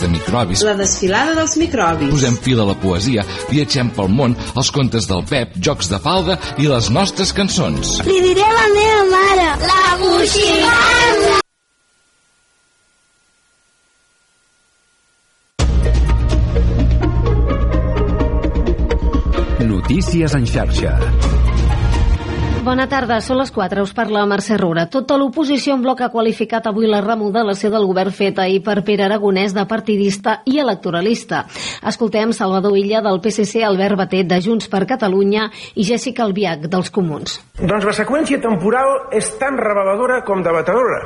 de microbis. La desfilada dels microbis. Posem fil a la poesia, viatgem pel món, els contes del Pep, jocs de falda i les nostres cançons. Li diré a la meva mare. La boixigada. Notícies en xarxa. Bona tarda, són les 4, us parla Mercè Roura. Tota l'oposició en bloc ha qualificat avui la remodelació del govern feta ahir per Pere Aragonès de partidista i electoralista. Escoltem Salvador Illa del PSC, Albert Batet de Junts per Catalunya i Jessica Albiach dels Comuns. Doncs la seqüència temporal és tan reveladora com debatedora.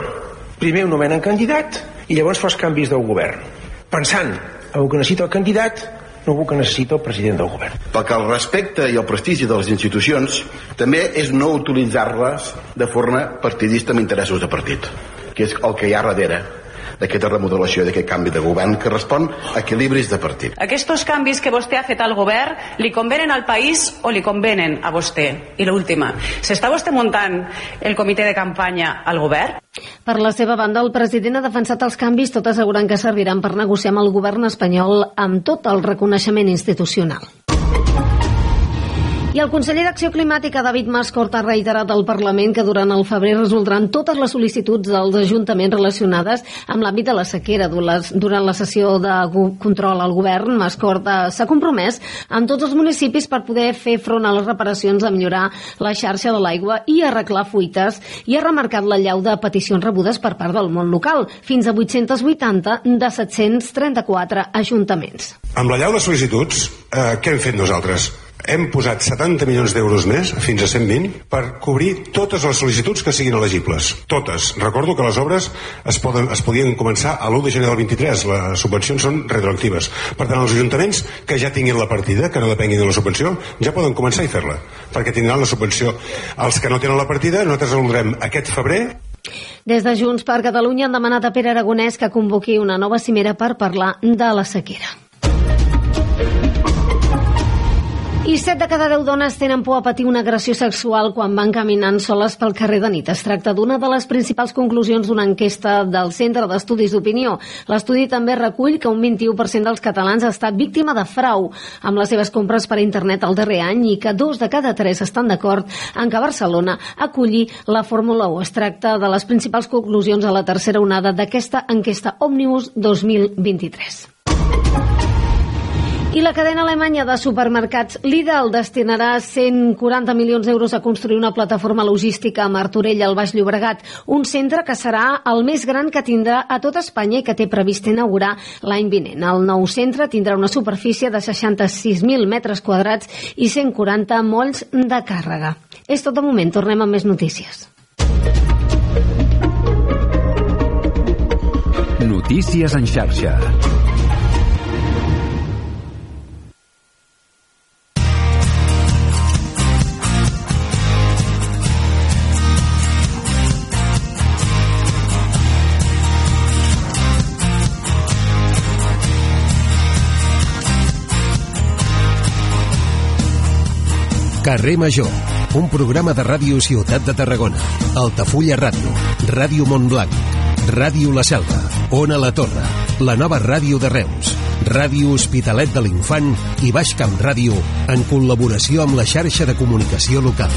Primer ho nomenen candidat i llavors fas canvis del govern. Pensant en el que necessita el candidat no que necessita el president del govern. Perquè el respecte i el prestigi de les institucions també és no utilitzar-les de forma partidista amb interessos de partit, que és el que hi ha darrere d'aquesta remodelació, d'aquest canvi de govern que respon a equilibris de partit. Aquests canvis que vostè ha fet al govern li convenen al país o li convenen a vostè? I l'última, s'està vostè muntant el comitè de campanya al govern? Per la seva banda, el president ha defensat els canvis, tot assegurant que serviran per negociar amb el govern espanyol amb tot el reconeixement institucional. I el conseller d'Acció Climàtica, David Mascort, ha reiterat al Parlament que durant el febrer resoldran totes les sol·licituds dels ajuntaments relacionades amb l'àmbit de la sequera. Durant la sessió de control al govern, Mascort s'ha compromès amb tots els municipis per poder fer front a les reparacions de millorar la xarxa de l'aigua i arreglar fuites i ha remarcat la llau de peticions rebudes per part del món local, fins a 880 de 734 ajuntaments. Amb la llau de sol·licituds, eh, què hem fet nosaltres? Hem posat 70 milions d'euros més, fins a 120, per cobrir totes les sol·licituds que siguin elegibles. Totes. Recordo que les obres es, poden, es podien començar a l'1 de gener del 23. Les subvencions són retroactives. Per tant, els ajuntaments que ja tinguin la partida, que no depenguin de la subvenció, ja poden començar a fer-la, perquè tindran la subvenció. Els que no tenen la partida, nosaltres resoldrem aquest febrer des de Junts per Catalunya han demanat a Pere Aragonès que convoqui una nova cimera per parlar de la sequera. I 7 de cada 10 dones tenen por a patir una agressió sexual quan van caminant soles pel carrer de nit. Es tracta d'una de les principals conclusions d'una enquesta del Centre d'Estudis d'Opinió. L'estudi també recull que un 21% dels catalans ha estat víctima de frau amb les seves compres per internet el darrer any i que dos de cada tres estan d'acord en que Barcelona acolli la Fórmula 1. Es tracta de les principals conclusions a la tercera onada d'aquesta enquesta Omnibus 2023. I la cadena alemanya de supermercats Lidl destinarà 140 milions d'euros a construir una plataforma logística a Martorell, al Baix Llobregat, un centre que serà el més gran que tindrà a tot Espanya i que té previst inaugurar l'any vinent. El nou centre tindrà una superfície de 66.000 metres quadrats i 140 molls de càrrega. És tot de moment, tornem amb més notícies. Notícies en xarxa. Carrer Major, un programa de ràdio Ciutat de Tarragona, Altafulla Ràdio, Ràdio Montblanc, Ràdio La Selva, Ona La Torre, la nova ràdio de Reus, Ràdio Hospitalet de l'Infant i Baix Camp Ràdio, en col·laboració amb la xarxa de comunicació local.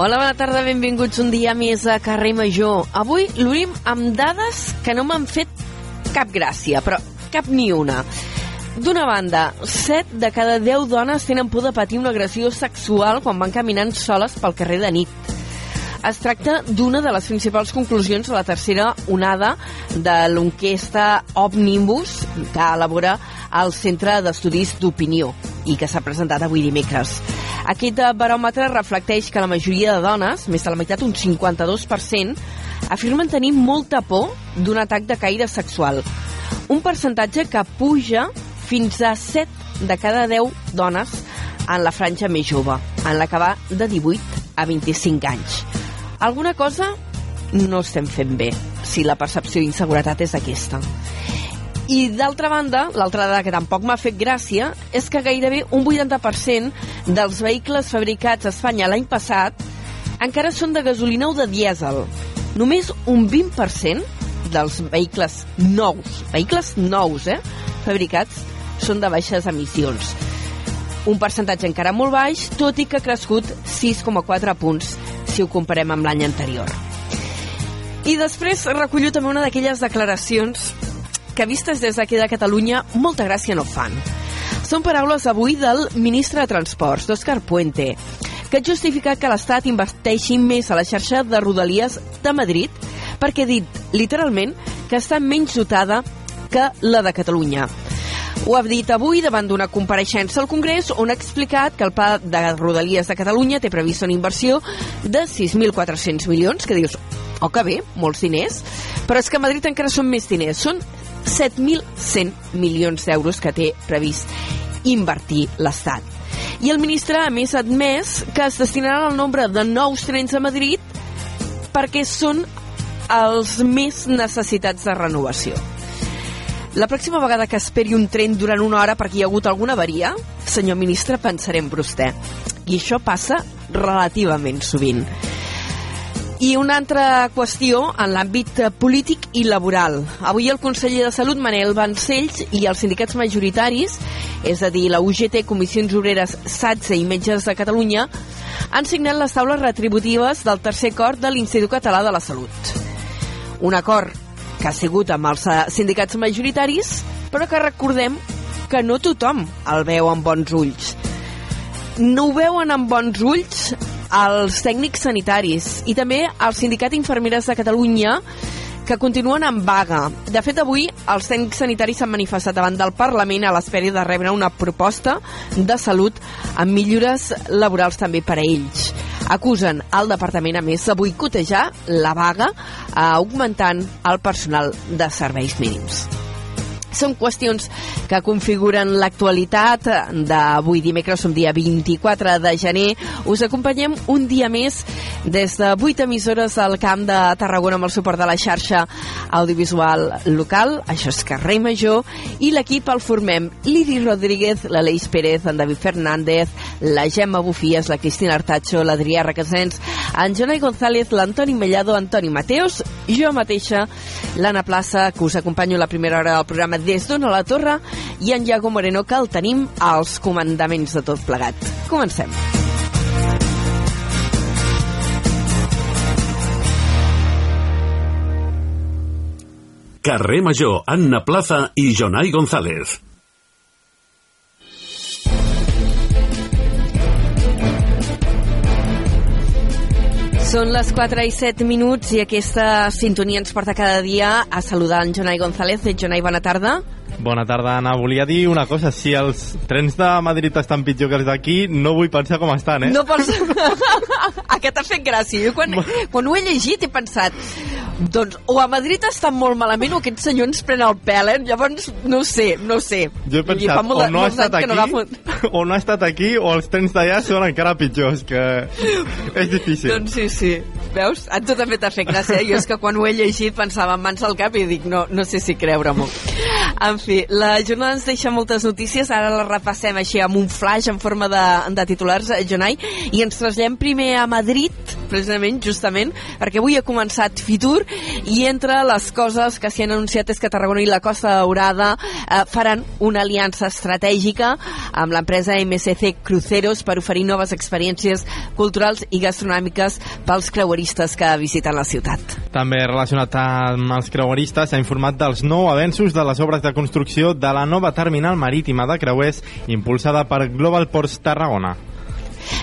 Hola, bona tarda, benvinguts un dia més a Carrer Major. Avui l'obrim amb dades que no m'han fet cap gràcia, però cap ni una. D'una banda, 7 de cada 10 dones tenen por de patir una agressió sexual quan van caminant soles pel carrer de nit. Es tracta d'una de les principals conclusions de la tercera onada de l'enquesta Omnibus que elabora el Centre d'Estudis d'Opinió i que s'ha presentat avui dimecres. Aquest baròmetre reflecteix que la majoria de dones, més de la meitat, un 52%, afirmen tenir molta por d'un atac de caire sexual. Un percentatge que puja fins a 7 de cada 10 dones en la franja més jove, en la que va de 18 a 25 anys. Alguna cosa no estem fent bé, si la percepció d'inseguretat és aquesta. I d'altra banda, l'altra dada que tampoc m'ha fet gràcia és que gairebé un 80% dels vehicles fabricats a Espanya l'any passat encara són de gasolina o de dièsel. Només un 20% dels vehicles nous, vehicles nous, eh? fabricats, són de baixes emissions. Un percentatge encara molt baix, tot i que ha crescut 6,4 punts si ho comparem amb l'any anterior. I després recullo també una d'aquelles declaracions que vistes des d'aquí de Catalunya molta gràcia no fan. Són paraules avui del ministre de Transports, d'Òscar Puente, que ha justificat que l'Estat investeixi més a la xarxa de Rodalies de Madrid perquè ha dit, literalment, que està menys dotada que la de Catalunya. Ho ha dit avui davant d'una compareixença al Congrés on ha explicat que el pla de Rodalies de Catalunya té previst una inversió de 6.400 milions, que dius, oh que bé, molts diners, però és que a Madrid encara són més diners, són 7.100 milions d'euros que té previst invertir l'Estat. I el ministre, a més, ha admès que es destinaran el nombre de nous trens a Madrid perquè són els més necessitats de renovació. La pròxima vegada que esperi un tren durant una hora perquè hi ha hagut alguna avaria, senyor ministre, pensaré en vostè. I això passa relativament sovint. I una altra qüestió en l'àmbit polític i laboral. Avui el conseller de Salut, Manel Vancells, i els sindicats majoritaris, és a dir, la UGT, Comissions Obreres, SATSE i Metges de Catalunya, han signat les taules retributives del tercer acord de l'Institut Català de la Salut. Un acord que ha sigut amb els eh, sindicats majoritaris, però que recordem que no tothom el veu amb bons ulls. No ho veuen amb bons ulls els tècnics sanitaris i també el Sindicat Infermeres de Catalunya que continuen en vaga. De fet, avui els tècnics sanitaris s'han manifestat davant del Parlament a l'espera de rebre una proposta de salut amb millores laborals també per a ells acusen el departament, a més, de boicotejar la vaga eh, augmentant el personal de serveis mínims. Són qüestions que configuren l'actualitat d'avui dimecres, som dia 24 de gener. Us acompanyem un dia més des de 8 emissores al Camp de Tarragona amb el suport de la xarxa audiovisual local. Això és Carrer Major. I l'equip el formem Liri Rodríguez, l'Aleix Pérez, en David Fernández, la Gemma Bufies, la Cristina Artacho, l'Adrià Requesens, en Jonai González, l'Antoni Mellado, Antoni Mateos, jo mateixa, l'Anna Plaça, que us acompanyo la primera hora del programa des d'Ona la Torre, i en Iago Moreno, que el tenim als comandaments de tot plegat. Comencem. Carrer Major, Anna Plaza i Jonai González. Són les 4 i 7 minuts i aquesta sintonia ens porta cada dia a saludar en Jonai González. Jonai, bona tarda. Bona tarda, Anna. Volia dir una cosa. Si els trens de Madrid estan pitjor que els d'aquí, no vull pensar com estan, eh? No pots... Aquest t'ha fet gràcia. Jo quan, quan ho he llegit he pensat doncs o a Madrid està molt malament o aquest senyor ens pren el pèl, eh? Llavors, no sé, no sé. Jo he pensat, o no ha estat aquí, no o no ha estat aquí, o els trens d'allà són encara pitjors, que és difícil. Doncs sí, sí. Veus? A tu també t'ha fet gràcia. Jo és que quan ho he llegit pensava en mans al cap i dic, no, no sé si creure-m'ho. En fi, la jornada ens deixa moltes notícies, ara la repassem així amb un flash en forma de, de titulars, eh, Jonai, i ens traslladem primer a Madrid, precisament, justament, perquè avui ha començat Fitur i entre les coses que s'hi han anunciat és que Tarragona i la Costa Daurada eh, faran una aliança estratègica amb l'empresa MSC Cruceros per oferir noves experiències culturals i gastronòmiques pels creueristes que visiten la ciutat. També relacionat amb els creueristes s'ha informat dels nou avenços de les obres de construcció de la nova terminal marítima de creuers impulsada per Global Ports Tarragona.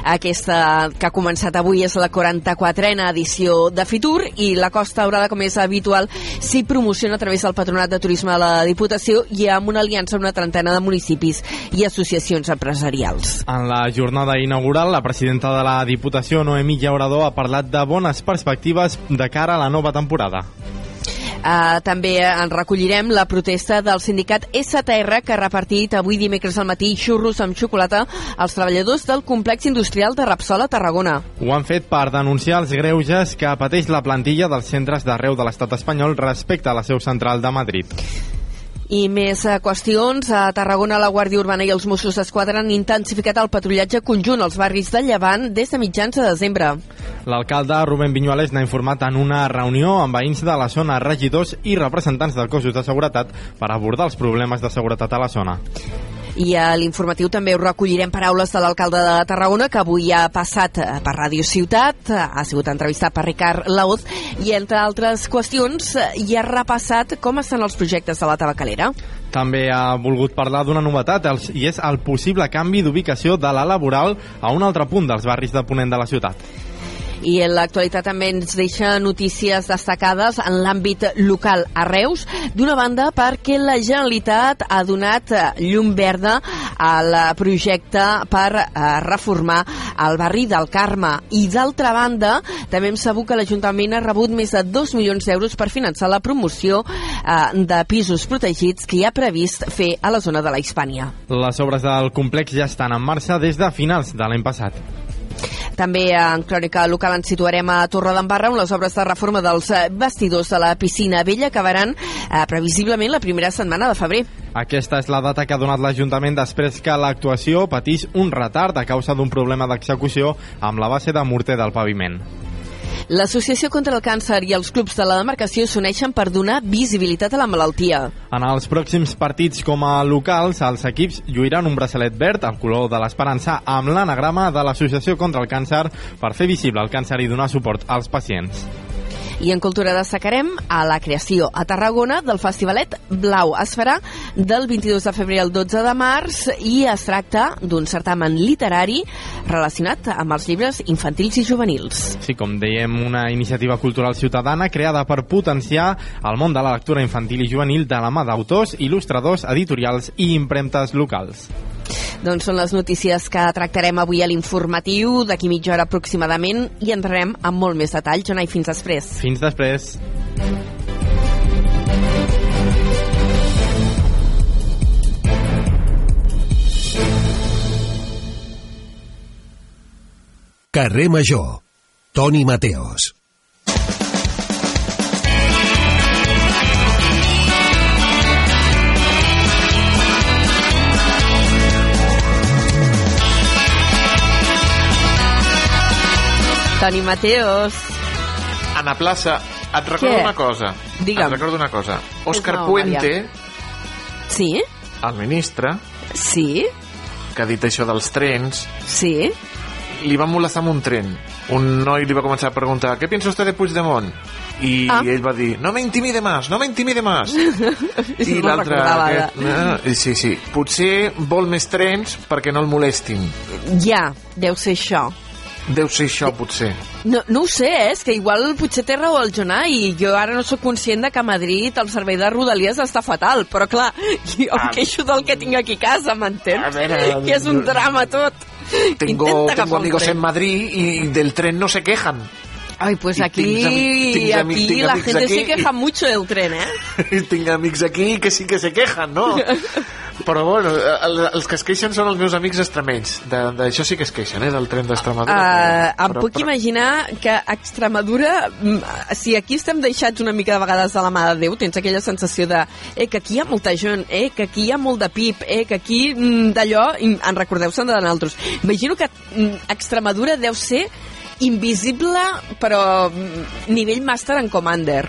Aquesta que ha començat avui és la 44a edició de Fitur i la Costa Daurada, com és habitual, s'hi promociona a través del Patronat de Turisme de la Diputació i amb una aliança amb una trentena de municipis i associacions empresarials. En la jornada inaugural, la presidenta de la Diputació, Noemí Llaurador, ha parlat de bones perspectives de cara a la nova temporada. Uh, també en recollirem la protesta del sindicat STR que ha repartit avui dimecres al matí xurros amb xocolata als treballadors del complex industrial de Rapsol a Tarragona. Ho han fet per denunciar els greuges que pateix la plantilla dels centres d'arreu de l'estat espanyol respecte a la seu central de Madrid. I més eh, qüestions. A Tarragona, la Guàrdia Urbana i els Mossos d'Esquadra han intensificat el patrullatge conjunt als barris de Llevant des de mitjans de desembre. L'alcalde Rubén Viñuales n'ha informat en una reunió amb veïns de la zona, regidors i representants de cossos de seguretat per abordar els problemes de seguretat a la zona. I a l'informatiu també us recollirem paraules de l'alcalde de Tarragona, que avui ha passat eh, per Ràdio Ciutat, ha sigut entrevistat per Ricard Laoz, i entre altres qüestions eh, hi ha repassat com estan els projectes de la tabacalera. També ha volgut parlar d'una novetat, i és el possible canvi d'ubicació de la laboral a un altre punt dels barris de Ponent de la ciutat. I en l'actualitat també ens deixa notícies destacades en l'àmbit local a Reus. D'una banda, perquè la Generalitat ha donat eh, llum verda al projecte per eh, reformar el barri del Carme. I d'altra banda, també hem sabut que l'Ajuntament ha rebut més de 2 milions d'euros per finançar la promoció eh, de pisos protegits que hi ha previst fer a la zona de la Hispània. Les obres del complex ja estan en marxa des de finals de l'any passat. També en crònica local ens situarem a Torre d'Embarra on les obres de reforma dels eh, vestidors de la piscina vella acabaran eh, previsiblement la primera setmana de febrer. Aquesta és la data que ha donat l'Ajuntament després que l'actuació patís un retard a causa d'un problema d'execució amb la base de morter del paviment. L'Associació contra el Càncer i els clubs de la demarcació s'uneixen per donar visibilitat a la malaltia. En els pròxims partits com a locals, els equips lluiran un braçalet verd, el color de l'esperança, amb l'anagrama de l'Associació contra el Càncer per fer visible el càncer i donar suport als pacients. I en cultura destacarem a la creació a Tarragona del Festivalet Blau. Es farà del 22 de febrer al 12 de març i es tracta d'un certamen literari relacionat amb els llibres infantils i juvenils. Sí, com dèiem, una iniciativa cultural ciutadana creada per potenciar el món de la lectura infantil i juvenil de la mà d'autors, il·lustradors, editorials i impremtes locals. Doncs són les notícies que tractarem avui a l'informatiu, d'aquí mitja hora aproximadament, i entrarem amb molt més detall. Jonai, fins després. Fins després. Carrer Major. Toni Mateos. Toni Mateos. Ana Plaça, et recordo Què? una cosa. Digue'm. Et recordo una cosa. Òscar no, Puente, Sí? el ministre, Sí? que ha dit això dels trens, Sí? li va molestar amb un tren. Un noi li va començar a preguntar ¿Qué piensa usted de Puigdemont? I Ah. ell va dir No me intimide más, no me intimide más. I No l'altre... aquest, ara. "Ah, Sí, sí. Potser vol més trens perquè no el molestin. Ja, deu ser això. Deu ser això, potser. No, no ho sé, eh? és que igual potser té raó el Jonà i jo ara no sóc conscient de que a Madrid el servei de Rodalies està fatal, però clar, jo em queixo del que tinc aquí a casa, m'entens? Ah. Que és un drama tot. Tengo, tengo amigos en Madrid y del tren no se quejan. Ay, pues I aquí, tinc tinc aquí tinc la gente aquí se queja i- mucho del tren, eh? Tinc amics aquí que sí que se quejan, no? Però bueno, el- els que es queixen són els meus amics extremenys. De- D'això sí que es queixen, eh, del tren d'Extremadura. Uh, em puc però- imaginar que a Extremadura, mm, si aquí estem deixats una mica de vegades de la mà de Déu, tens aquella sensació de eh, que aquí hi ha molta gent, eh, que aquí hi ha molt de pip, eh, que aquí mm, d'allò en recordeu-se'n de nosaltres. Imagino que mm, Extremadura deu ser invisible, però nivell Master en Commander.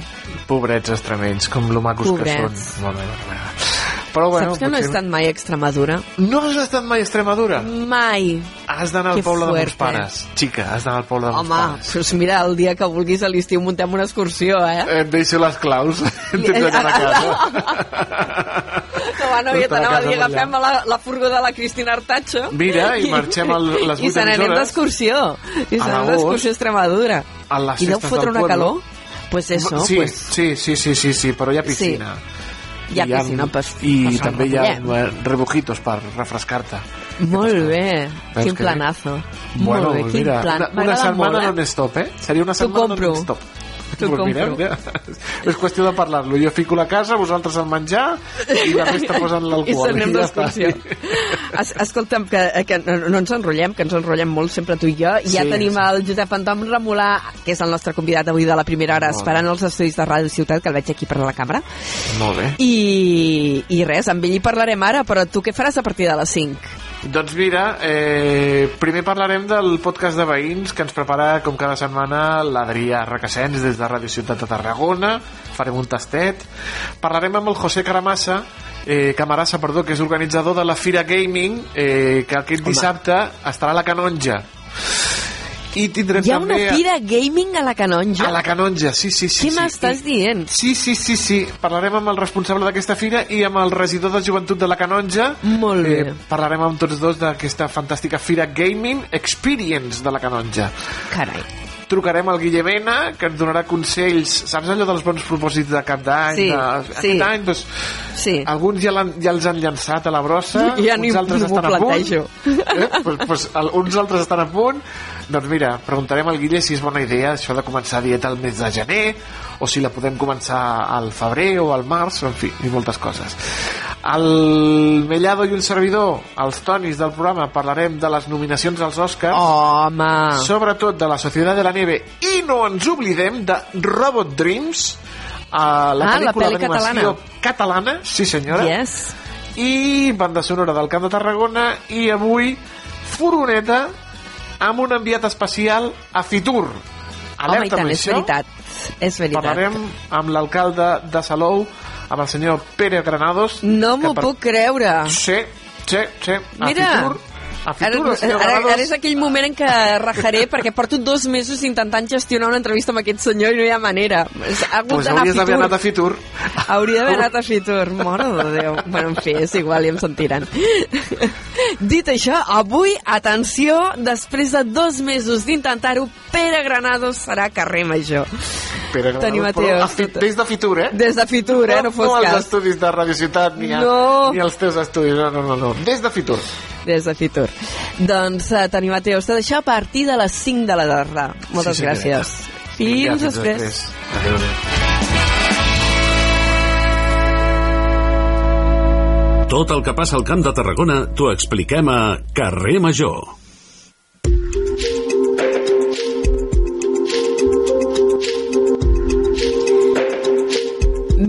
Pobrets extremenys, com lo macos que Pobrets. són. Molt bé, molt bé. Però bueno, Saps que no he potser- estat mai a Extremadura? No has estat mai a Extremadura? Mai. Has d'anar al Que poble de fuerte. meus pares. Xica, has d'anar al poble de meus Home, pares. doncs mira, el dia que vulguis a l'estiu muntem una excursió, eh? Et deixo les claus. Tens d'anar a casa. No, va, no, ja t'anava la a dir, agafem la, la furgó de la Cristina Artacho. Mira, i marxem al- les I vuit se n'anem hores. d'excursió. I A se n'anem d'excursió a Extremadura. A les I deu fotre una calor? Pues eso, sí, pues... sí, sí, sí, sí, sí, però hi ha piscina. Hi ha I piscina, pues, I pues també hi ha remullem. eh, rebujitos per refrescar-te. Molt bé, Veus quin que bé? planazo. Bueno, Molt bé, quin mira, plan. una, una setmana eh? non-stop, eh? Seria una setmana non-stop. T'ho Pues compro. és qüestió de parlar-lo. Jo fico la casa, vosaltres el menjar i la resta posen I l'alcohol. se n'anem ja està. d'excursió. Es, escolta'm, que, que no, ens enrotllem, que ens enrotllem molt sempre tu i jo. I ja Sí, tenim sí. el Josep Anton Remolà, que és el nostre convidat avui de la primera hora, Molt esperant els estudis de Ràdio Ciutat, que el veig aquí per la cambra. Molt bé. I, I res, amb ell hi parlarem ara, però tu què faràs a partir de les 5? Doncs mira, eh, primer parlarem del podcast de veïns que ens prepara com cada setmana l'Adrià Requesens des de Ràdio Ciutat de Tarragona. Farem un tastet. Parlarem amb el José Caramassa, eh, Camarassa, perdó, que és organitzador de la Fira Gaming, eh, que aquest Home. dissabte estarà a la Canonja. I tindrem Hi ha una també... fira gaming a la Canonja? A la Canonja, sí, sí, sí. Què sí. m'estàs dient? Sí, sí, sí, sí. Parlarem amb el responsable d'aquesta fira i amb el regidor de joventut de la Canonja. Molt bé. Eh, parlarem amb tots dos d'aquesta fantàstica fira Gaming Experience de la Canonja. Carai. Trucarem al Guille Mena, que ens donarà consells. Saps allò dels bons propòsits de cap d'any? Sí, de... sí. Aquest any, doncs, sí. alguns ja, ja els han llançat a la brossa, Ja ni- uns altres ni m'ho estan a punt. plantejo. Eh? pues, pues, el, uns altres estan a punt. Doncs mira, preguntarem al Guille si és bona idea això de començar dieta al mes de gener, o si la podem començar al febrer o al març, en fi, i moltes coses. El Mellado i un servidor, els tonis del programa, parlarem de les nominacions als Oscars. Home! Sobretot de la Societat de la Neve i no ens oblidem de Robot Dreams, a la Ah, la pel·lícula d'animació catalana. catalana, sí senyora. Yes. I banda sonora del Camp de Tarragona i avui furgoneta amb un enviat especial a Fitur. Home, i Alerta tant, amb és veritat. És veritat. Parlarem amb l'alcalde de Salou, amb el senyor Pere Granados. No m'ho per- puc creure. Sí, sí, sí. A Mira, Fitur, a Fitur, ara, senyor ara, ara és aquell moment en què rajaré perquè porto dos mesos intentant gestionar una entrevista amb aquest senyor i no hi ha manera. Ha hagut Pues hauries d'haver anat a Fitur. Hauria d'haver anat a Fitur, mare de Déu. Bueno, en fi, és igual, ja em sentiran. Dit això, avui, atenció, després de dos mesos d'intentar-ho, Pere Granados serà carrer major. Pere Granados, Mateos, però Fi- des de Fitur, eh? Des de Fitur, eh? No fos no als cas. estudis de Radio Ciutat ni, a, No. ni als teus estudis, no, no, no, no. Des de Fitur. Des de Fitur. Doncs, uh, Toni Mateus, tot això a partir de les 5 de la tarda. Moltes Sí, senyora. gràcies. Fins, Vinga, després. Adéu, adéu. Tot el que passa al Camp de Tarragona t'ho expliquem a Carrer Major.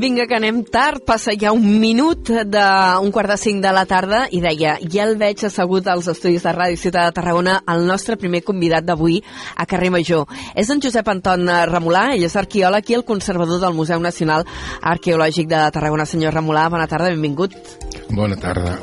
Vinga, que anem tard, passa ja un minut d'un quart de cinc de la tarda i deia, ja el veig assegut als estudis de Ràdio Ciutat de Tarragona el nostre primer convidat d'avui a Carrer Major. És en Josep Anton Remolà, ell és arqueòleg i el conservador del Museu Nacional Arqueològic de Tarragona. Senyor Remolà, bona tarda, benvingut. Bona tarda.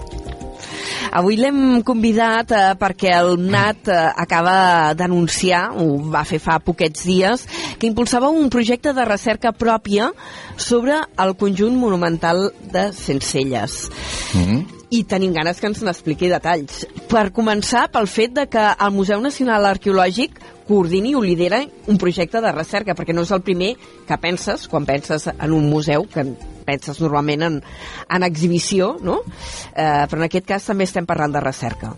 Avui l'hem convidat eh, perquè el NAT eh, acaba d'anunciar, ho va fer fa poquets dies, que impulsava un projecte de recerca pròpia sobre el conjunt monumental de Sencelles. Mm -hmm. I tenim ganes que ens n'expliqui detalls. Per començar, pel fet de que el Museu Nacional Arqueològic coordini o lidera un projecte de recerca, perquè no és el primer que penses quan penses en un museu, que penses normalment en, en exhibició, no? Eh, però en aquest cas també estem parlant de recerca.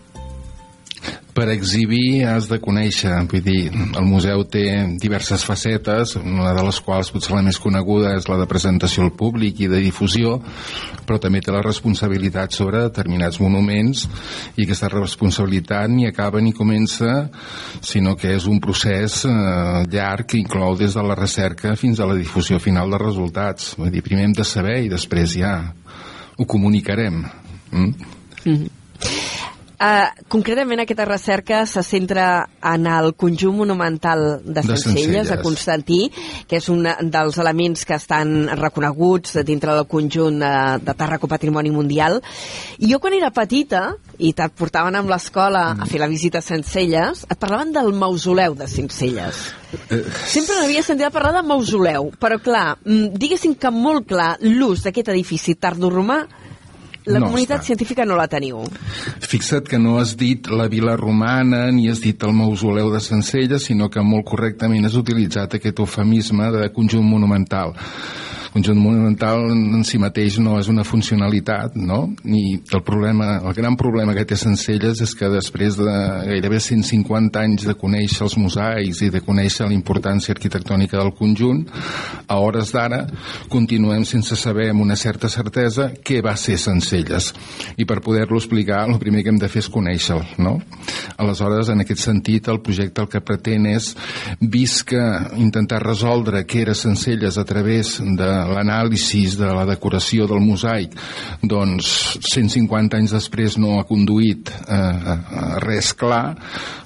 Per exhibir has de conèixer, vull dir, el museu té diverses facetes, una de les quals potser la més coneguda és la de presentació al públic i de difusió, però també té la responsabilitat sobre determinats monuments i aquesta responsabilitat ni acaba ni comença, sinó que és un procés eh, llarg que inclou des de la recerca fins a la difusió final dels resultats. Vull dir, primer hem de saber i després ja ho comunicarem. Mm? Mm -hmm. Uh, concretament aquesta recerca se centra en el conjunt monumental de De Sencelles, de Constantí, que és un dels elements que estan reconeguts dintre del conjunt uh, de Tàrraco Patrimoni Mundial. I jo quan era petita, i te't portaven amb l'escola a fer la visita a Sencelles, et parlaven del mausoleu de Sencelles. Eh, Sempre n'havia sentit a parlar de mausoleu, però clar, mm, diguéssim que molt clar l'ús d'aquest edifici tardoromà la No comunitat està. científica no la teniu. Fixa't que no has dit la vila romana ni has dit el mausoleu de Sencelles, sinó que molt correctament has utilitzat aquest eufemisme de conjunt monumental. Conjunt monumental en si mateix no és una funcionalitat, no? Ni el problema, el gran problema que té Sencelles és que després de gairebé 150 anys de conèixer els mosaics i de conèixer la importància arquitectònica del conjunt, a hores d'ara continuem sense saber amb una certa certesa què va ser Sencelles. I per poder-lo explicar, el primer que hem de fer és conèixer-lo, no? Aleshores, en aquest sentit, el projecte el que pretén és, que intentar resoldre què era Sencelles a través de l'anàlisi de la decoració del mosaic doncs 150 anys després no ha conduït a, a res clar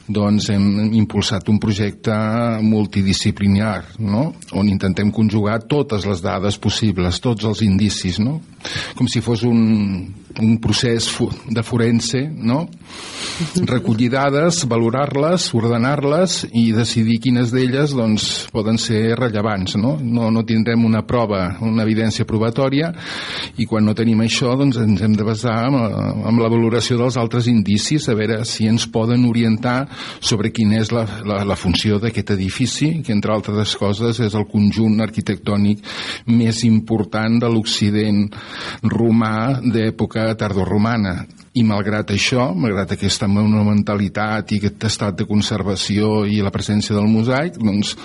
doncs hem impulsat un projecte multidisciplinar no? on intentem conjugar totes les dades possibles, tots els indicis no? com si fos un, un procés de forense no? recollir dades, valorar-les ordenar-les i decidir quines d'elles doncs, poden ser rellevants no? No, no tindrem una prova una evidència probatòria i quan no tenim això doncs ens hem de basar amb, amb la valoració dels altres indicis a veure si ens poden orientar sobre quina és la, la, la funció d'aquest edifici, que entre altres coses és el conjunt arquitectònic més important de l'Occident romà d'època tardoromana i malgrat això, malgrat aquesta monumentalitat i aquest estat de conservació i la presència del mosaic, doncs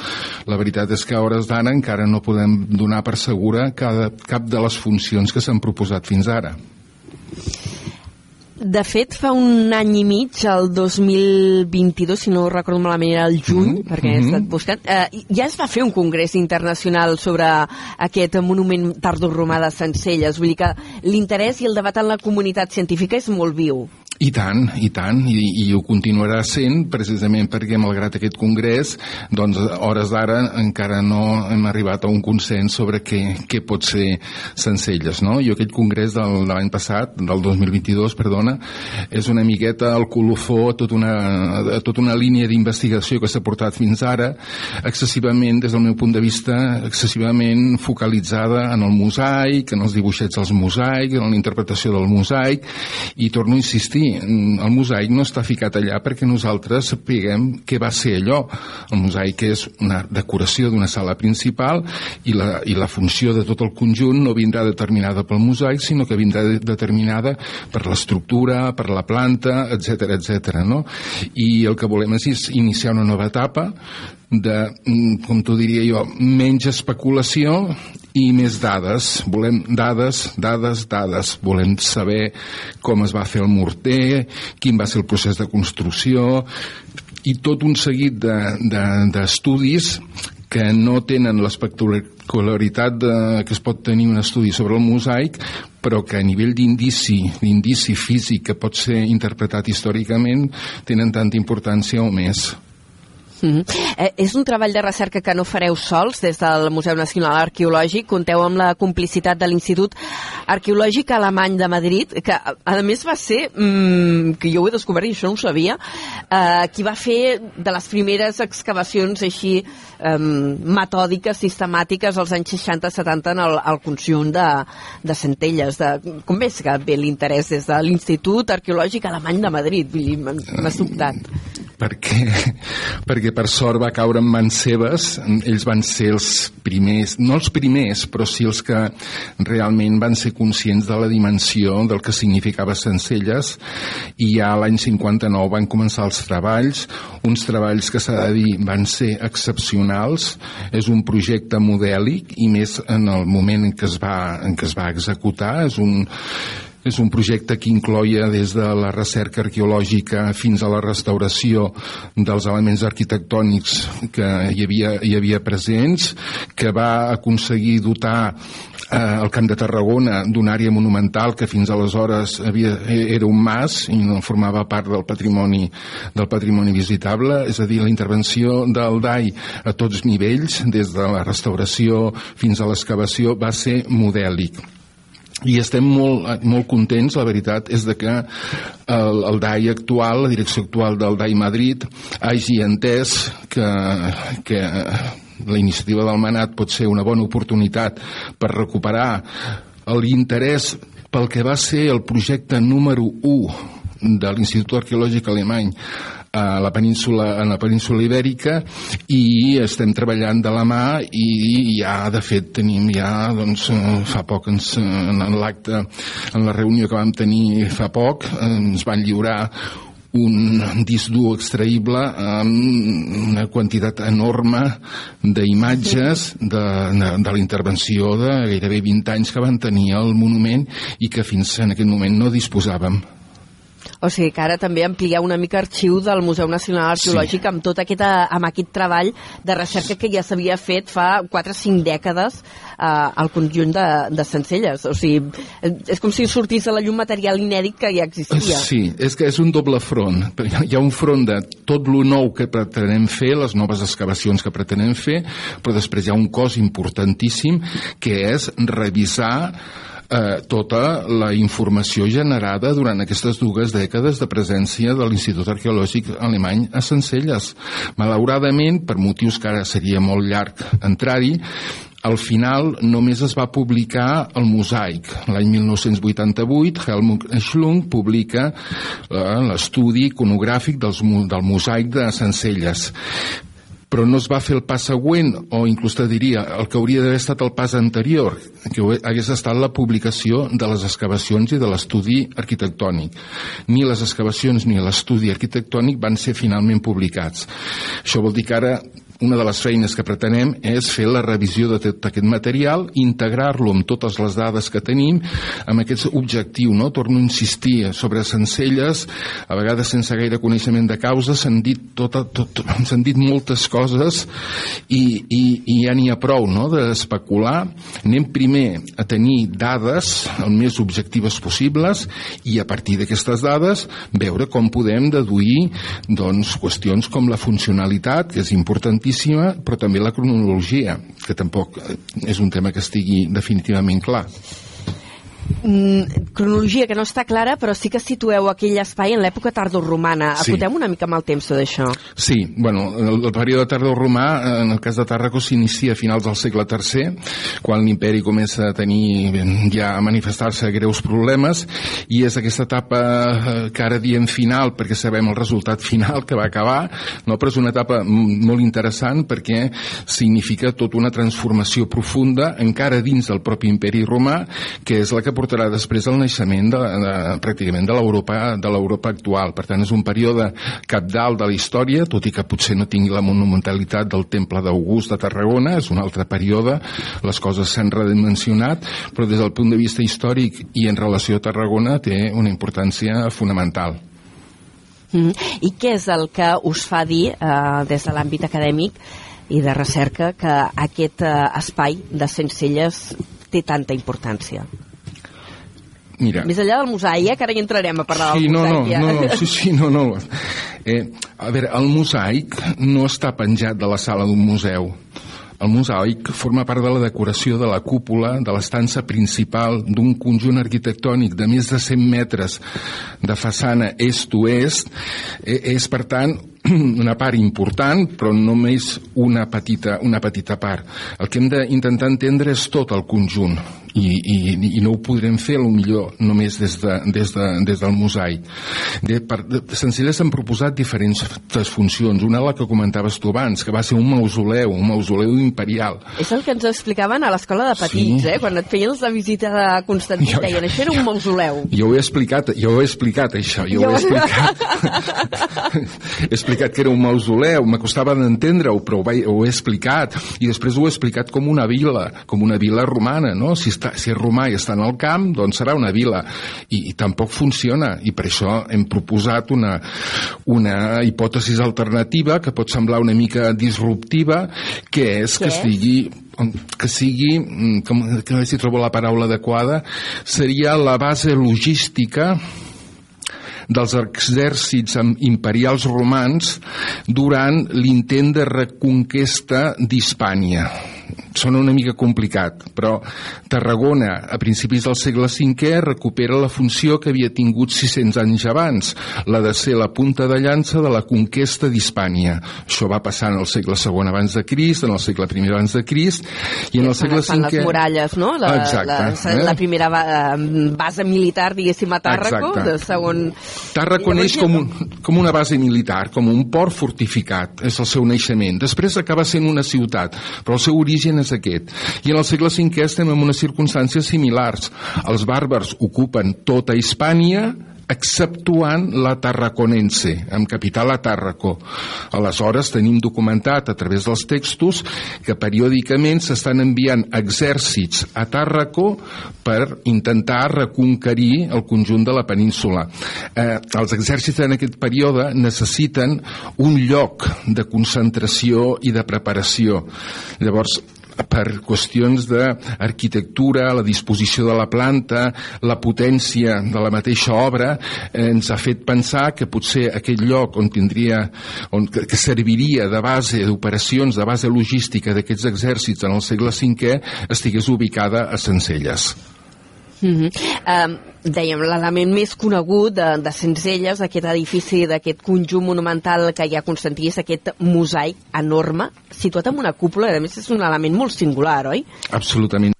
la veritat és que a hores d'ara encara no podem donar per segura cada, cap de les funcions que s'han proposat fins ara. De fet, fa un any i mig, el 2022, si no recordo malament, era el juny, mm -hmm. perquè he estat buscant, eh, ja es va fer un congrés internacional sobre aquest monument tardoromà de Sencelles. Vull dir que l'interès i el debat en la comunitat científica és molt viu. I tant, i tant, i, i ho continuarà sent precisament perquè malgrat aquest congrés doncs hores d'ara encara no hem arribat a un consens sobre què, què pot ser Sencelles, no? Jo aquell congrés del, de l'any passat, del 2022, perdona, és una miqueta el colofó a tota una, a tota una línia d'investigació que s'ha portat fins ara, excessivament, des del meu punt de vista, excessivament focalitzada en el mosaic, en els dibuixets dels mosaics, en la interpretació del mosaic, i torno a insistir, el mosaic no està ficat allà perquè nosaltres sapiguem què va ser allò. El mosaic és una decoració d'una sala principal i la, i la funció de tot el conjunt no vindrà determinada pel mosaic, sinó que vindrà determinada per l'estructura, per la planta, etc etc. no? I el que volem és iniciar una nova etapa de, mm, com t'ho diria jo, menys especulació i més dades. Volem dades, dades, dades. Volem saber com es va fer el morter, quin va ser el procés de construcció i tot un seguit d'estudis de, de, que no tenen l'espectacularitat que es pot tenir un estudi sobre el mosaic, però que a nivell d'indici, d'indici físic que pot ser interpretat històricament, tenen tanta importància o més. Mm -hmm. eh, és un treball de recerca que no fareu sols des del Museu Nacional Arqueològic. Conteu amb la complicitat de l'Institut Arqueològic Alemany de Madrid, que a més va ser, mm, que jo ho he descobert i això no ho sabia, eh, qui va fer de les primeres excavacions així eh, metòdiques, sistemàtiques als anys 60-70 en el, el conjunt de, de centelles. De, com ves que ve l'interès des de l'Institut Arqueològic Alemany de Madrid? M'ha sobtat. Perquè, perquè per sort va caure en mans seves, ells van ser els primers, no els primers, però sí els que realment van ser conscients de la dimensió del que significava Sencelles i ja l'any 59 van començar els treballs, uns treballs que s'ha de dir van ser excepcionals, és un projecte modèlic i més en el moment en què es va, en què es va executar, és un, és un projecte que incloia des de la recerca arqueològica fins a la restauració dels elements arquitectònics que hi havia, hi havia presents, que va aconseguir dotar eh, el Camp de Tarragona d'una àrea monumental que fins aleshores havia, era un mas i no formava part del patrimoni, del patrimoni visitable, és a dir, la intervenció del DAI a tots nivells, des de la restauració fins a l'excavació, va ser modèlic i estem molt, molt contents, la veritat, és de que el, el DAI actual, la direcció actual del DAI Madrid, hagi entès que, que la iniciativa del Manat pot ser una bona oportunitat per recuperar l'interès pel que va ser el projecte número 1 de l'Institut Arqueològic Alemany a la península, en la península ibèrica i estem treballant de la mà i ja de fet tenim ja doncs, eh, fa poc ens, en l'acte en la reunió que vam tenir fa poc ens van lliurar un disc dur extraïble amb una quantitat enorme d'imatges de, de, de la intervenció de gairebé 20 anys que van tenir el monument i que fins en aquest moment no disposàvem. O sigui que ara també ampliar una mica arxiu del Museu Nacional Arqueològic sí. amb tot aquest, amb aquest treball de recerca que ja s'havia fet fa 4 o 5 dècades eh, al conjunt de, de Sencelles. O sigui, és com si sortís a la llum material inèdit que ja existia. Sí, és que és un doble front. Hi ha un front de tot lo nou que pretenem fer, les noves excavacions que pretenem fer, però després hi ha un cos importantíssim que és revisar eh, tota la informació generada durant aquestes dues dècades de presència de l'Institut Arqueològic Alemany a Sencelles. Malauradament, per motius que ara seria molt llarg entrar-hi, al final només es va publicar el mosaic. L'any 1988 Helmut Schlung publica eh, l'estudi iconogràfic dels, del mosaic de Sencelles però no es va fer el pas següent, o inclús te diria, el que hauria d'haver estat el pas anterior, que hagués estat la publicació de les excavacions i de l'estudi arquitectònic. Ni les excavacions ni l'estudi arquitectònic van ser finalment publicats. Això vol dir que ara una de les feines que pretenem és fer la revisió de tot aquest material, integrar-lo amb totes les dades que tenim, amb aquest objectiu, no? Torno a insistir sobre Sencelles, a vegades sense gaire coneixement de causa, s'han dit, tota, tot, s'han dit moltes coses i, i, i ja n'hi ha prou, no?, d'especular. Anem primer a tenir dades el més objectives possibles i a partir d'aquestes dades veure com podem deduir doncs, qüestions com la funcionalitat, que és importantíssim, claríssima, però també la cronologia, que tampoc és un tema que estigui definitivament clar cronologia que no està clara, però sí que situeu aquell espai en l'època tardorromana. Sí. Acotem una mica amb el temps d'això. Sí, bueno, el, el període tardorromà, en el cas de Tàrraco, s'inicia a finals del segle III, quan l'imperi comença a tenir ja a manifestar-se greus problemes, i és aquesta etapa eh, que ara diem final, perquè sabem el resultat final que va acabar, no? però és una etapa molt interessant perquè significa tota una transformació profunda encara dins del propi imperi romà, que és la que portarà després el naixement de, de, pràcticament de l'Europa de l'Europa actual. Per tant, és un període capdalt de la història, tot i que potser no tingui la monumentalitat del Temple d'August de Tarragona, és un altre període, les coses s'han redimensionat, però des del punt de vista històric i en relació a Tarragona té una importància fonamental. Mm. I què és el que us fa dir, eh, des de l'àmbit acadèmic i de recerca, que aquest eh, espai de Sencelles té tanta importància? Mira. Més enllà del mosaic, que ara hi entrarem a parlar sí, del no, mosaic. No, ja. no, no, sí, sí, no, no. Eh, a veure, el mosaic no està penjat de la sala d'un museu. El mosaic forma part de la decoració de la cúpula de l'estança principal d'un conjunt arquitectònic de més de 100 metres de façana est-oest. Eh, és, per tant, una part important, però només una petita, una petita part. El que hem d'intentar entendre és tot el conjunt i, i, i no ho podrem fer millor només des, de, des, de, des del mosaic. De, per, de, senzilles han proposat diferents funcions. Una, la que comentaves tu abans, que va ser un mausoleu, un mausoleu imperial. És el que ens explicaven a l'escola de petits, sí. eh? Quan et feien la visita de Constantí, jo, deien, això era un mausoleu. Jo ho he explicat, jo ho he explicat, això, jo, jo... ho he explicat. explicat que era un mausoleu, m'acostava d'entendre-ho, però ho, vaig, ho he explicat, i després ho he explicat com una vila, com una vila romana, no? Si, està, si és romà i està en el camp, doncs serà una vila, i, i tampoc funciona, i per això hem proposat una, una hipòtesi alternativa que pot semblar una mica disruptiva, que és que estigui que sigui, mm, com, que no sé si trobo la paraula adequada, seria la base logística dels exèrcits imperials romans durant l'intent de reconquesta d'Hispània sona una mica complicat, però Tarragona, a principis del segle V, recupera la funció que havia tingut 600 anys abans, la de ser la punta de llança de la conquesta d'Hispània. Això va passar en el segle II abans de Crist, en el segle I abans de Crist, i en el segle V... les muralles, no? La, Exacte. La, la primera base militar, diguéssim, a Tàrraco, segon... Tàrraco neix com, un, com una base militar, com un port fortificat, és el seu naixement. Després acaba sent una ciutat, però el seu origen és aquest. I en el segle V estem en unes circumstàncies similars. Els bàrbars ocupen tota Hispània exceptuant la Tarraconense, amb capital a Tàrraco. Aleshores, tenim documentat a través dels textos que periòdicament s'estan enviant exèrcits a Tàrraco per intentar reconquerir el conjunt de la península. Eh, els exèrcits en aquest període necessiten un lloc de concentració i de preparació. Llavors, per qüestions d'arquitectura, la disposició de la planta, la potència de la mateixa obra, eh, ens ha fet pensar que potser aquell lloc on tindria, on, que serviria de base d'operacions, de base logística d'aquests exèrcits en el segle V, estigués ubicada a Sencelles. Mm -hmm. um, dèiem, l'element més conegut de, de Sencelles, d'aquest edifici, d'aquest conjunt monumental que hi ha Constantí, és aquest mosaic enorme, situat en una cúpula, i a més és un element molt singular, oi? Absolutament.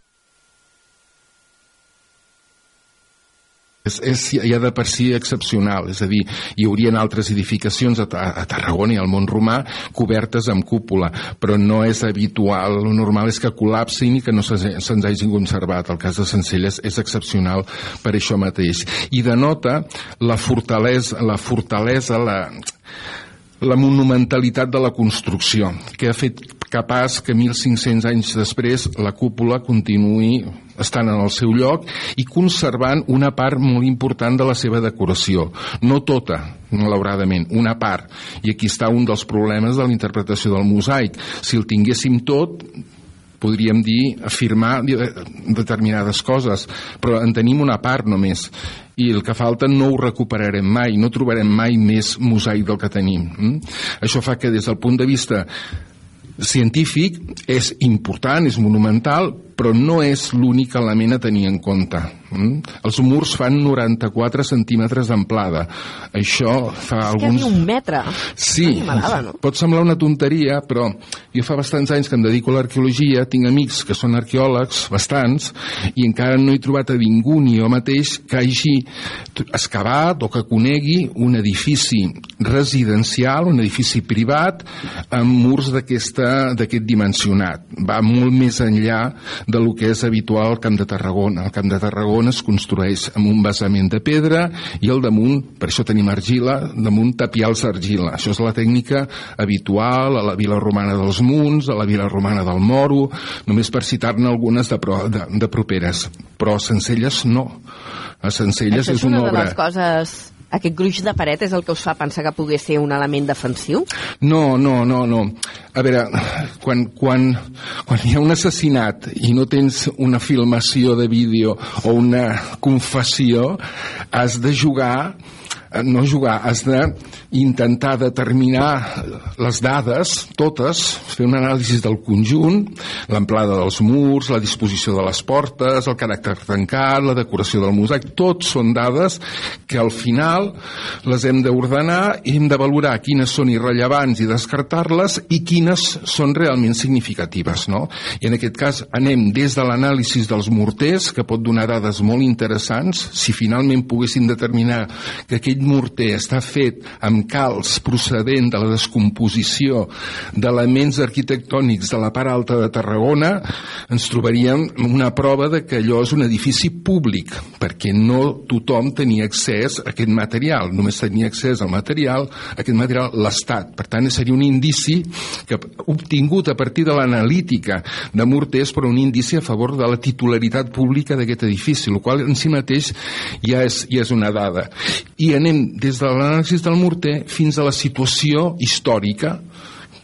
És, és ja de per si excepcional, és a dir, hi haurien altres edificacions a, a Tarragona i al món romà cobertes amb cúpula, però no és habitual, el normal és que col·lapsin i que no se'ns se hagin conservat. El cas de Sencelles és excepcional per això mateix. I denota la fortalesa, la fortalesa, la, la monumentalitat de la construcció, que ha fet capaç que 1.500 anys després la cúpula continuï estan en el seu lloc i conservant una part molt important de la seva decoració. No tota, malauradament, una part. I aquí està un dels problemes de la interpretació del mosaic. Si el tinguéssim tot, podríem dir, afirmar determinades coses, però en tenim una part només i el que falta no ho recuperarem mai, no trobarem mai més mosaic del que tenim. Mm? Això fa que des del punt de vista científic és important, és monumental, però no és l'únic element a tenir en compte. Mm? Els murs fan 94 centímetres d'amplada. Això fa és alguns... És un metre. Sí, no? pot semblar una tonteria, però jo fa bastants anys que em dedico a l'arqueologia, tinc amics que són arqueòlegs, bastants, i encara no he trobat a ningú, ni jo mateix, que hagi excavat o que conegui un edifici residencial, un edifici privat, amb murs d'aquest dimensionat. Va molt més enllà de lo que és habitual al Camp de Tarragona. El Camp de Tarragona es construeix amb un basament de pedra i al damunt, per això tenim argila, damunt tapials d'argila. Això és la tècnica habitual a la vila romana dels Munts, a la vila romana del Moro, només per citar-ne algunes de, pro, de, de properes. Però a Sencelles no. A Sencelles Això és una, una obra... de les coses aquest gruix de paret és el que us fa pensar que pogués ser un element defensiu? No, no, no, no. A veure, quan, quan, quan hi ha un assassinat i no tens una filmació de vídeo o una confessió, has de jugar no jugar, has d'intentar determinar les dades, totes, fer un anàlisi del conjunt, l'amplada dels murs, la disposició de les portes, el caràcter tancat, la decoració del mosaic, tots són dades que al final les hem d'ordenar i hem de valorar quines són irrellevants i descartar-les i quines són realment significatives, no? I en aquest cas anem des de l'anàlisi dels morters, que pot donar dades molt interessants, si finalment poguessin determinar que aquell morter està fet amb calç procedent de la descomposició d'elements arquitectònics de la part alta de Tarragona, ens trobaríem una prova de que allò és un edifici públic, perquè no tothom tenia accés a aquest material, només tenia accés al material, a aquest material l'Estat. Per tant, seria un indici que obtingut a partir de l'analítica de morters, però un indici a favor de la titularitat pública d'aquest edifici, el qual en si mateix ja és, ja és una dada. I anem des de l'anàlisi del morter fins a la situació històrica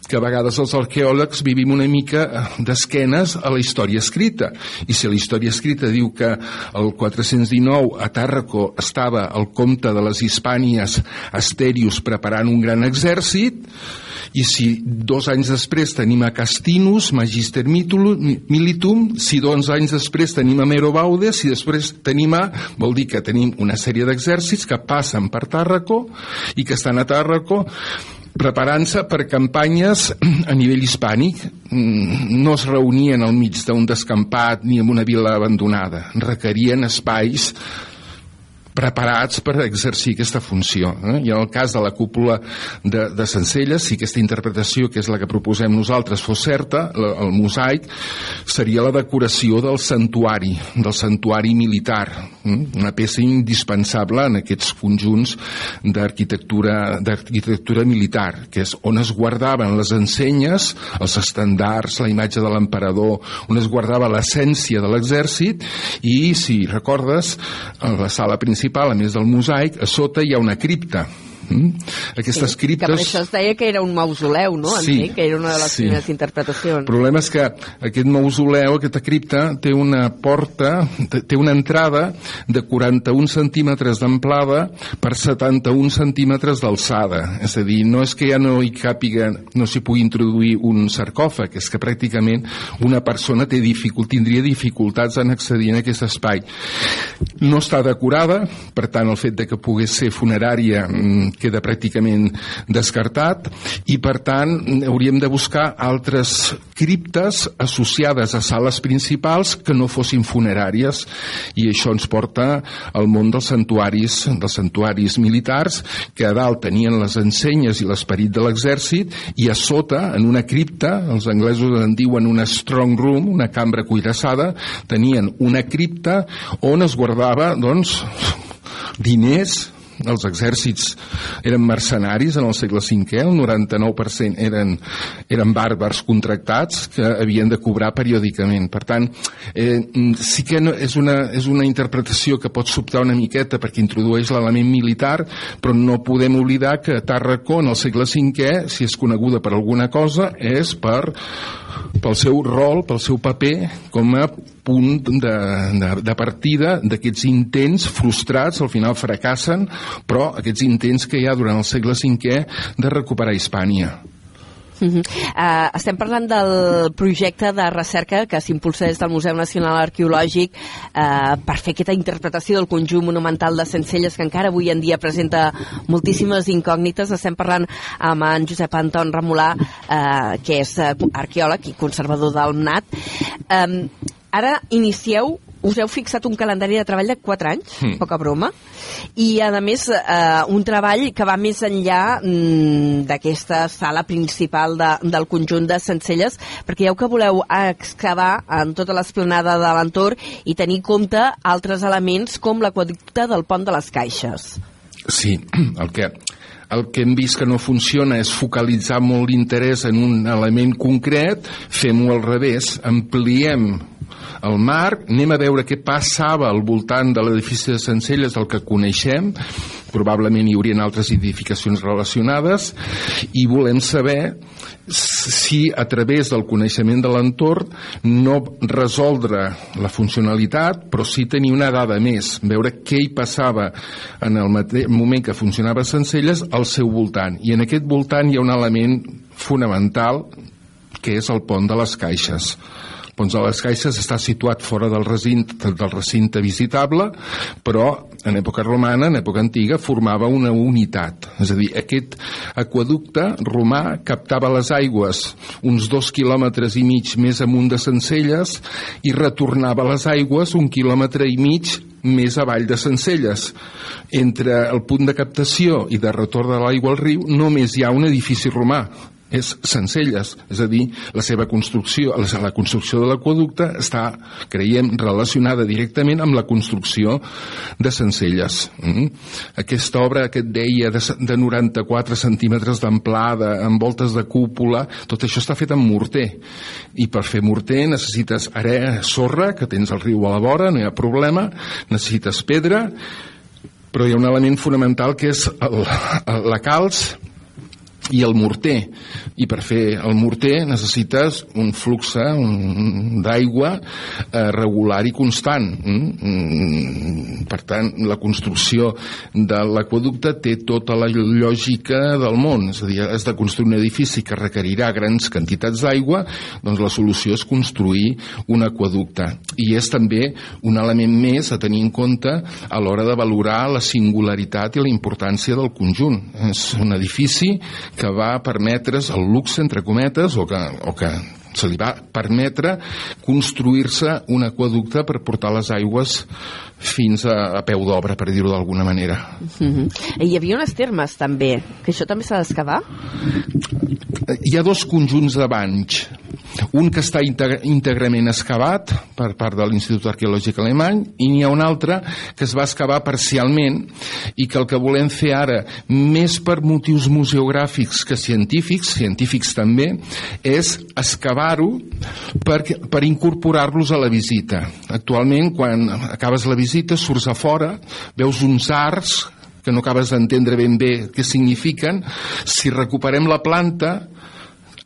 que a vegades els arqueòlegs vivim una mica d'esquenes a la història escrita. I si la història escrita diu que el 419 a Tàrraco estava el comte de les Hispànies Asterius preparant un gran exèrcit, i si dos anys després tenim a Castinus, Magister Militum, si dos anys després tenim a Mero Baudes, si després tenim a... vol dir que tenim una sèrie d'exèrcits que passen per Tàrraco i que estan a Tàrraco preparant-se per campanyes a nivell hispànic. No es reunien al mig d'un descampat ni en una vila abandonada. Requerien espais preparats per exercir aquesta funció. Eh? I en el cas de la cúpula de, de Sencelles, si aquesta interpretació, que és la que proposem nosaltres, fos certa, la, el mosaic seria la decoració del santuari, del santuari militar, eh? una peça indispensable en aquests conjunts d'arquitectura militar, que és on es guardaven les ensenyes, els estandards, la imatge de l'emperador, on es guardava l'essència de l'exèrcit i, si recordes, a la sala principal, a més del mosaic, a sota hi ha una cripta, Mm? Aquestes sí, criptes... Que per això es deia que era un mausoleu, no? Sí, Entenc que era una de les sí. primeres interpretacions. El problema és que aquest mausoleu, aquesta cripta, té una porta, té una entrada de 41 centímetres d'amplada per 71 centímetres d'alçada. És a dir, no és que ja no hi càpiga, no s'hi pugui introduir un sarcòfag, és que pràcticament una persona té dificult, tindria dificultats en accedir en aquest espai. No està decorada, per tant, el fet de que pogués ser funerària mm, queda pràcticament descartat i per tant hauríem de buscar altres criptes associades a sales principals que no fossin funeràries. I això ens porta al món dels santuaris dels santuaris militars que a dalt tenien les ensenyes i l'esperit de l'exèrcit i a sota en una cripta, els anglesos en diuen una strong room, una cambra cuirassada tenien una cripta on es guardava doncs diners els exèrcits eren mercenaris en el segle V, el 99% eren, eren bàrbars contractats que havien de cobrar periòdicament. Per tant, eh, sí que no, és, una, és una interpretació que pot sobtar una miqueta perquè introdueix l'element militar, però no podem oblidar que Tàrraco en el segle V, si és coneguda per alguna cosa, és per pel seu rol, pel seu paper com a punt de, de, de partida d'aquests intents frustrats, al final fracassen, però aquests intents que hi ha durant el segle V de recuperar Hispània. Uh -huh. uh, estem parlant del projecte de recerca que s'impulsa des del Museu Nacional Arqueològic uh, per fer aquesta interpretació del conjunt monumental de Sencelles que encara avui en dia presenta moltíssimes incògnites. Estem parlant amb en Josep Anton Ramolà, uh, que és arqueòleg i conservador del MNAT. Um, ara inicieu us heu fixat un calendari de treball de 4 anys, mm. poca broma, i a més eh, un treball que va més enllà mm, d'aquesta sala principal de, del conjunt de Sencelles, perquè ja que voleu excavar en tota l'esplanada de l'entorn i tenir en compte altres elements com l'aquaducte del pont de les Caixes. Sí, el que el que hem vist que no funciona és focalitzar molt l'interès en un element concret, fem-ho al revés, ampliem el marc, anem a veure què passava al voltant de l'edifici de Sencelles, el que coneixem, probablement hi haurien altres edificacions relacionades, i volem saber si a través del coneixement de l'entorn no resoldre la funcionalitat, però sí tenir una dada més, veure què hi passava en el moment que funcionava Sencelles al seu voltant. I en aquest voltant hi ha un element fonamental que és el pont de les caixes Pons de les Caixes està situat fora del recinte, del recinte visitable, però en època romana, en època antiga, formava una unitat. És a dir, aquest aquaducte romà captava les aigües uns dos quilòmetres i mig més amunt de Sencelles i retornava les aigües un quilòmetre i mig més avall de Sencelles. Entre el punt de captació i de retorn de l'aigua al riu només hi ha un edifici romà, és Sencelles, és a dir, la seva construcció, la construcció de l'aquaducte està, creiem, relacionada directament amb la construcció de Sencelles. Mm? Aquesta obra que et deia de, de 94 centímetres d'amplada, amb voltes de cúpula, tot això està fet amb morter. I per fer morter necessites area, sorra, que tens el riu a la vora, no hi ha problema, necessites pedra, però hi ha un element fonamental que és el, el, la calç i el morter. I per fer el morter necessites un flux eh, d'aigua eh, regular i constant. Mm? Mm, per tant, la construcció de l'aquaducte té tota la lògica del món. És a dir, has de construir un edifici que requerirà grans quantitats d'aigua, doncs la solució és construir un aquaducte. I és també un element més a tenir en compte a l'hora de valorar la singularitat i la importància del conjunt. És un edifici que va permetre's el luxe, entre cometes, o que, o que se li va permetre construir-se un aquaducte per portar les aigües fins a, a peu d'obra, per dir-ho d'alguna manera. Uh -huh. Hi havia unes termes, també, que això també s'ha d'excavar? Hi ha dos conjunts de banys. Un que està íntegrament excavat per part de l'Institut Arqueològic Alemany i n'hi ha un altre que es va excavar parcialment i que el que volem fer ara, més per motius museogràfics que científics, científics també, és excavar-ho per, per incorporar-los a la visita. Actualment, quan acabes la visita, surts a fora, veus uns arcs que no acabes d'entendre ben bé què signifiquen. Si recuperem la planta,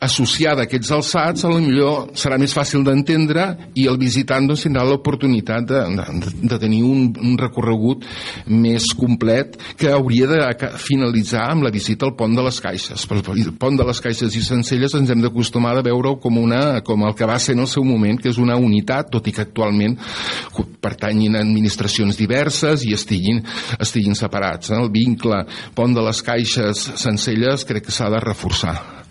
associada a aquests alçats, a lo millor serà més fàcil d'entendre i el visitant doncs, tindrà l'oportunitat de, de, de tenir un, un recorregut més complet que hauria de finalitzar amb la visita al pont de les Caixes. Però el pont de les Caixes i Sencelles ens hem d'acostumar a veure com, una, com el que va ser en el seu moment, que és una unitat, tot i que actualment pertanyin a administracions diverses i estiguin, estiguin separats. El vincle pont de les Caixes Sencelles crec que s'ha de reforçar.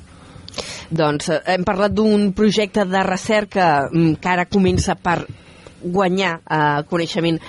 Doncs eh, hem parlat d'un projecte de recerca mm, que ara comença per guanyar eh, coneixement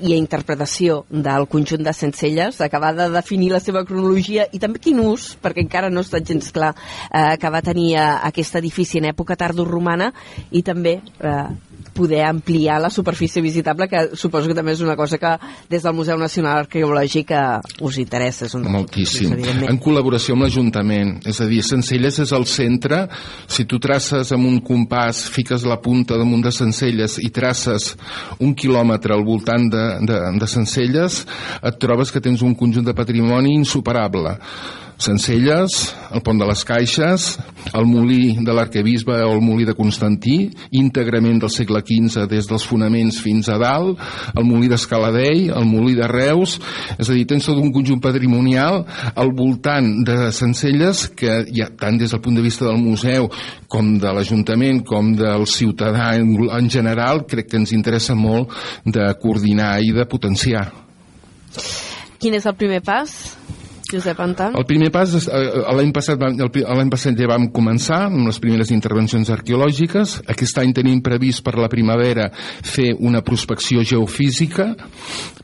i interpretació del conjunt de Sencelles, acabar de definir la seva cronologia i també quin ús, perquè encara no està gens clar eh, que va tenir eh, aquest edifici en època tardoromana i també eh, poder ampliar la superfície visitable, que suposo que també és una cosa que des del Museu Nacional Arqueològic eh, us interessa. Un Moltíssim. En col·laboració amb l'Ajuntament. És a dir, Sencelles és el centre. Si tu traces amb un compàs, fiques la punta damunt de Sencelles i traces un quilòmetre al voltant de, de, de Sencelles, et trobes que tens un conjunt de patrimoni insuperable Sencelles, el pont de les Caixes, el molí de l'arquebisbe o el molí de Constantí, íntegrament del segle XV des dels fonaments fins a dalt, el molí d'Escaladell, el molí de Reus, és a dir, tens tot un conjunt patrimonial al voltant de Sencelles que ja, tant des del punt de vista del museu com de l'Ajuntament com del ciutadà en, en general crec que ens interessa molt de coordinar i de potenciar. Quin és el primer pas? Josep Anton? El primer pas, eh, l'any passat, l'any passat ja vam començar amb les primeres intervencions arqueològiques. Aquest any tenim previst per la primavera fer una prospecció geofísica.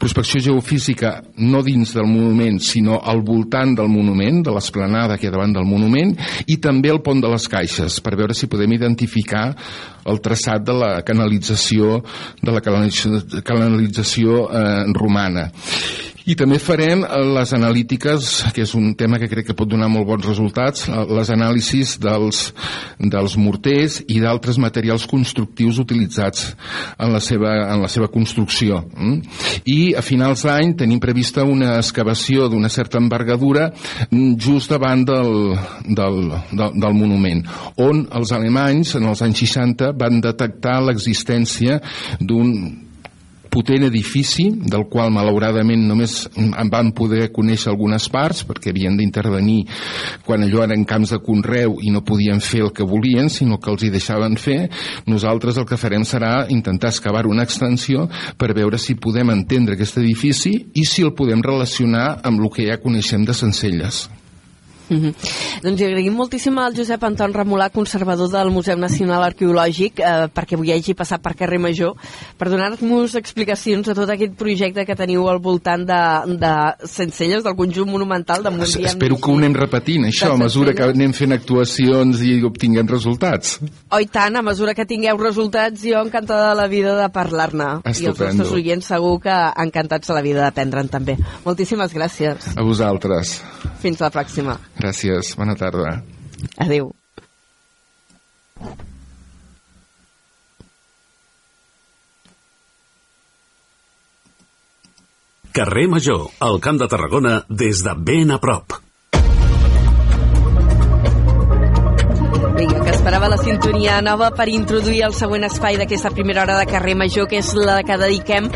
Prospecció geofísica no dins del monument, sinó al voltant del monument, de l'esplanada que hi ha davant del monument, i també el pont de les caixes, per veure si podem identificar el traçat de la canalització de la canalització eh, romana i també farem eh, les analítiques, que és un tema que crec que pot donar molt bons resultats, eh, les anàlisis dels, dels morters i d'altres materials constructius utilitzats en la seva, en la seva construcció. Mm? I a finals d'any tenim prevista una excavació d'una certa envergadura mm, just davant del, del, del, del monument, on els alemanys en els anys 60 van detectar l'existència d'un potent edifici del qual malauradament només en van poder conèixer algunes parts perquè havien d'intervenir quan allò eren camps de conreu i no podien fer el que volien sinó que els hi deixaven fer. Nosaltres el que farem serà intentar excavar una extensió per veure si podem entendre aquest edifici i si el podem relacionar amb el que ja coneixem de Sencelles Mm -hmm. Doncs agraïm moltíssim al Josep Anton Remolà, conservador del Museu Nacional Arqueològic, eh, perquè avui hagi passat per carrer Major, per donar-nos explicacions de tot aquest projecte que teniu al voltant de, de Sencelles, del conjunt monumental de Montbriant. Espero que ho anem repetint, això, a mesura que anem fent actuacions i obtinguem resultats. Oh, i tant, a mesura que tingueu resultats, jo encantada de la vida de parlar-ne. I els nostres oients segur que encantats a la vida d'aprendre'n també. Moltíssimes gràcies. A vosaltres. Fins la pròxima. Gràcies, bona tarda. Adéu. Carrer Major, al Camp de Tarragona, des de ben a prop. Vinga, que esperava la sintonia nova per introduir el següent espai d'aquesta primera hora de carrer Major, que és la que dediquem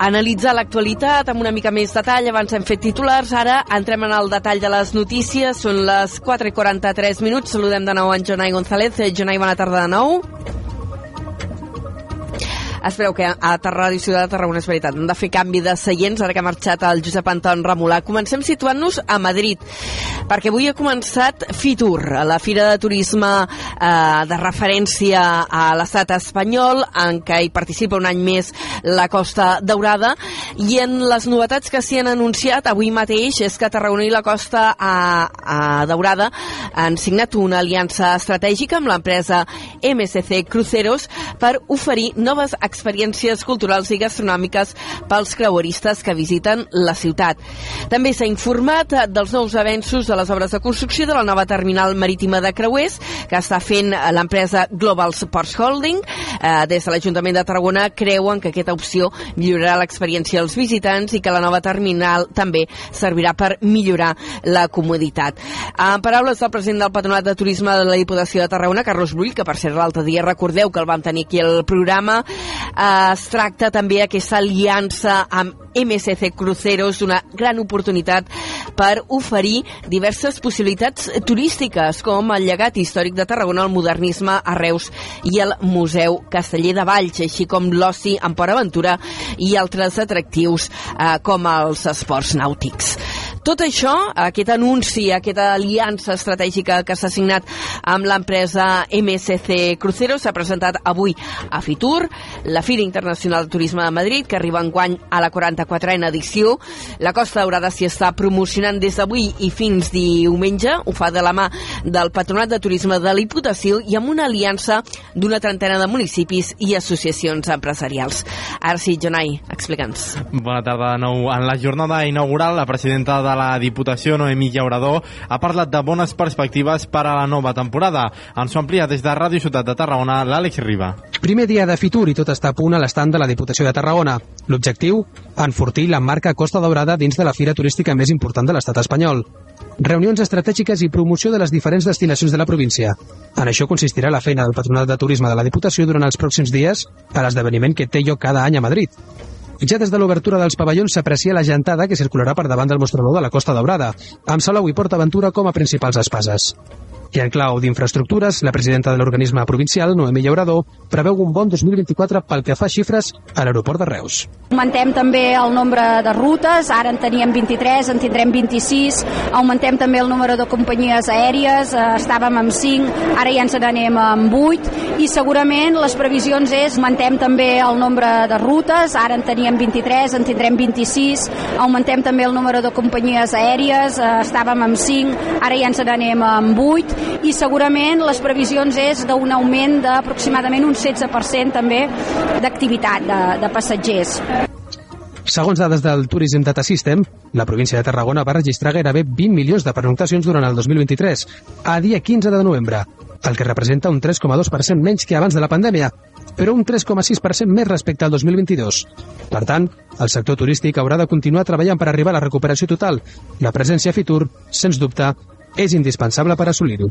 analitzar l'actualitat amb una mica més detall. Abans hem fet titulars, ara entrem en el detall de les notícies. Són les 4 i 43 minuts. Saludem de nou en Jonai González. Jonai, bona tarda de nou. Es veu que a Ràdio Ciutat de Tarragona és veritat, hem de fer canvi de seients ara que ha marxat el Josep Anton Remolà. Comencem situant-nos a Madrid, perquè avui ha començat Fitur, la Fira de Turisme eh, de referència a l'estat espanyol, en què hi participa un any més la Costa Daurada, i en les novetats que s'hi han anunciat avui mateix és que Tarragona i la Costa a, a Daurada han signat una aliança estratègica amb l'empresa MSC Cruceros per oferir noves experiències culturals i gastronòmiques pels creueristes que visiten la ciutat. També s'ha informat dels nous avenços de les obres de construcció de la nova terminal marítima de creuers que està fent l'empresa Global Sports Holding. Eh, des de l'Ajuntament de Tarragona creuen que aquesta opció millorarà l'experiència als visitants i que la nova terminal també servirà per millorar la comoditat. En paraules del president del Patronat de Turisme de la Diputació de Tarragona, Carlos Brull, que per cert l'altre dia recordeu que el vam tenir aquí al programa, eh, es tracta també aquesta aliança amb MSC Cruceros, una gran oportunitat per oferir diverses possibilitats turístiques, com el llegat històric de Tarragona, el modernisme a Reus i el Museu Casteller de Valls, així com l'oci en Port Aventura i altres atractius eh, com els esports nàutics. Tot això, aquest anunci, aquesta aliança estratègica que s'ha signat amb l'empresa MSC Cruceros s'ha presentat avui a Fitur, la Fira Internacional de Turisme de Madrid, que arriba enguany a la 44a edició. La Costa Daurada s'hi està promocionant des d'avui i fins diumenge. Ho fa de la mà del Patronat de Turisme de l'Iputació i amb una aliança d'una trentena de municipis i associacions empresarials. Ara sí, Jonai, explica'ns. Bona tarda de nou. En la jornada inaugural, la presidenta de la Diputació, Noemí Llaurador, ha parlat de bones perspectives per a la nova temporada. Ens ho amplia des de Ràdio Ciutat de Tarragona, l'Àlex Riba. Primer dia de Fitur i tot està a punt a l'estand de la Diputació de Tarragona. L'objectiu? Enfortir la marca Costa Daurada dins de la fira turística més important de l'estat espanyol. Reunions estratègiques i promoció de les diferents destinacions de la província. En això consistirà la feina del Patronat de Turisme de la Diputació durant els pròxims dies a l'esdeveniment que té lloc cada any a Madrid. Ja des de l'obertura dels pavellons s'aprecia la gentada que circularà per davant del mostrador de la Costa Daurada, amb Salau i Port Aventura com a principals espases. I en clau d'infraestructures, la presidenta de l'organisme provincial, Noemí Llaurador, preveu un bon 2024 pel que fa xifres a l'aeroport de Reus. Augmentem també el nombre de rutes, ara en teníem 23, en tindrem 26, augmentem també el número de companyies aèries, eh, estàvem amb 5, ara ja ens n'anem amb 8, i segurament les previsions és augmentem també el nombre de rutes, ara en teníem 23, en tindrem 26, augmentem també el número de companyies aèries, eh, estàvem amb 5, ara ja ens n'anem amb 8, i segurament les previsions és d'un augment d'aproximadament un 16% també d'activitat de, de passatgers. Segons dades del Tourism Data System, la província de Tarragona va registrar gairebé 20 milions de pernoctacions durant el 2023, a dia 15 de novembre, el que representa un 3,2% menys que abans de la pandèmia, però un 3,6% més respecte al 2022. Per tant, el sector turístic haurà de continuar treballant per arribar a la recuperació total. La presència a Fitur, sens dubte, és indispensable per assolir-ho.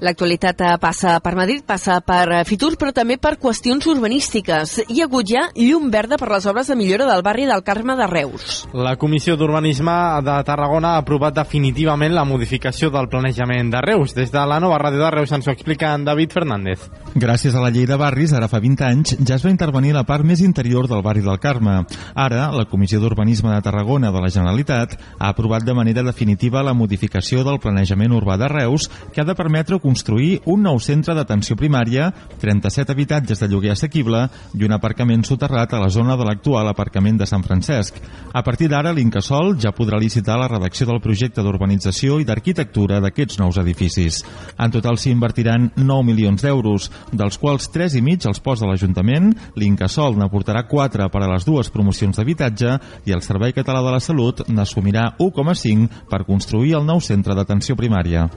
L'actualitat eh, passa per Madrid, passa per eh, Fitur, però també per qüestions urbanístiques. Hi ha hagut ja llum verda per les obres de millora del barri del Carme de Reus. La Comissió d'Urbanisme de Tarragona ha aprovat definitivament la modificació del planejament de Reus. Des de la nova ràdio de Reus ens ho explica en David Fernández. Gràcies a la llei de barris, ara fa 20 anys, ja es va intervenir la part més interior del barri del Carme. Ara, la Comissió d'Urbanisme de Tarragona de la Generalitat ha aprovat de manera definitiva la modificació del planejament urbà de Reus, que ha de permetre construir un nou centre d'atenció primària, 37 habitatges de lloguer assequible i un aparcament soterrat a la zona de l'actual aparcament de Sant Francesc. A partir d'ara, l'Incasol ja podrà licitar la redacció del projecte d'urbanització i d'arquitectura d'aquests nous edificis. En total s'hi invertiran 9 milions d'euros, dels quals 3 i mig els posa l'Ajuntament, l'Incasol n'aportarà 4 per a les dues promocions d'habitatge i el Servei Català de la Salut n'assumirà 1,5 per construir el nou centre d'atenció primària.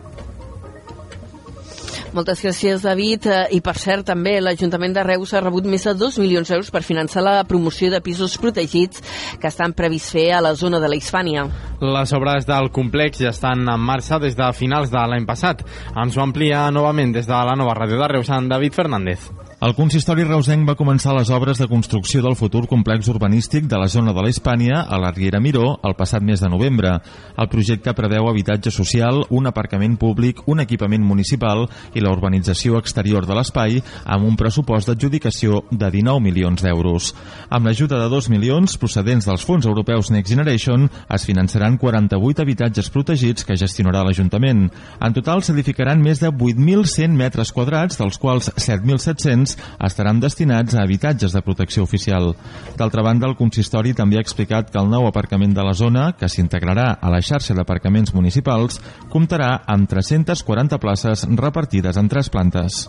Moltes gràcies, David. Eh, I, per cert, també l'Ajuntament de Reus ha rebut més de 2 milions d'euros per finançar la promoció de pisos protegits que estan previst fer a la zona de la Hispània. Les obres del complex ja estan en marxa des de finals de l'any passat. Ens ho amplia novament des de la nova ràdio de Reus, en David Fernández. El consistori reusenc va començar les obres de construcció del futur complex urbanístic de la zona de la Hispània a la Riera Miró el passat mes de novembre. El projecte preveu habitatge social, un aparcament públic, un equipament municipal i la urbanització exterior de l'espai amb un pressupost d'adjudicació de 19 milions d'euros. Amb l'ajuda de 2 milions procedents dels fons europeus Next Generation es finançaran 48 habitatges protegits que gestionarà l'Ajuntament. En total s'edificaran més de 8.100 metres quadrats, dels quals 7.700 estaran destinats a habitatges de protecció oficial. D'altra banda, el consistori també ha explicat que el nou aparcament de la zona, que s'integrarà a la xarxa d'aparcaments municipals, comptarà amb 340 places repartides en tres plantes.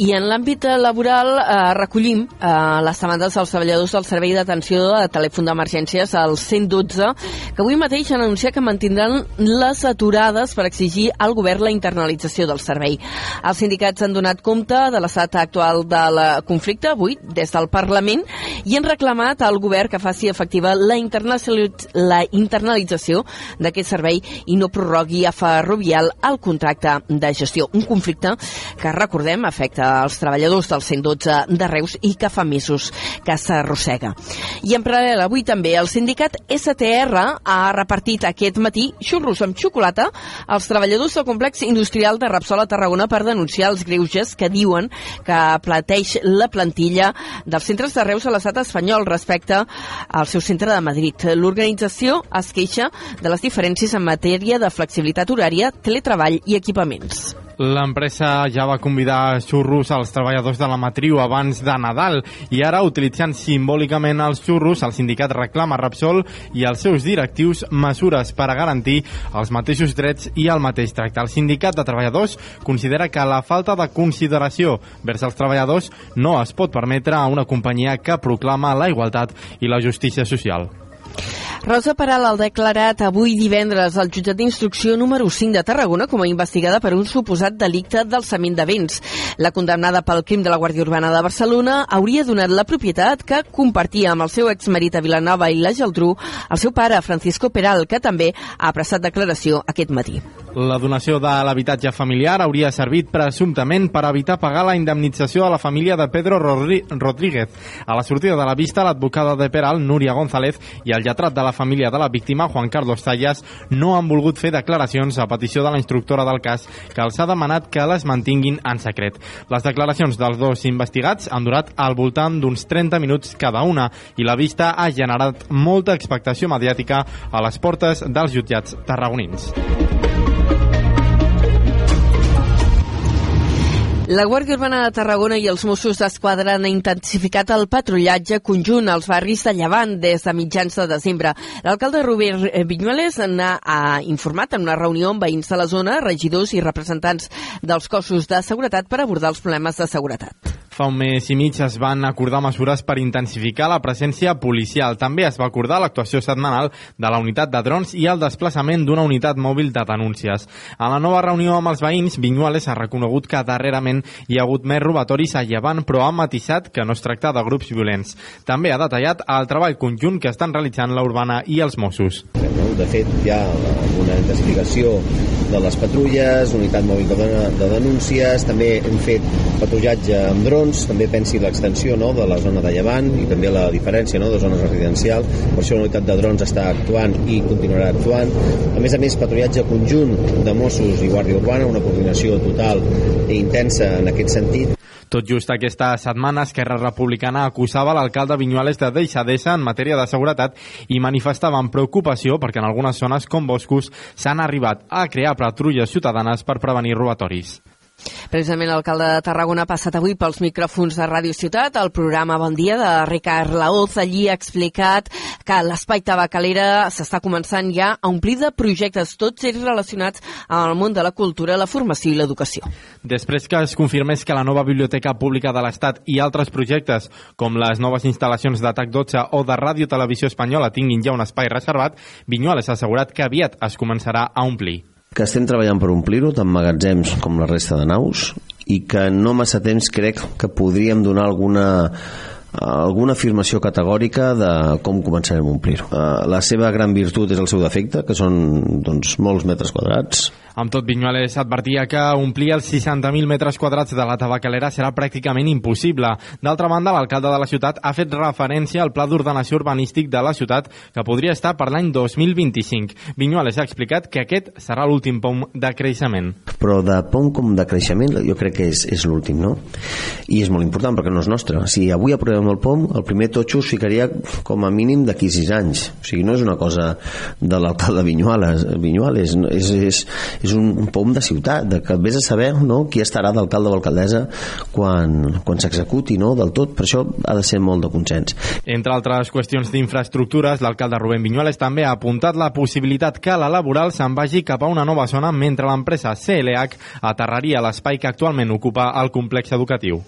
I en l'àmbit laboral eh, recollim eh, les demandes dels treballadors del Servei d'Atenció de Telèfon d'Emergències al 112, que avui mateix han anunciat que mantindran les aturades per exigir al govern la internalització del servei. Els sindicats han donat compte de l'estat actual del conflicte avui des del Parlament i han reclamat al govern que faci efectiva la, la internalització d'aquest servei i no prorrogui a Ferrovial el contracte de gestió. Un conflicte que, recordem, afecta als treballadors del 112 de Reus i que fa mesos que s'arrossega. I en paral·lel, avui també el sindicat STR ha repartit aquest matí xurros amb xocolata als treballadors del complex industrial de Rapsol a Tarragona per denunciar els greuges que diuen que plateix la plantilla dels centres de Reus a l'estat espanyol respecte al seu centre de Madrid. L'organització es queixa de les diferències en matèria de flexibilitat horària, teletreball i equipaments. L'empresa ja va convidar xurros als treballadors de la matriu abans de Nadal i ara, utilitzant simbòlicament els xurros, el sindicat reclama Repsol i als seus directius mesures per a garantir els mateixos drets i el mateix tracte. El sindicat de treballadors considera que la falta de consideració vers els treballadors no es pot permetre a una companyia que proclama la igualtat i la justícia social. Rosa Peral ha declarat avui divendres al jutjat d'instrucció número 5 de Tarragona com a investigada per un suposat delicte d'alçament de béns. La condemnada pel crim de la Guàrdia Urbana de Barcelona hauria donat la propietat que compartia amb el seu exmarit a Vilanova i la Geltrú el seu pare, Francisco Peral, que també ha prestat declaració aquest matí. La donació de l'habitatge familiar hauria servit presumptament per evitar pagar la indemnització a la família de Pedro Rodríguez. A la sortida de la vista, l'advocada de Peral, Núria González, i el lletrat de la família de la víctima, Juan Carlos Tallas, no han volgut fer declaracions a petició de la instructora del cas que els ha demanat que les mantinguin en secret. Les declaracions dels dos investigats han durat al voltant d'uns 30 minuts cada una i la vista ha generat molta expectació mediàtica a les portes dels jutjats tarragonins. La Guàrdia Urbana de Tarragona i els Mossos d'Esquadra han intensificat el patrullatge conjunt als barris de Llevant des de mitjans de desembre. L'alcalde Robert Viñuales n'ha informat en una reunió amb veïns de la zona, regidors i representants dels cossos de seguretat per abordar els problemes de seguretat. Fa un mes i mig es van acordar mesures per intensificar la presència policial. També es va acordar l'actuació setmanal de la unitat de drons i el desplaçament d'una unitat mòbil de denúncies. A la nova reunió amb els veïns, Vinyuales ha reconegut que darrerament hi ha hagut més robatoris a Llevant, però ha matisat que no es tracta de grups violents. També ha detallat el treball conjunt que estan realitzant la Urbana i els Mossos. De fet, hi ha una intensificació de les patrulles, unitat mòbil de denúncies, també hem fet patrullatge amb drons, també pensi l'extensió no, de la zona de Llevant i també la diferència no, de zones residencials, per això la unitat de drons està actuant i continuarà actuant. A més a més, patrullatge conjunt de Mossos i Guàrdia Urbana, una coordinació total i intensa en aquest sentit. Tot just aquesta setmana, Esquerra Republicana acusava l'alcalde Vinyuales de deixadesa en matèria de seguretat i manifestaven preocupació perquè en algunes zones com boscos s'han arribat a crear patrulles ciutadanes per prevenir robatoris. Precisament l'alcalde de Tarragona ha passat avui pels micròfons de Ràdio Ciutat, el programa Bon Dia de Ricard Laoz. Allí ha explicat que l'espai tabacalera s'està començant ja a omplir de projectes, tots ells relacionats amb el món de la cultura, la formació i l'educació. Després que es confirmés que la nova Biblioteca Pública de l'Estat i altres projectes, com les noves instal·lacions de TAC 12 o de Ràdio Televisió Espanyola tinguin ja un espai reservat, Vinyuales ha assegurat que aviat es començarà a omplir que estem treballant per omplir-ho, tant magatzems com la resta de naus, i que no massa temps crec que podríem donar alguna alguna afirmació categòrica de com començarem a omplir-ho. Uh, la seva gran virtut és el seu defecte, que són doncs, molts metres quadrats. Amb tot, Vinyuales advertia que omplir els 60.000 metres quadrats de la tabacalera serà pràcticament impossible. D'altra banda, l'alcalde de la ciutat ha fet referència al pla d'ordenació urbanístic de la ciutat que podria estar per l'any 2025. Vinyuales ha explicat que aquest serà l'últim pom de creixement. Però de pom com de creixement jo crec que és, és l'últim, no? I és molt important perquè no és nostre. Si avui aprovem el pom, el primer totxo es ficaria com a mínim d'aquí sis anys. O sigui, no és una cosa de l'alcalde Vinyuales, Vinyuales és, és, és un, un pom de ciutat, de que vés a saber no, qui estarà d'alcalde o alcaldessa quan, quan s'executi no, del tot. Per això ha de ser molt de consens. Entre altres qüestions d'infraestructures, l'alcalde Rubén Viñuales també ha apuntat la possibilitat que la laboral se'n vagi cap a una nova zona mentre l'empresa CLH aterraria l'espai que actualment ocupa el complex educatiu.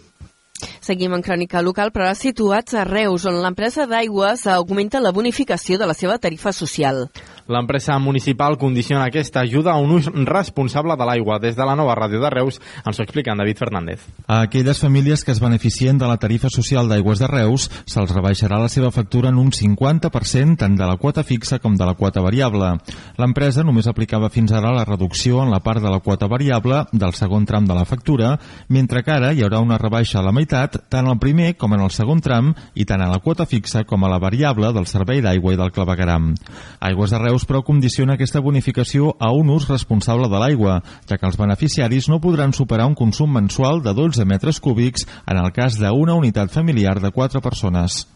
Seguim en crònica local, però ara situats a Reus, on l'empresa d'aigües augmenta la bonificació de la seva tarifa social. L'empresa municipal condiciona aquesta ajuda a un ús responsable de l'aigua. Des de la nova ràdio de Reus ens ho explica en David Fernández. A aquelles famílies que es beneficien de la tarifa social d'aigües de Reus se'ls rebaixarà la seva factura en un 50% tant de la quota fixa com de la quota variable. L'empresa només aplicava fins ara la reducció en la part de la quota variable del segon tram de la factura, mentre que ara hi haurà una rebaixa a la meitat tant al primer com en el segon tram i tant a la quota fixa com a la variable del servei d'aigua i del clavegaram. Aigües de Reus, però, condiciona aquesta bonificació a un ús responsable de l'aigua, ja que els beneficiaris no podran superar un consum mensual de 12 metres cúbics en el cas d'una unitat familiar de 4 persones.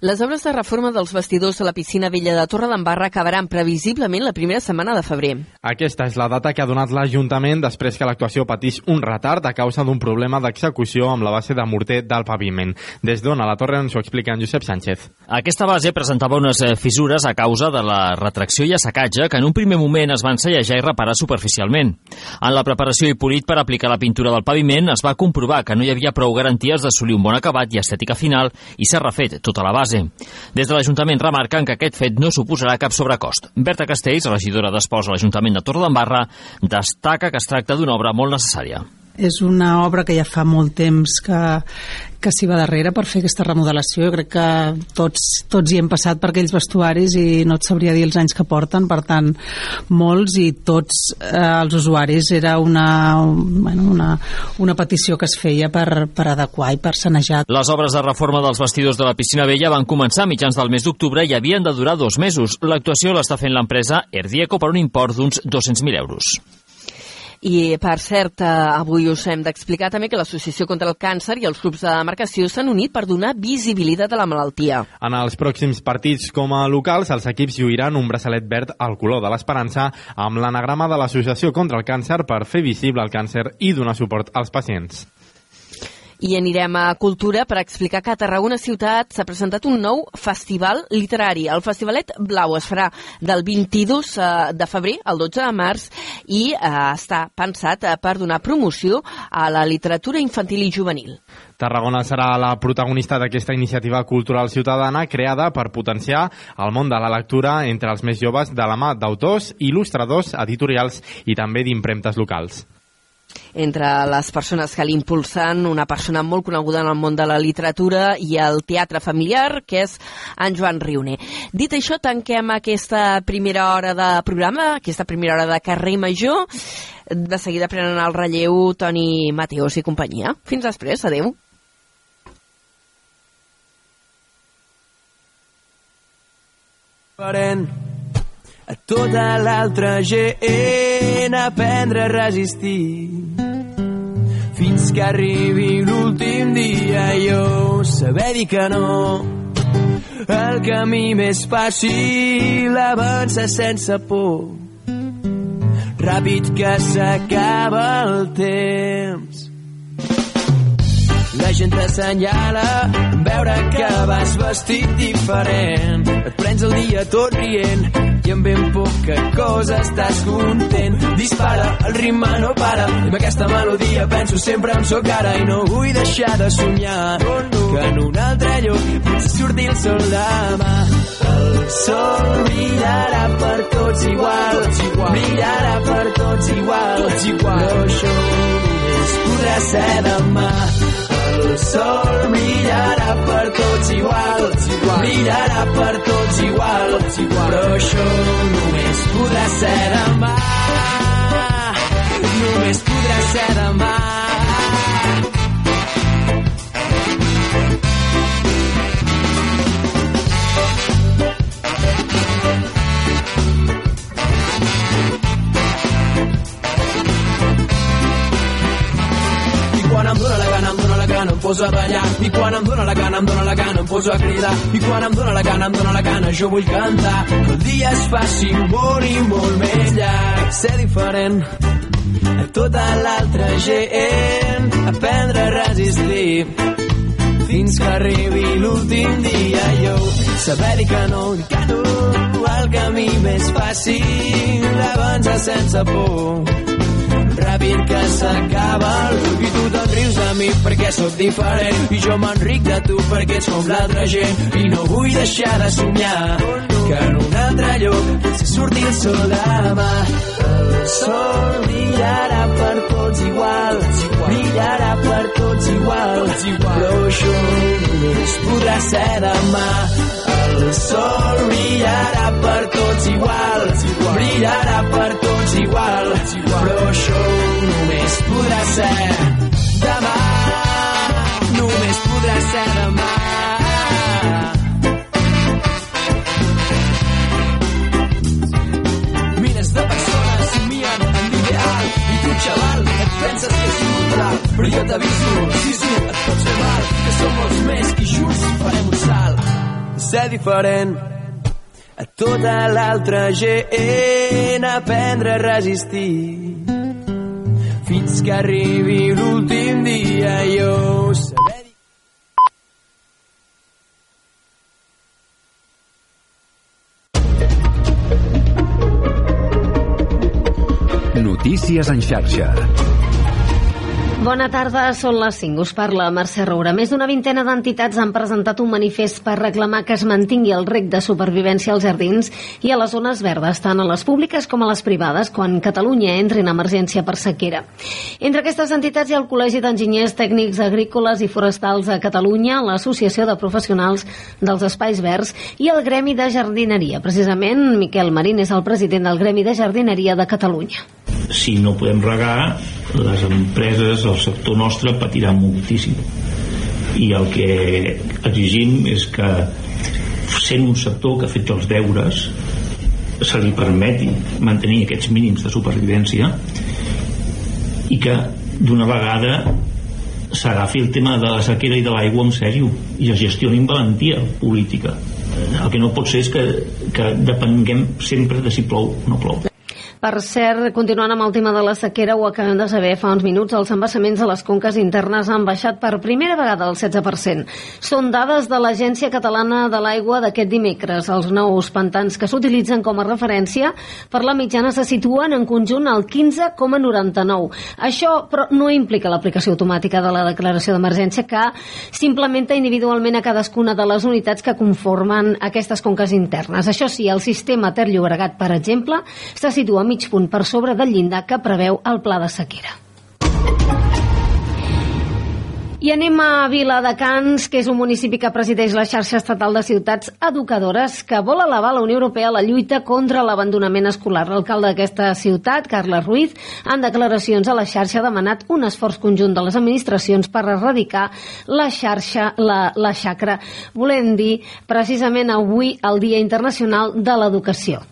Les obres de reforma dels vestidors de la piscina vella de Torre d'Embarra acabaran previsiblement la primera setmana de febrer. Aquesta és la data que ha donat l'Ajuntament després que l'actuació patís un retard a causa d'un problema d'execució amb la base de morter del paviment. Des d'on a la torre ens ho explica en Josep Sánchez. Aquesta base presentava unes eh, fissures a causa de la retracció i assecatge que en un primer moment es van sellejar i reparar superficialment. En la preparació i polit per aplicar la pintura del paviment es va comprovar que no hi havia prou garanties d'assolir un bon acabat i estètica final i s'ha refet tota la base. Des de l'Ajuntament remarquen que aquest fet no suposarà cap sobrecost. Berta Castells, regidora d'Esports a l'Ajuntament de Torredembarra, destaca que es tracta d'una obra molt necessària és una obra que ja fa molt temps que, que s'hi va darrere per fer aquesta remodelació. Jo crec que tots, tots hi hem passat per aquells vestuaris i no et sabria dir els anys que porten, per tant, molts i tots eh, els usuaris era una, bueno, una, una petició que es feia per, per adequar i per sanejar. Les obres de reforma dels vestidors de la piscina vella van començar a mitjans del mes d'octubre i havien de durar dos mesos. L'actuació l'està fent l'empresa Erdieco per un import d'uns 200.000 euros. I, per cert, eh, avui us hem d'explicar també que l'Associació contra el Càncer i els grups de demarcació s'han unit per donar visibilitat a la malaltia. En els pròxims partits com a locals, els equips lluiran un braçalet verd al color de l'esperança amb l'anagrama de l'Associació contra el Càncer per fer visible el càncer i donar suport als pacients. I anirem a Cultura per explicar que a Tarragona Ciutat s'ha presentat un nou festival literari. El Festivalet Blau es farà del 22 eh, de febrer al 12 de març i eh, està pensat eh, per donar promoció a la literatura infantil i juvenil. Tarragona serà la protagonista d'aquesta iniciativa cultural ciutadana creada per potenciar el món de la lectura entre els més joves de la mà d'autors, il·lustradors, editorials i també d'impremtes locals. Entre les persones que l'impulsen, una persona molt coneguda en el món de la literatura i el teatre familiar, que és en Joan Riuner. Dit això, tanquem aquesta primera hora de programa, aquesta primera hora de carrer major. De seguida prenen el relleu Toni Mateos i companyia. Fins després, adeu. Parent a tota l'altra gent aprendre a resistir. Fins que arribi l'últim dia jo saber dir que no. El camí més fàcil avança sense por. Ràpid que s'acaba el temps. La gent t'assenyala veure que vas vestit diferent. Et prens el dia tot rient i amb ben poca cosa estàs content. Dispara, el ritme no para i amb aquesta melodia penso sempre en sóc ara i no vull deixar de somiar que en un altre lloc potser surti el sol demà. El sol brillarà per tots igual, brillarà per tots igual, tots igual. però això només podrà ser demà el sol brillarà per tots igual, brillarà per tots igual, però això només podrà ser demà. ser demà. Em dóna la gana, em dóna la gana, em poso a ballar. I quan em dóna la gana, em dóna la gana, em poso a cridar. I quan em dóna la gana, em dóna la gana, jo vull cantar. Que el dia es faci molt i molt més llarg. Ser diferent a tota l'altra gent. Aprendre a resistir fins que arribi l'últim dia jo saber dir que no, dir que no el camí més fàcil avançar sense por ràpid que s'acaba i tu te'n rius de mi perquè sóc diferent. I jo m'enric de tu perquè ets com l'altra gent. I no vull deixar de somiar que en un altre lloc potser surti el sol demà. Sol brillarà per tots igual brillarà per tots igual. Però això només podrà ser demà sol brillarà per tots igual brillarà per tots igual però això només podrà ser demà només podrà ser demà. Milers de persones somien en l'ideal i tu, xaval, et penses que és immortal però jo t'aviso, sisu, et pots fer mal que som molts més que junts farem ser diferent a tota l'altra gent aprendre a resistir fins que arribi l'últim dia jo saber Notícies en xarxa. Bona tarda, són les 5. Us parla Mercè Roura. Més d'una vintena d'entitats han presentat un manifest per reclamar que es mantingui el rec de supervivència als jardins i a les zones verdes, tant a les públiques com a les privades, quan Catalunya entri en emergència per sequera. Entre aquestes entitats hi ha el Col·legi d'Enginyers Tècnics Agrícoles i Forestals a Catalunya, l'Associació de Professionals dels Espais Verds i el Gremi de Jardineria. Precisament, Miquel Marín és el president del Gremi de Jardineria de Catalunya. si no podem regar les empreses, el sector nostre patirà moltíssim. I el que exigim és que sent un sector que ha fet els deures se li permeti mantenir aquests mínims de supervivència i que d'una vegada s'agafi el tema de la sequera i de l'aigua en sèrio i es gestioni amb valentia política. El que no pot ser és que, que depenguem sempre de si plou o no plou Per cert, continuant amb el tema de la sequera, ho acabem de saber fa uns minuts, els embassaments a les conques internes han baixat per primera vegada el 16%. Són dades de l'Agència Catalana de l'Aigua d'aquest dimecres. Els nous pantans que s'utilitzen com a referència per la mitjana se situen en conjunt al 15,99. Això, però, no implica l'aplicació automàtica de la declaració d'emergència que s'implementa individualment a cadascuna de les unitats que conformen aquestes conques internes. Això sí, el sistema Ter Llobregat, per exemple, se situa mig punt per sobre del llindar que preveu el pla de sequera. I anem a Viladecans, que és un municipi que presideix la xarxa estatal de ciutats educadores que vol elevar a la Unió Europea la lluita contra l'abandonament escolar. L'alcalde d'aquesta ciutat, Carles Ruiz, en declaracions a la xarxa ha demanat un esforç conjunt de les administracions per erradicar la xarxa, la, la xacra, volent dir precisament avui el Dia Internacional de l'Educació.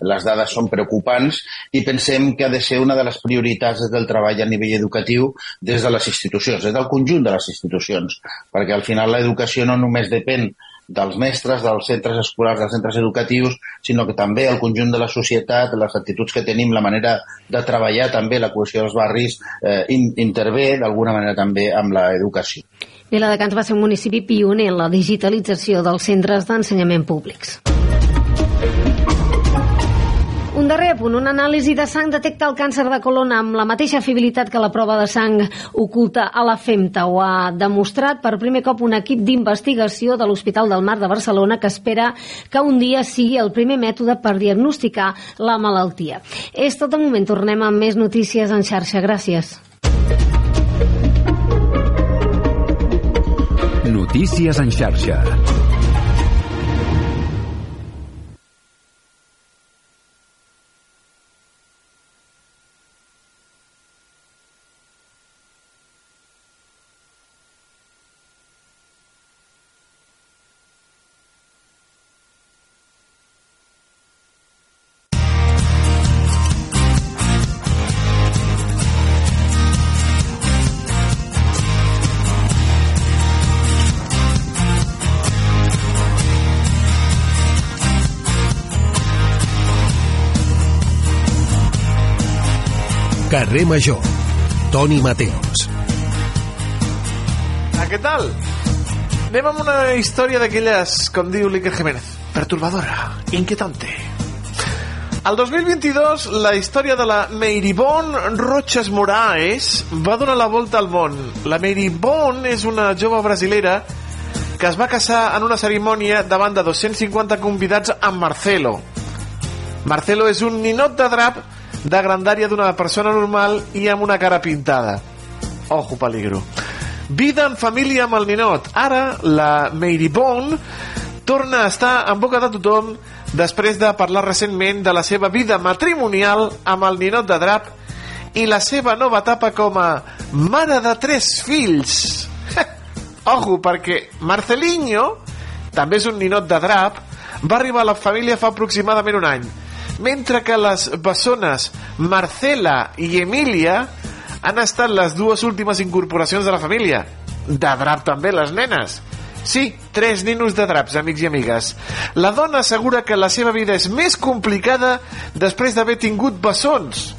Les dades són preocupants i pensem que ha de ser una de les prioritats del treball a nivell educatiu des de les institucions, des del conjunt de les institucions, perquè al final l'educació no només depèn dels mestres, dels centres escolars, dels centres educatius, sinó que també el conjunt de la societat, les actituds que tenim, la manera de treballar també, la cohesió dels barris, eh, in, intervé d'alguna manera també amb l'educació. Viladecans va ser un municipi pioner en la digitalització dels centres d'ensenyament públics. Un darrer punt, una anàlisi de sang detecta el càncer de colon amb la mateixa fiabilitat que la prova de sang oculta a la FEMTA. Ho ha demostrat per primer cop un equip d'investigació de l'Hospital del Mar de Barcelona que espera que un dia sigui el primer mètode per diagnosticar la malaltia. És tot de moment, tornem amb més notícies en xarxa. Gràcies. Notícies en xarxa. Carrer Major. Toni Mateos. Ah, què tal? Anem amb una història d'aquelles, com diu l'Iker Jiménez, perturbadora, inquietante. El 2022, la història de la Meiribon Roches Moraes va donar la volta al món. La Meiribon és una jove brasilera que es va casar en una cerimònia davant de 250 convidats amb Marcelo. Marcelo és un ninot de drap de grandària d'una persona normal i amb una cara pintada. Ojo, peligro. Vida en família amb el ninot. Ara, la Meiribon torna a estar en boca de tothom després de parlar recentment de la seva vida matrimonial amb el ninot de drap i la seva nova etapa com a mare de tres fills. Ojo, perquè Marcelinho, també és un ninot de drap, va arribar a la família fa aproximadament un any, mentre que les bessones Marcela i Emilia han estat les dues últimes incorporacions de la família. De drap també, les nenes. Sí, tres ninos de draps, amics i amigues. La dona assegura que la seva vida és més complicada després d'haver tingut bessons.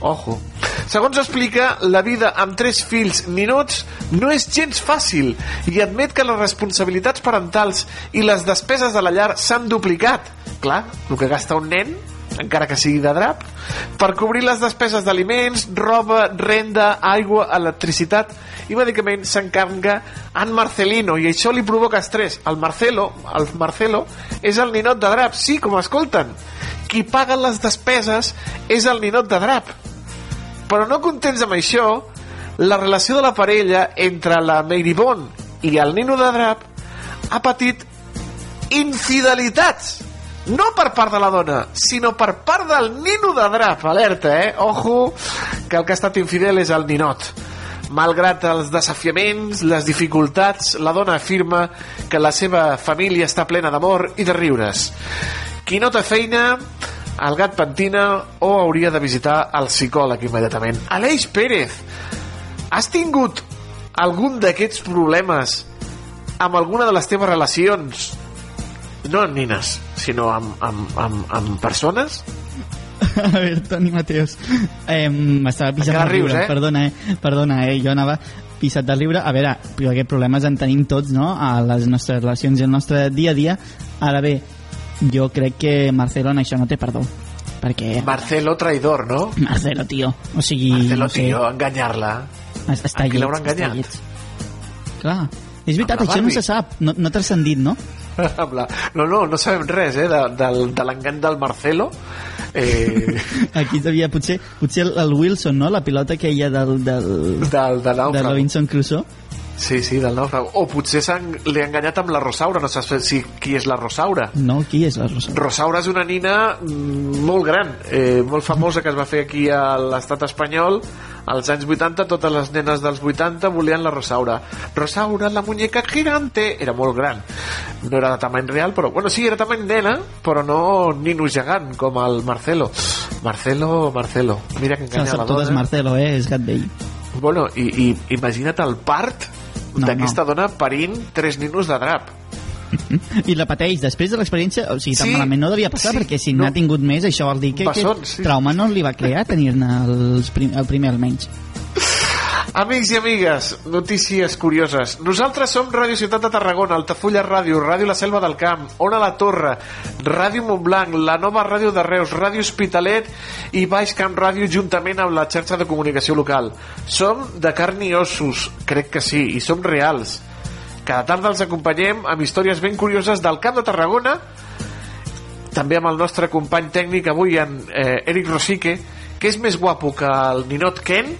Ojo. Segons explica, la vida amb tres fills ninots no és gens fàcil i admet que les responsabilitats parentals i les despeses de la llar s'han duplicat. Clar, el que gasta un nen encara que sigui de drap, per cobrir les despeses d'aliments, roba, renda, aigua, electricitat i medicaments s'encarga en Marcelino i això li provoca estrès. El Marcelo, el Marcelo és el ninot de drap, sí, com escolten. Qui paga les despeses és el ninot de drap. Però no contents amb això, la relació de la parella entre la Meiribon i el nino de drap ha patit infidelitats no per part de la dona, sinó per part del nino de drap. Alerta, eh? Ojo, que el que ha estat infidel és el ninot. Malgrat els desafiaments, les dificultats, la dona afirma que la seva família està plena d'amor i de riures. Qui no té feina, el gat pentina o hauria de visitar el psicòleg immediatament. Aleix Pérez, has tingut algun d'aquests problemes amb alguna de les teves relacions no amb nines, sinó amb, amb, amb, amb persones? A veure, Toni Mateos, eh, m'estava pixant Encara de riure, eh? perdona, eh? Perdona, eh? Jo anava pissat de riure. A veure, però aquests problemes en tenim tots, no?, a les nostres relacions i al nostre dia a dia. Ara bé, jo crec que Marcelo en això no té perdó. Perquè... Marcelo traidor, no? Marcelo, tio. O sigui, Marcelo, no sé. tio, enganyar-la. Està A qui l'haurà està enganyat? Clar. És veritat, això no se sap, no, no ha transcendit, no? Amb la- No, no, no sabem res, eh, de, del, de l'engany del Marcelo. Eh, Aquí devia, potser, potser el, Wilson, no? La pilota aquella del, del, del, de de Robinson Crusoe. Sí, sí, del nàufrag. O potser l'he enganyat amb la Rosaura, no saps si, qui és la Rosaura. No, qui és la Rosa? Rosaura és una nina mm, molt gran, eh, molt famosa que es va fer aquí a l'estat espanyol als anys 80, totes les nenes dels 80 volien la Rosaura. Rosaura, la muñeca gigante, era molt gran. No era de tamany real, però, bueno, sí, era tamany nena, però no nino gegant, com el Marcelo. Marcelo, Marcelo, mira que enganya la dona. Marcelo, eh? És gat vell. Bueno, i, i imagina't el part No, d'aquesta dona parint tres ninos de drap. I la pateix després de l'experiència, o sigui, tan Sí, malament no devia passar, sí, perquè si n'ha tingut més, això vol dir que, que Bessons, sí. trauma no li va crear tenir-ne prim, el primer almenys. Amics i amigues, notícies curioses. Nosaltres som Ràdio Ciutat de Tarragona, Altafulla Ràdio, Ràdio La Selva del Camp, Ona la Torre, Ràdio Montblanc, la nova Ràdio de Reus, Ràdio Hospitalet i Baix Camp Ràdio juntament amb la xarxa de comunicació local. Som de carn i ossos, crec que sí, i som reals. Cada tarda els acompanyem amb històries ben curioses del Camp de Tarragona, també amb el nostre company tècnic avui, en eh, Eric Rosique, que és més guapo que el ninot Ken,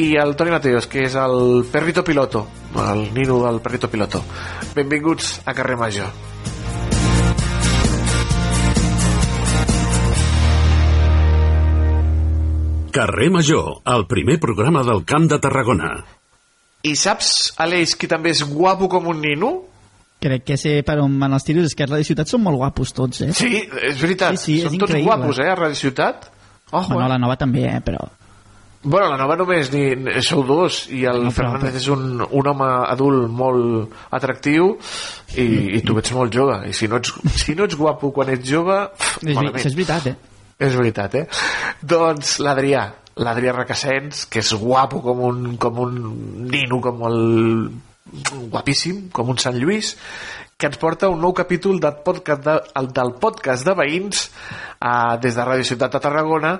i el Toni Mateos, que és el perrito piloto, el nino del perrito piloto. Benvinguts a Carrer Major. Carrer Major, el primer programa del Camp de Tarragona. I saps, Aleix, qui també és guapo com un nino? Crec que sé per on van els tiros, és que a la ciutat són molt guapos tots, eh? Sí, és veritat. Sí, sí, és Són tots increïble. guapos, eh, a Radio Ciutat. Oh, Bueno, la nova també, eh? Però... Bueno, la nova només ni, ni- sou dos i el No, Fernández és un, un home adult molt atractiu i, i tu ets molt jove i si no ets, si no ets guapo quan ets jove pff, És, malament. és veritat, eh? És veritat, eh? Doncs l'Adrià, l'Adrià Recassens, que és guapo com un, com un nino, com el guapíssim, com un Sant Lluís, que ens porta un nou capítol del podcast de, el, del podcast de veïns eh, des de Ràdio Ciutat de Tarragona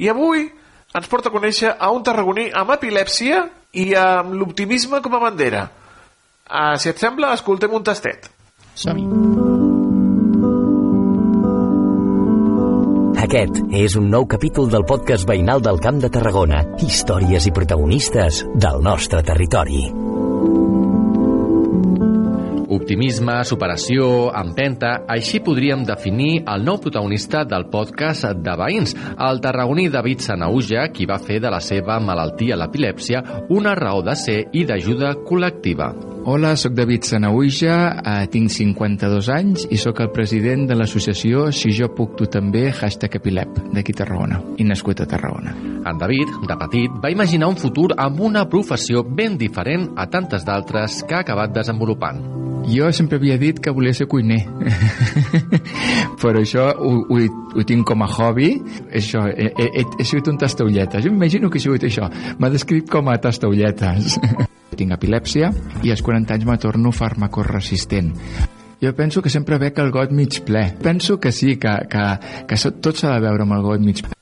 i avui ens porta a conèixer a un tarragoní amb epilèpsia i amb l'optimisme com a bandera. Uh, si et sembla, escoltem un tastet. som Aquest és un nou capítol del podcast veïnal del Camp de Tarragona. Històries i protagonistes del nostre territori. Optimisme, superació, empenta, així podríem definir el nou protagonista del podcast de veïns, el tarragoní David Sanauja, qui va fer de la seva malaltia, l'epilèpsia, una raó de ser i d'ajuda col·lectiva. Hola, sóc David Sanauja, eh, tinc 52 anys i sóc el president de l'associació Si jo puc tu també, hashtag Epilep, d'aquí Tarragona, i nascut a Tarragona. En David, de petit, va imaginar un futur amb una professió ben diferent a tantes d'altres que ha acabat desenvolupant. Jo sempre havia dit que volia ser cuiner, però això ho, ho, ho tinc com a hobby. Això, he, he, he sigut un tastaulletes. Jo m'imagino que he sigut això. M'ha descrit com a tastaulletes. tinc epilèpsia i als 40 anys me torno farmacoresistent. Jo penso que sempre bec el got mig ple. Penso que sí, que, que, que tot s'ha de veure amb el got mig ple.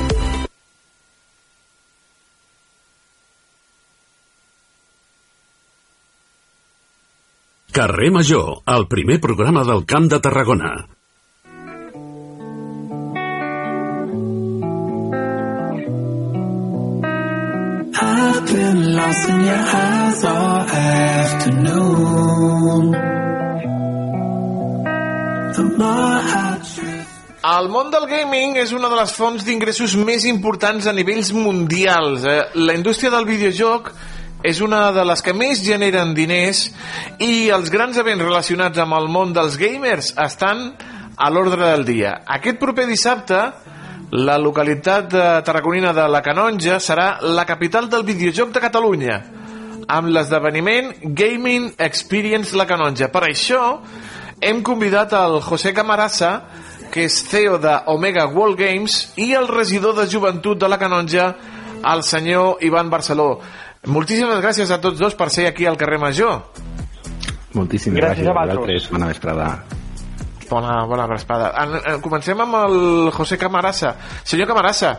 Carrer Major, el primer programa del Camp de Tarragona. I've been lost in your eyes all afternoon. The more I El món del gaming és una de les fonts d'ingressos més importants a nivells mundials. Eh? La indústria del videojoc és una de les que més generen diners i els grans events relacionats amb el món dels gamers estan a l'ordre del dia. Aquest proper dissabte, la localitat de tarragonina de la Canonja serà la capital del videojoc de Catalunya, amb l'esdeveniment Gaming Experience La Canonja. Per això, hem convidat el José Camarasa, que és CEO de Omega World Games, i el regidor de joventut de la Canonja, el senyor Ivan Barceló. Moltíssimes gràcies a tots dos per ser aquí al carrer Major. Moltíssimes Gràcies gràcies, a vosaltres. Bona vesprada. Bona, bona vesprada. En, en, comencem amb el José Camarasa. Senyor Camarasa,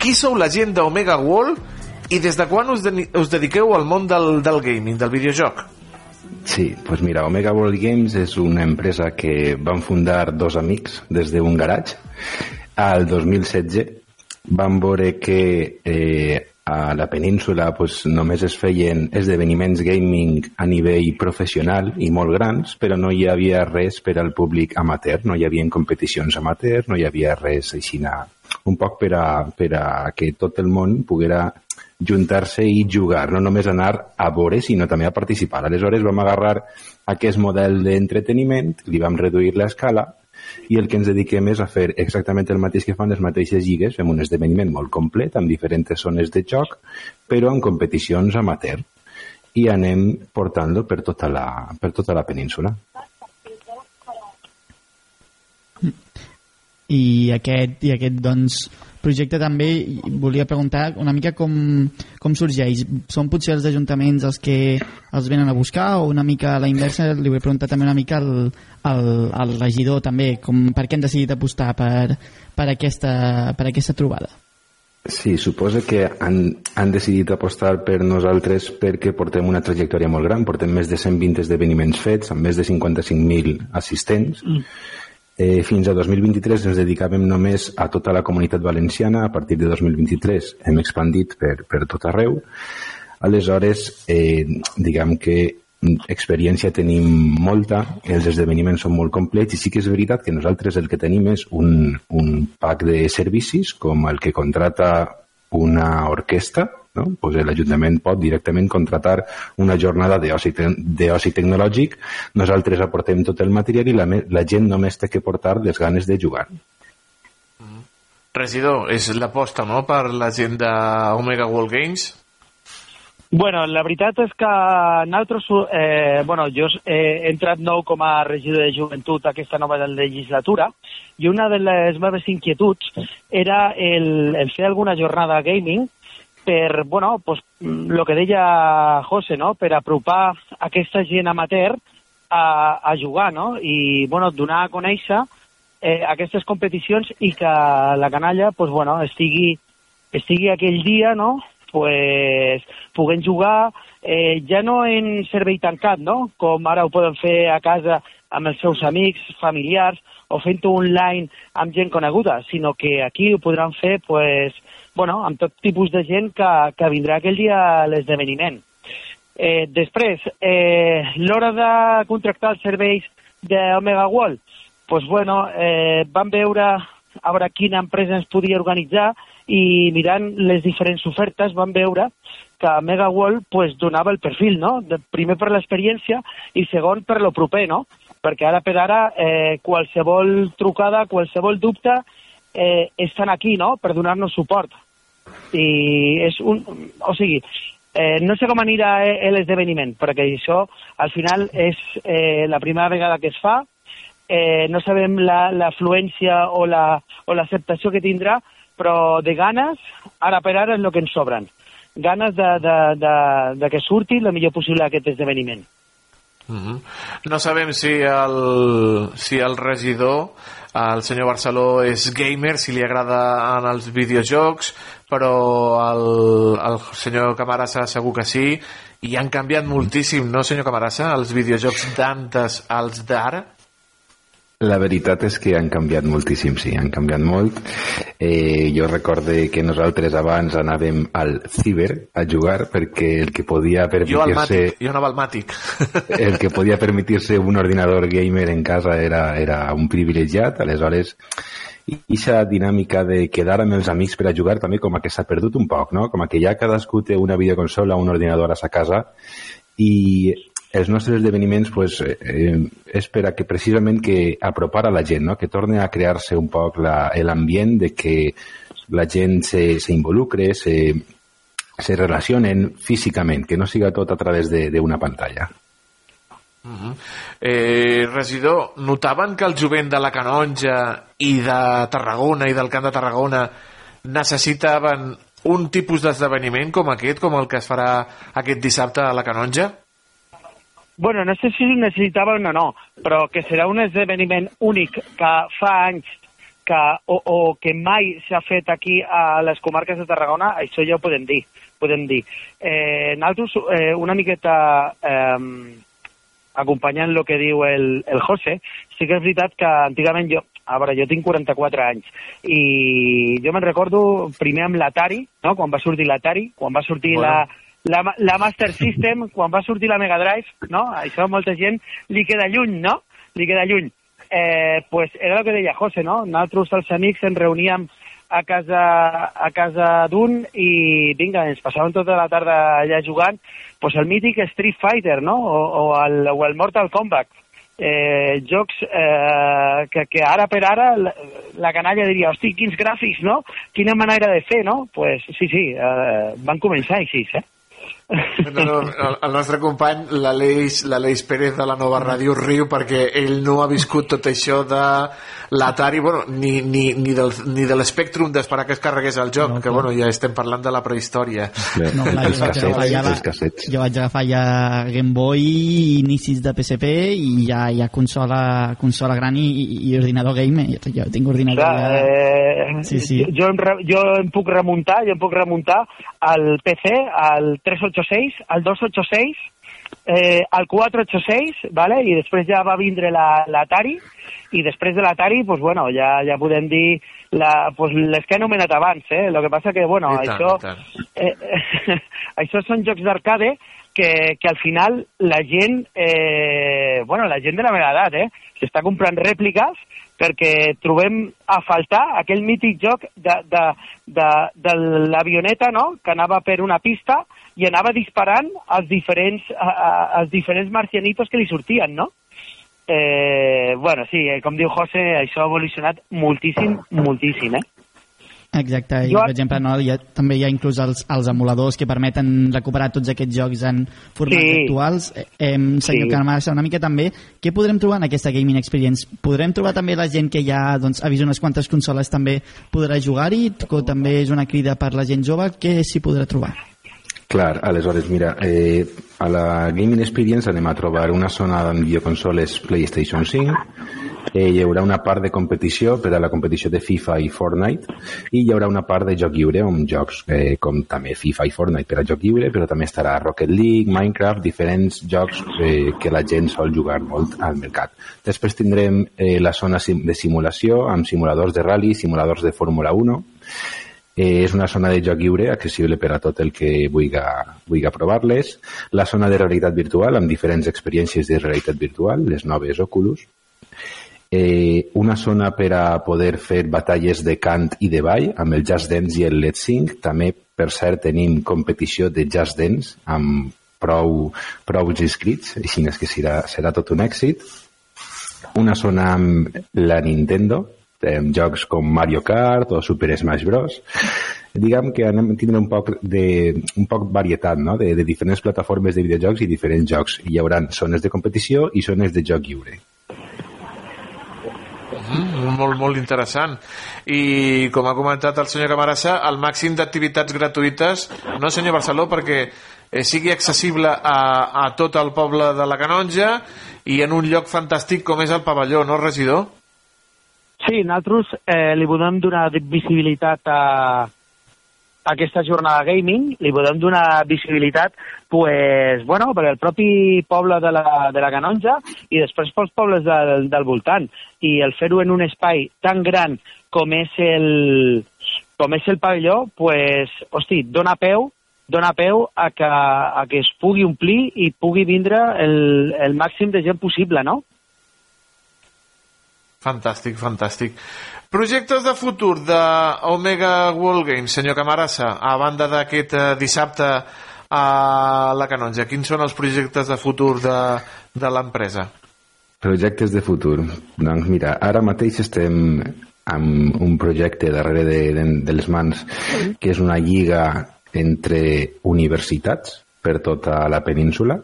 qui sou la gent d'Omega World i des de quan us, de, us dediqueu al món del, del gaming, del videojoc? Sí, pues mira, Omega World Games és una empresa que van fundar dos amics des d'un garatge. Al 2016 van veure que eh, a la península pues, només es feien esdeveniments gaming a nivell professional i molt grans, però no hi havia res per al públic amateur, no hi havia competicions amateur, no hi havia res així, un poc per a, per a que tot el món poguera juntar-se i jugar, no només anar a veure, sinó també a participar. Aleshores vam agarrar aquest model d'entreteniment, li vam reduir l'escala i el que ens dediquem és a fer exactament el mateix que fan les mateixes lligues, fem un esdeveniment molt complet amb diferents zones de joc, però amb competicions amateur i anem portant-lo per, tota la, per tota la península. i aquest, i aquest doncs, projecte també volia preguntar una mica com, com sorgeix són potser els ajuntaments els que els venen a buscar o una mica a la inversa li vull preguntar també una mica al, al, al regidor també com, per què han decidit apostar per, per, aquesta, per aquesta trobada Sí, suposa que han, han decidit apostar per nosaltres perquè portem una trajectòria molt gran, portem més de 120 esdeveniments fets, amb més de 55.000 assistents. Mm. Eh, fins a 2023 ens dedicàvem només a tota la comunitat valenciana, a partir de 2023 hem expandit per, per tot arreu. Aleshores, eh, diguem que experiència tenim molta, els esdeveniments són molt complets i sí que és veritat que nosaltres el que tenim és un, un pack de servicis com el que contrata una orquestra, no? pues l'Ajuntament pot directament contratar una jornada d'oci te tecnològic, nosaltres aportem tot el material i la, la gent només té que portar les ganes de jugar. Regidor, és l'aposta no, per la gent d'Omega World Games? Bueno, la veritat és que nosaltres, eh, bueno, jo he entrat nou com a regidor de joventut aquesta nova legislatura i una de les meves inquietuds era el, el fer alguna jornada gaming per, bueno, pues, lo que deia José, no? per apropar aquesta gent amateur a, a jugar, no? I, bueno, donar a conèixer eh, aquestes competicions i que la canalla, pues, bueno, estigui, estigui aquell dia, no?, pues, puguem jugar eh, ja no en servei tancat, no? com ara ho poden fer a casa amb els seus amics, familiars, o fent-ho online amb gent coneguda, sinó que aquí ho podran fer pues, bueno, amb tot tipus de gent que, que vindrà aquell dia a l'esdeveniment. Eh, després, eh, l'hora de contractar els serveis d'Omega World, pues, bueno, eh, vam veure a veure quina empresa ens podia organitzar i mirant les diferents ofertes vam veure que Mega World pues, donava el perfil, no? De, primer per l'experiència i segon per lo proper, no? Perquè ara per ara eh, qualsevol trucada, qualsevol dubte eh, estan aquí, no?, per donar-nos suport. I és un... O sigui, eh, no sé com anirà eh, l'esdeveniment, perquè això al final és eh, la primera vegada que es fa, eh, no sabem l'afluència la, o l'acceptació la, que tindrà, però de ganes, ara per ara és el que ens sobren. Ganes de, de, de, de que surti el millor possible aquest esdeveniment. Mm -hmm. No sabem si el, si el regidor, el senyor Barceló, és gamer, si li agrada en els videojocs, però el, el senyor Camarasa segur que sí, i han canviat moltíssim, no, senyor Camarasa, els videojocs d'antes als d'ara? La veritat és que han canviat moltíssim, sí, han canviat molt. Eh, jo recorde que nosaltres abans anàvem al ciber a jugar perquè el que podia permitir-se... Jo, jo anava al Màtic. el que podia permitir-se un ordinador gamer en casa era, era un privilegiat, aleshores i aquesta dinàmica de quedar amb els amics per a jugar també com a que s'ha perdut un poc, no? Com a que ja cadascú té una videoconsola, un ordinador a sa casa i els nostres esdeveniments pues, eh, és per a que precisament que apropar a la gent, no? que torni a crear-se un poc l'ambient de que la gent s'involucre, se, se relacionen físicament, que no siga tot a través d'una pantalla. Uh -huh. eh, regidor, notaven que el jovent de la Canonja i de Tarragona i del Camp de Tarragona necessitaven un tipus d'esdeveniment com aquest, com el que es farà aquest dissabte a la Canonja? Bueno, no sé si ho necessitaven o no, però que serà un esdeveniment únic que fa anys que, o, o que mai s'ha fet aquí a les comarques de Tarragona, això ja ho podem dir. Podem dir. Eh, nosaltres, eh, una miqueta eh, acompanyant el que diu el, el José, sí que és veritat que antigament jo, a veure, jo tinc 44 anys i jo me'n recordo primer amb l'Atari, no? quan va sortir l'Atari, quan va sortir bueno. la, la, la Master System, quan va sortir la Mega Drive, no? Això a molta gent li queda lluny, no? Li queda lluny. Eh, pues era el que deia José, no? Nosaltres, els amics, ens reuníem a casa, a casa d'un i vinga, ens passàvem tota la tarda allà jugant pues el mític Street Fighter, no? O, o, el, o el Mortal Kombat. Eh, jocs eh, que, que ara per ara la, la canalla diria, hosti, quins gràfics, no? Quina manera de fer, no? Pues sí, sí, eh, van començar així, eh? No, no, el, nostre company, l'Aleix Pérez de la Nova Ràdio, riu perquè ell no ha viscut tot això de l'Atari, bueno, ni, ni, ni, del, ni de l'Spectrum d'esperar que es carregués el joc, no, que bueno, ja estem parlant de la prehistòria. No, clar, els, cassets, ja els cassets. Jo vaig agafar ja Game Boy, inicis de PSP i ja hi ha consola, consola gran i, i ordinador gamer. Jo tinc ordinador clar, ja... eh, sí, sí. Jo, jo, jo em puc remuntar, jo em puc remuntar al PC, al 386, al 286, eh, al 486, ¿vale? i després ja va vindre l'Atari, la, i després de l'Atari, pues, bueno, ja, ja podem dir la, pues, les que he anomenat abans, eh? El que passa que, bueno, I això, tant, Eh, eh, això són jocs d'arcade que, que al final la gent, eh, bueno, la gent de la meva edat, eh, s'està comprant rèpliques perquè trobem a faltar aquell mític joc de, de, de, de l'avioneta no? que anava per una pista i anava disparant als diferents, als diferents marcianitos que li sortien, no? Eh, bueno, sí, eh, com diu José, això ha evolucionat moltíssim, moltíssim, eh? Exacte, i Jo- per exemple no, hi ha, també hi ha inclús els, els emuladors que permeten recuperar tots aquests jocs en formats Sí. actuals. Eh, eh, senyor Sí. Carmassa, una mica també, què podrem trobar en aquesta Gaming Experience? Podrem trobar també la gent que ja doncs, ha vist unes quantes consoles també podrà jugar-hi, també és una crida per la gent jove, què s'hi podrà trobar? Clar, aleshores, mira, eh, a la Gaming Experience anem a trobar una zona amb videoconsoles PlayStation 5, eh, hi haurà una part de competició per a la competició de FIFA i Fortnite i hi haurà una part de joc lliure amb jocs eh, com també FIFA i Fortnite per a joc lliure, però també estarà Rocket League, Minecraft, diferents jocs eh, que la gent sol jugar molt al mercat. Després tindrem eh, la zona de simulació amb simuladors de rally, simuladors de Fórmula 1, Eh, és una zona de joc lliure accessible per a tot el que vulgui, vulgui provar-les. La zona de realitat virtual amb diferents experiències de realitat virtual, les noves Oculus. Eh, una zona per a poder fer batalles de cant i de ball amb el Just Dance i el Let's Sing. També, per cert, tenim competició de Just Dance amb prou, prou inscrits, així és que serà, serà tot un èxit. Una zona amb la Nintendo, amb jocs com Mario Kart o Super Smash Bros. Diguem que anem a tindre un poc de un poc varietat no? de, de diferents plataformes de videojocs i diferents jocs. Hi haurà zones de competició i zones de joc lliure. Mm, molt, molt interessant. I com ha comentat el senyor Camarassa, el màxim d'activitats gratuïtes, no senyor Barceló, perquè eh, sigui accessible a, a tot el poble de la Canonja i en un lloc fantàstic com és el pavelló, no, regidor? Sí, nosaltres eh, li volem donar visibilitat a, a aquesta jornada gaming, li volem donar visibilitat pues, bueno, per el propi poble de la, de la Canonja i després pels pobles del, del voltant. I el fer-ho en un espai tan gran com és el, com és el pavelló, pues, hosti, dona peu dona peu a que, a que es pugui omplir i pugui vindre el, el màxim de gent possible, no? Fantàstic, fantàstic. Projectes de futur de Omega World Games, senyor Camarassa, a banda d'aquest eh, dissabte a la Canonja. Quins són els projectes de futur de, de l'empresa? Projectes de futur. Doncs mira, ara mateix estem amb un projecte darrere de, de, de les mans que és una lliga entre universitats per tota la península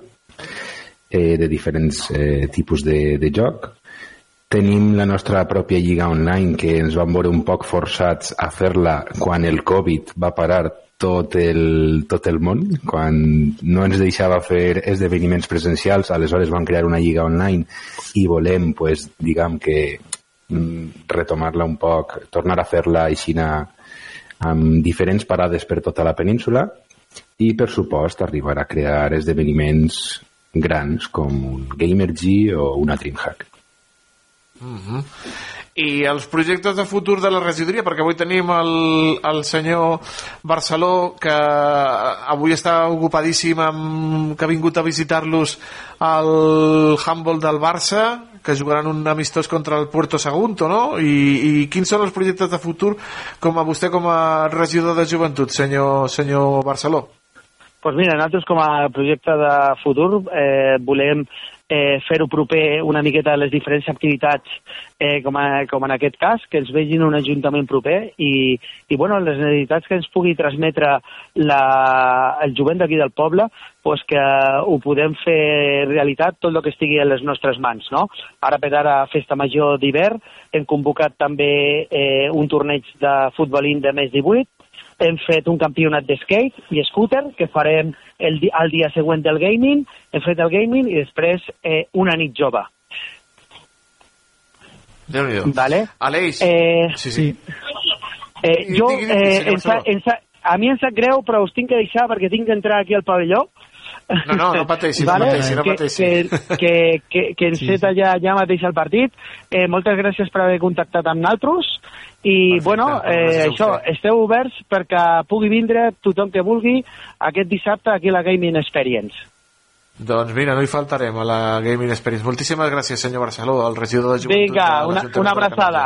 eh, de diferents eh, tipus de, de joc. Tenim la nostra pròpia lliga online que ens vam veure un poc forçats a fer-la quan el Covid va parar tot el, tot el món, quan no ens deixava fer esdeveniments presencials, aleshores vam crear una lliga online i volem, pues, diguem que mm, retomar-la un poc, tornar a fer-la així amb diferents parades per tota la península i, per supost, arribar a crear esdeveniments grans com un Gamergy o una DreamHack. Uh -huh. I els projectes de futur de la regidoria, perquè avui tenim el, el senyor Barceló, que avui està ocupadíssim, amb, que ha vingut a visitar-los al handball del Barça, que jugaran un amistós contra el Puerto Sagunto, no? I, i quins són els projectes de futur com a vostè com a regidor de joventut, senyor, senyor Barceló? pues mira, nosaltres com a projecte de futur eh, volem eh, fer-ho proper una miqueta a les diferents activitats, eh, com, a, com en aquest cas, que ens vegin un ajuntament proper i, i bueno, les necessitats que ens pugui transmetre la, el jovent d'aquí del poble, pues que ho podem fer realitat tot el que estigui a les nostres mans. No? Ara per ara, Festa Major d'hivern, hem convocat també eh, un torneig de futbolín de més 18, hem fet un campionat de skate i scooter que farem el, di el dia següent del gaming, hem fet el gaming i després eh, una nit jove. déu nhi Vale? Aleix, Eh, sí, sí. Eh, jo, Digui, digui, eh, em sa, a mi em sap greu, però us tinc que deixar perquè tinc d'entrar aquí al pavelló. No, no, no pateixi, no pateixi, no que, pateixi. Que, que, que, que enceta ja, ja mateix el partit. Eh, moltes gràcies per haver contactat amb nosaltres i, bueno, gràcies eh, això, vostè. esteu oberts perquè pugui vindre tothom que vulgui aquest dissabte aquí a la Gaming Experience. Doncs mira, no hi faltarem a la Gaming Experience. Moltíssimes gràcies, senyor Barceló, el regidor de Joventut. Vinga, una, una abraçada.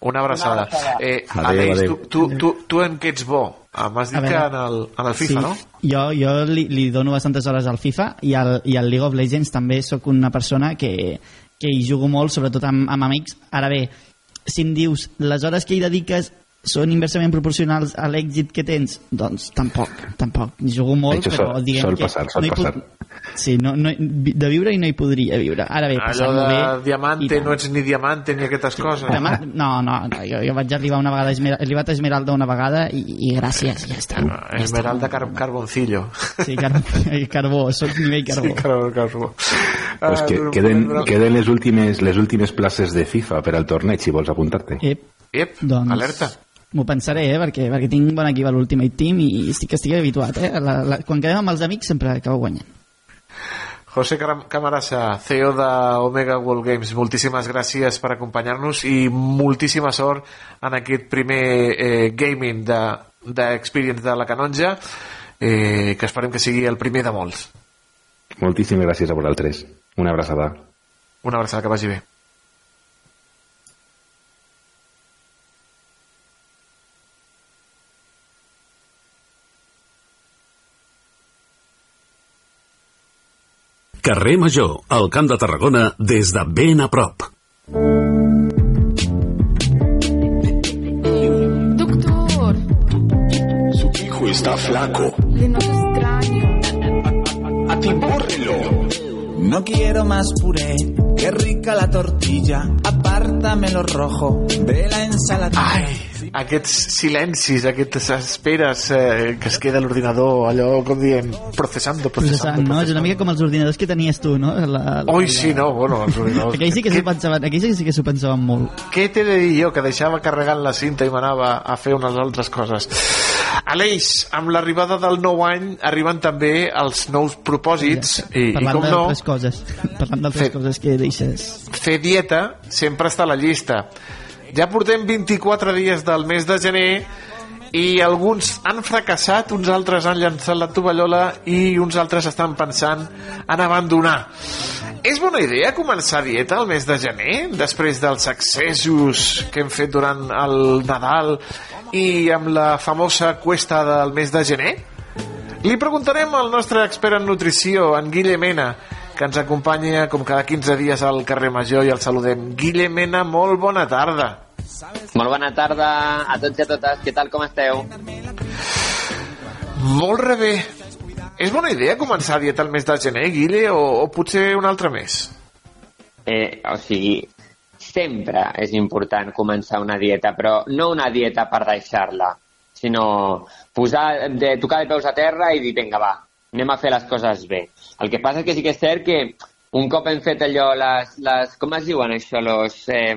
Una abraçada. Una abraçada. Eh, Adéu, Aleix, adéu. tu, tu, tu, tu en què ets bo? Ah, M'has dit A que en el, en el FIFA, sí, no? Jo, jo li, li dono bastantes hores al FIFA i al, i al League of Legends també sóc una persona que, que hi jugo molt, sobretot amb, amb amics. Ara bé, si em dius les hores que hi dediques són inversament proporcionals a l'èxit que tens, doncs tampoc, tampoc. Jugo molt, Això però sol- diguem sol que... passar, sol no hi passar. Sí, no, no, de viure i no hi podria viure. Ara bé, Allò de bé... diamante, no ets ni diamante ni aquestes coses. Demà, no, no, no jo, jo vaig arribar una vegada, he arribat a Esmeralda una vegada i, i gràcies, ja està. Esmeralda car Carboncillo. Sí, car carbó, soc nivell carbó. Sí, carbó, carbó. Pues Ah, que, durant- queden, queden les últimes, les últimes places de FIFA per al torneig, si vols apuntar-te. Ep, Ep, doncs, alerta. M'ho pensaré, eh, perquè, perquè tinc bon equip a l'Ultimate Team i estic, estic habituat. Eh? La, la, quan quedem amb els amics sempre acabo guanyant. José Camarasa, CEO de Omega World Games, moltíssimes gràcies per acompanyar-nos i moltíssima sort en aquest primer eh, gaming de- d'Experience de, de la Canonja, eh, que esperem que sigui el primer de molts. Moltíssimes gràcies a vosaltres. Una abraçada. Una abraçada, que vagi bé. Carrer Major, al Camp de Tarragona, des de ben a prop. Doctor, Su hijo está flaco. le noto extraño. Atimbórrelo. No quiero más puré, qué rica la tortilla, apártame lo rojo de la ensalada. Ai, aquests silencis, aquestes esperes eh, que es queda l'ordinador, allò com diem, processando, processando. Processant, no? És una mica com els ordinadors que tenies tu, no? La, la, Oi, sí, no, bueno, els ordinadors. Aquells sí que s'ho pensaven, aquells sí que s'ho pensaven molt. Què t'he de dir jo, que deixava carregant la cinta i m'anava a fer unes altres coses? Aleix, amb l'arribada del nou any arriben també els nous propòsits i, i Parlant com no, coses. Parlant d'altres coses que deixes. fer dieta sempre està a la llista. Ja portem 24 dies del mes de gener i alguns han fracassat, uns altres han llançat la tovallola i uns altres estan pensant en abandonar. És bona idea començar dieta al mes de gener, després dels accessos que hem fet durant el Nadal i amb la famosa cuesta del mes de gener? Li preguntarem al nostre expert en nutrició, en Guille Mena, que ens acompanya com cada 15 dies al carrer Major i el saludem. Guille Mena, molt bona tarda. Molt bona tarda a tots i a totes. Què tal, com esteu? Molt re bé. És bona idea començar dieta al mes de gener, Guille, o, o potser un altre mes? Eh, o sigui, sempre és important començar una dieta, però no una dieta per deixar-la, sinó posar, de, tocar de peus a terra i dir, vinga, va, anem a fer les coses bé. El que passa és que sí que és cert que un cop hem fet allò, les, les com es diuen això, los, eh,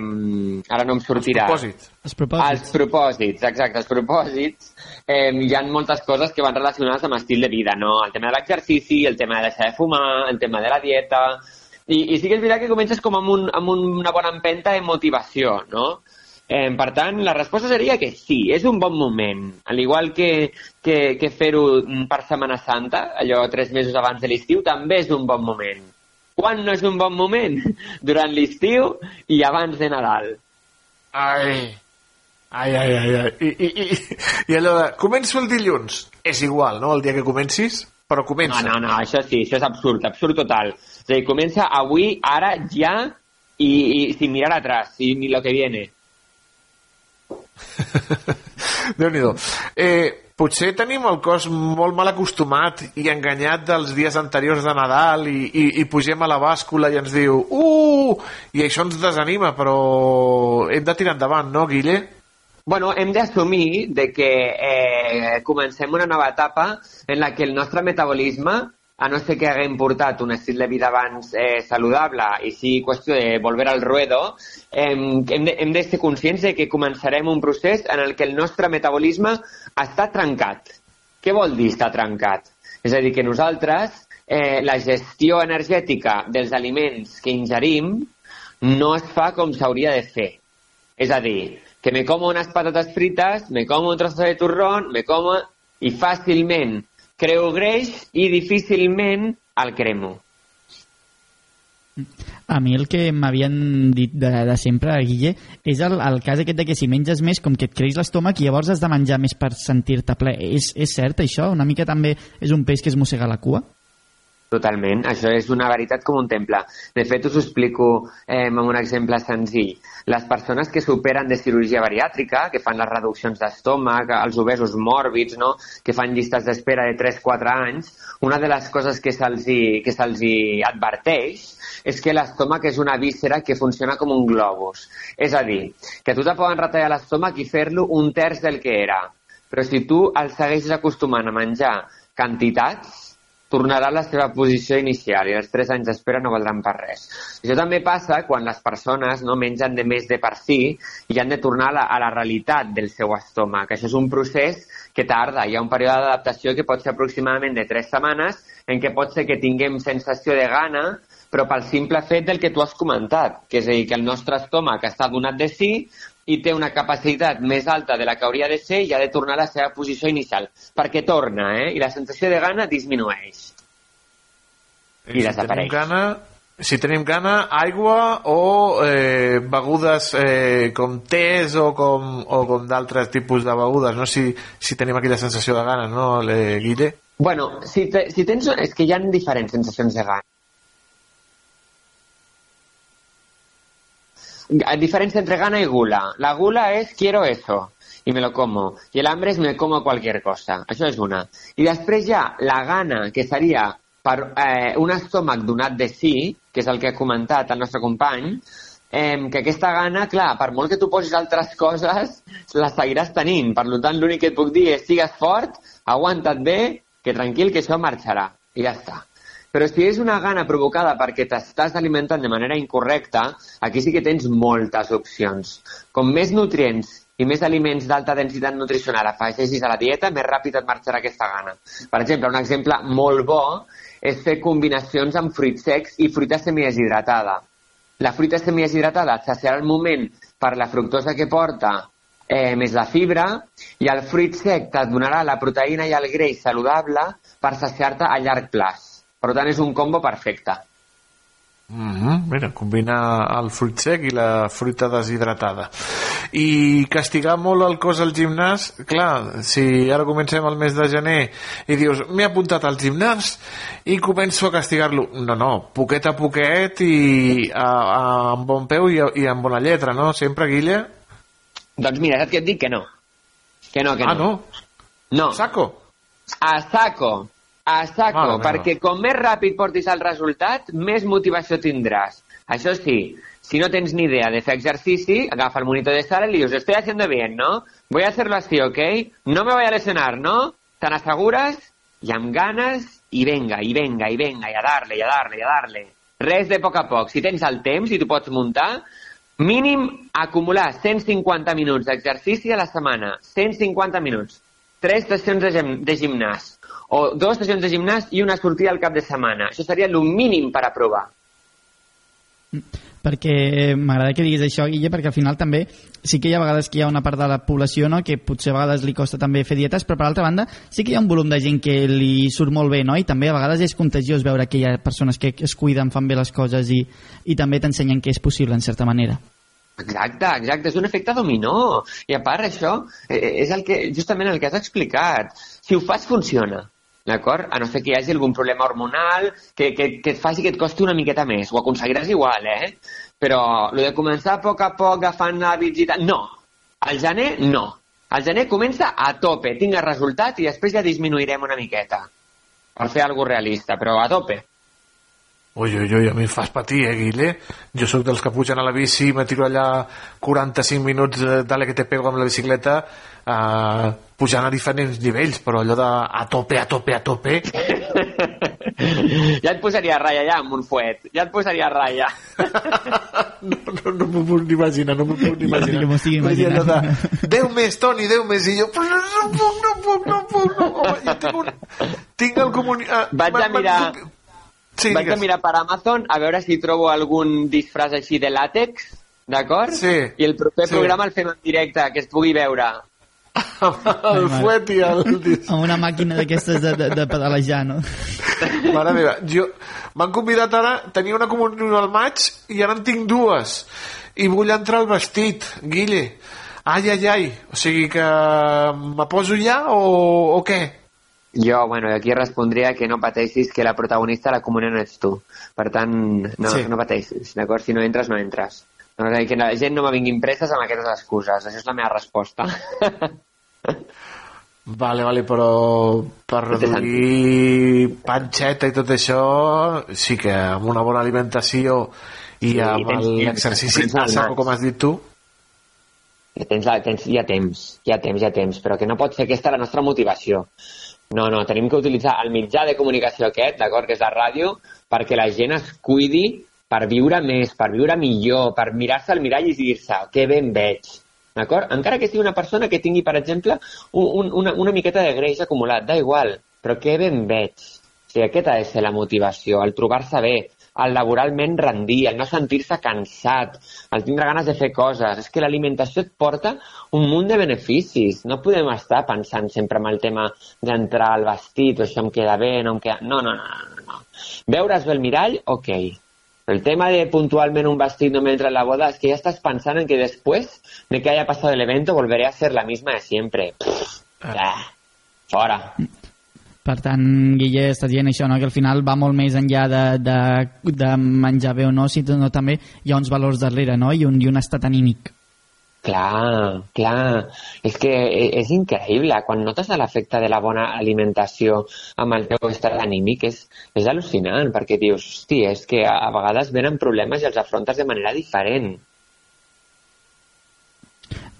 ara no em sortirà. propòsits. Els propòsits. Els propòsits, exacte, els propòsits. Eh, hi ha moltes coses que van relacionades amb estil de vida, no? El tema de l'exercici, el tema de deixar de fumar, el tema de la dieta... I, i sí que és veritat que comences com amb, un, amb un, una bona empenta de motivació, no? Eh, per tant, la resposta seria que sí, és un bon moment. Al igual que, que, que fer-ho per Setmana Santa, allò tres mesos abans de l'estiu, també és un bon moment. Quan no és un bon moment? Durant l'estiu i abans de Nadal. Ai, ai, ai, ai. ai. I, i, i, I allò de, començo el dilluns. És igual, no?, el dia que comencis, però comença. No, no, no, això sí, això és absurd, absurd total. És a dir, comença avui, ara, ja, i, i sin mirar atrás, i ni lo que viene. Déu-n'hi-do. Eh, potser tenim el cos molt mal acostumat i enganyat dels dies anteriors de Nadal i, i, i pugem a la bàscula i ens diu uh, i això ens desanima, però hem de tirar endavant, no, Guille? Bueno, hem d'assumir de que eh, comencem una nova etapa en la que el nostre metabolisme, a no ser que haguem portat un estil de vida abans eh, saludable i sigui qüestió de volver al ruedo, eh, hem de, hem de ser conscients de que començarem un procés en el que el nostre metabolisme està trencat. Què vol dir estar trencat? És a dir, que nosaltres eh, la gestió energètica dels aliments que ingerim no es fa com s'hauria de fer. És a dir, que me como unas patatas fritas, me como un trozo de turrón, me como... i fàcilment creo greix i difícilment el cremo. A mi el que m'havien dit de, de sempre, Guille, és el, el cas aquest de que si menges més com que et creix l'estómac i llavors has de menjar més per sentir-te ple. És, és cert això? Una mica també és un peix que es mossega la cua? Totalment, això és una veritat com un temple. De fet, us ho explico eh, amb un exemple senzill. Les persones que superen de cirurgia bariàtrica, que fan les reduccions d'estómac, els obesos mòrbids, no? que fan llistes d'espera de 3-4 anys, una de les coses que se'ls se'ls hi adverteix és que l'estómac és una víscera que funciona com un globus. És a dir, que a tu te poden retallar l'estómac i fer-lo un terç del que era. Però si tu el segueixes acostumant a menjar quantitats, tornarà a la seva posició inicial i els 3 anys d'espera no valdran per res. Això també passa quan les persones no mengen de més de per si i han de tornar a la, a la realitat del seu estómac. Això és un procés que tarda. Hi ha un període d'adaptació que pot ser aproximadament de 3 setmanes en què pot ser que tinguem sensació de gana però pel simple fet del que tu has comentat, que és a dir, que el nostre estómac està donat de si i té una capacitat més alta de la que hauria de ser i ha de tornar a la seva posició inicial, perquè torna, eh? I la sensació de gana disminueix. I si desapareix. Tenim gana, si tenim gana, aigua o eh, begudes eh, com tés o com, o com d'altres tipus de begudes, no? Si, si tenim aquella sensació de gana, no, eh, Guille? Bueno, si, te, si tens... És que hi ha diferents sensacions de gana. A diferencia entre gana y gula. La gula es quiero eso y me lo como. Y el hambre es me como cualquier cosa. Això és una. I després ha la gana, que seria per eh, un estómac donat de sí, que és el que ha comentat el nostre company, eh, que aquesta gana, clar, per molt que tu posis altres coses, la seguiràs tenint. Per tant, l'únic que et puc dir és sigues fort, aguanta't bé, que tranquil, que això marxarà. I ja està. Però si és una gana provocada perquè t'estàs alimentant de manera incorrecta, aquí sí que tens moltes opcions. Com més nutrients i més aliments d'alta densitat nutricional afegeixis a la dieta, més ràpid et marxarà aquesta gana. Per exemple, un exemple molt bo és fer combinacions amb fruits secs i fruita semideshidratada. La fruita semideshidratada et saciarà el moment per la fructosa que porta eh, més la fibra i el fruit sec et donarà la proteïna i el greix saludable per saciar-te a llarg plaç. Per tant, és un combo perfecte. Mm -hmm. Mira, combina el fruit sec i la fruita deshidratada. I castigar molt el cos al gimnàs, clar, si ara comencem el mes de gener i dius, m'he apuntat al gimnàs i començo a castigar-lo. No, no, poquet a poquet i a, a, amb bon peu i, a, i amb bona lletra, no? Sempre, Guille? Doncs mira, saps què et dic? Que no. Que no, que no. Ah, no? No. Saco? A saco. A saco, meva. perquè com més ràpid portis el resultat, més motivació tindràs. Això sí, si no tens ni idea de fer exercici, agafa el monitor de sala y le dius, estoy haciendo bien, ¿no? Voy a hacerlo así, ¿ok? No me voy a lesionar, ¿no? ¿Tan aseguras? I amb ganes, i venga, i venga, i venga, i a darle, i a darle, i a darle. Res de poc a poc. Si tens el temps i tu pots muntar, mínim acumular 150 minuts d'exercici a la setmana. 150 minuts. Tres sessions de, gim de gimnàs. O dues sessions de gimnàs i una sortida al cap de setmana. Això seria el mínim per aprovar. perquè m'agrada que diguis això, Guille, perquè al final també sí que hi ha vegades que hi ha una part de la població no, que potser a vegades li costa també fer dietes, però per altra banda sí que hi ha un volum de gent que li surt molt bé, no? I també a vegades és contagiós veure que hi ha persones que es cuiden, fan bé les coses i, i també t'ensenyen que és possible, en certa manera. Exacte, exacte, és un efecte dominó. I a part, això eh, és el que, justament el que has explicat. Si ho fas, funciona. D'acord? A no ser que hi hagi algun problema hormonal que, que, que et faci que et costi una miqueta més. Ho aconseguiràs igual, eh? Però el de començar a poc a poc agafant hàbits i tal... No. Al gener, no. Al gener comença a tope, tinga resultat i després ja disminuirem una miqueta. Per fer alguna realista, però a tope. Ui, ui, ui, a mi em fas patir, eh, Guille? Jo sóc dels que pugen a la bici, me tiro allà 45 minuts de dale que te pego amb la bicicleta, eh, pujant a diferents nivells, però allò de a tope, a tope, a tope... Ja et posaria a ratlla allà amb un fuet. Ja et posaria a ratlla. no, no, no m'ho puc ni imaginar, no m'ho puc ni imaginar. Vull dir, allò imaginant. de, 10 més, Toni, 10 més, i jo, però no, no puc, no puc, no puc, no. Home, jo tinc, un, tinc el comuni... Uh, Vaig a mirar... Sí, Vaig a digues. mirar per Amazon a veure si trobo algun disfraç així de làtex, d'acord? Sí. I el proper Sí. programa el fem en directe, que es pugui veure. el fuet i el... Amb una màquina d'aquestes de, de, de pedalejar, no? Mare meva, jo... M'han convidat ara, tenia una comunió al maig i ara en tinc dues. I vull entrar al vestit, Guille. Ai, ai, ai. O sigui que me poso ja o, o què? Jo, bueno, aquí respondria que no pateixis que la protagonista de la comunió no ets tu. Per tant, no, Sí. no pateixis, d'acord? Si no entres, no entres. No, és a dir, que la gent no me vingui impreses amb aquestes excuses. Això és la meva resposta. Vale, vale, però per reduir panxeta i tot això, sí que amb una bona alimentació i Sí, amb tens- tens- l'exercici tens a el saco, com has dit tu, tens, la, tens, hi ha temps, hi ha temps, hi ha temps, però que no pot ser aquesta la nostra motivació. No, no, tenim que utilitzar el mitjà de comunicació aquest, d'acord, que és la ràdio, perquè la gent es cuidi per viure més, per viure millor, per mirar-se al mirall i dir-se que bé em veig. D'acord? Encara que sigui una persona que tingui, per exemple, un, un, una, una miqueta de greix acumulat, da igual, però que bé em veig. O sigui, aquesta ha de ser la motivació, el trobar-se bé, el laboralment rendir, el no sentir-se cansat, el tindre ganes de fer coses. És que l'alimentació et porta un munt de beneficis. No podem estar pensant sempre en el tema d'entrar al vestit, o això em queda bé, no em queda... No, no, no, no. Veure's bé el mirall, ok. El tema de puntualmente un vestido no me entra en la boda es que ya estás pensando en que después de que haya pasado el evento volveré a ser la misma de siempre. Pff, ja, fora. Per tant, Guille, estàs dient això, no? que al final va molt més enllà de, de, de menjar bé o no, sinó també hi ha uns valors darrere no? I, un, i un estat anímic. Clar, clar. És que e- és increïble. Quan notes l'efecte de la bona alimentació amb el teu estat anímic és, és al·lucinant, perquè dius, hosti, és que a, a vegades venen problemes i els afrontes de manera diferent.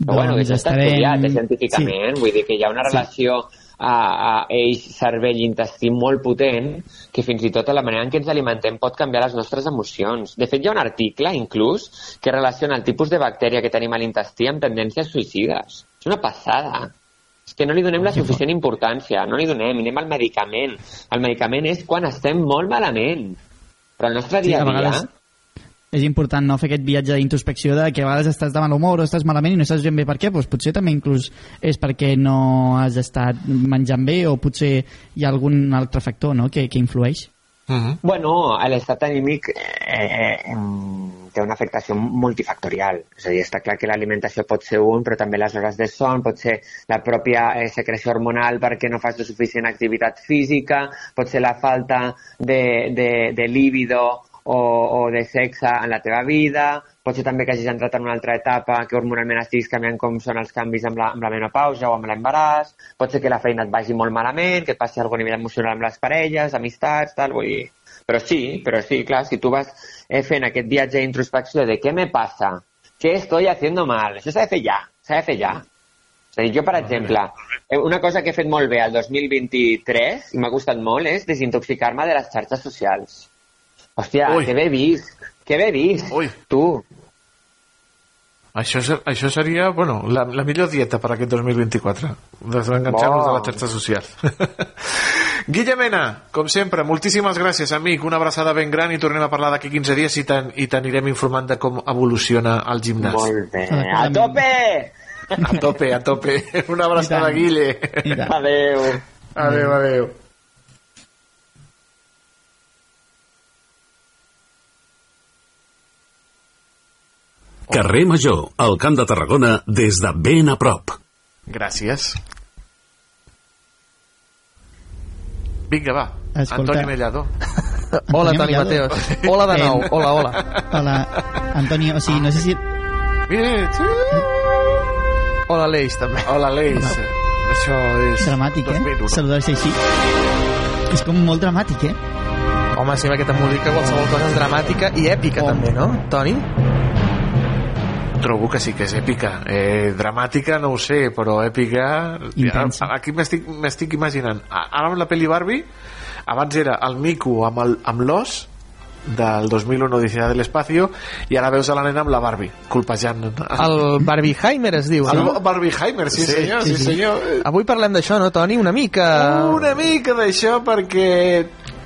Però bueno, Doncs això està estarem- estudiat eh, científicament, vull dir que hi ha una relació a, a eix, cervell intestí molt potent que fins i tot la manera en què ens alimentem pot canviar les nostres emocions. De fet, hi ha un article, inclús, que relaciona el tipus de bactèria que tenim a l'intestí amb tendències suïcides. És una passada. És que no li donem la suficient importància, no li donem, anem al medicament. El medicament és quan estem molt malament. Però el nostre Sí, dia a a dia... vegades és important no fer aquest viatge d'introspecció de que a vegades estàs de mal humor o estàs malament i no saps ben bé per què, doncs potser també inclús és perquè no has estat menjant bé o potser hi ha algun altre factor no? que, que influeix. Bueno, l'estat anímic eh, eh, té una afectació multifactorial. És a dir, està clar que l'alimentació pot ser un, però també les hores de son, pot ser la pròpia eh, secreció hormonal perquè no fas la suficient activitat física, pot ser la falta de, de, de líbido o, o de sexe en la teva vida, pot ser també que hagis entrat en una altra etapa, que hormonalment estiguis canviant com són els canvis amb la, amb la menopausa o amb l'embaràs, pot ser que la feina et vagi molt malament, que et passi alguna nivell emocional amb les parelles, amistats, tal, vull dir... Però sí, però sí, clar, si tu vas eh, fent aquest viatge d'introspecció de què me passa, què estoy haciendo mal, això s'ha de fer ja, s'ha de fer ja. És a dir, jo, per exemple, eh, una cosa que he fet molt bé al 2023 i m'ha costat molt és desintoxicar-me de les xarxes socials. Hòstia, Ui. que bé vist, que bé vist, Ui. tu. Això, ser- això seria, bueno, la, la millor dieta per aquest 2024. Desenganxar-nos Bo. de les xarxes socials. Guille Mena, com sempre, moltíssimes gràcies, amic. Una abraçada ben gran i tornem a parlar d'aquí 15 dies i t'anirem informant de com evoluciona el gimnàs. Molt bé. A tope! A tope, a tope. Una abraçada, Guille. Adeu. Adeu, adeu. Carrer Major, al Camp de Tarragona, des de ben a prop. Gràcies. Vinga, va. Escolta. Antoni Mellado. Hola, Toni Mateos. Hola de nou. Hola, hola. Hola, Antoni, o sigui, no sé si... Hola, l'Eix, també. Hola, l'Eix. Això és... Dramàtic, eh? Saludar-se així. És com molt dramàtic, eh? Home, sí, amb aquesta música qualsevol cosa és dramàtica i èpica, també, no, Toni? Trobo que sí que és èpica. Eh, dramàtica no ho sé, però èpica... Intensa. Aquí m'estic imaginant. Ara amb la pel·li Barbie, abans era el mico amb el- amb l'os del 2001 Odissea de l'Espacio i ara veus a la nena amb la Barbie colpejant El Barbieheimer es diu, el no? Barbieheimer, sí, sí, senyor, sí, sí, senyor. Avui parlem d'això, no, Toni? Una mica... una mica d'això perquè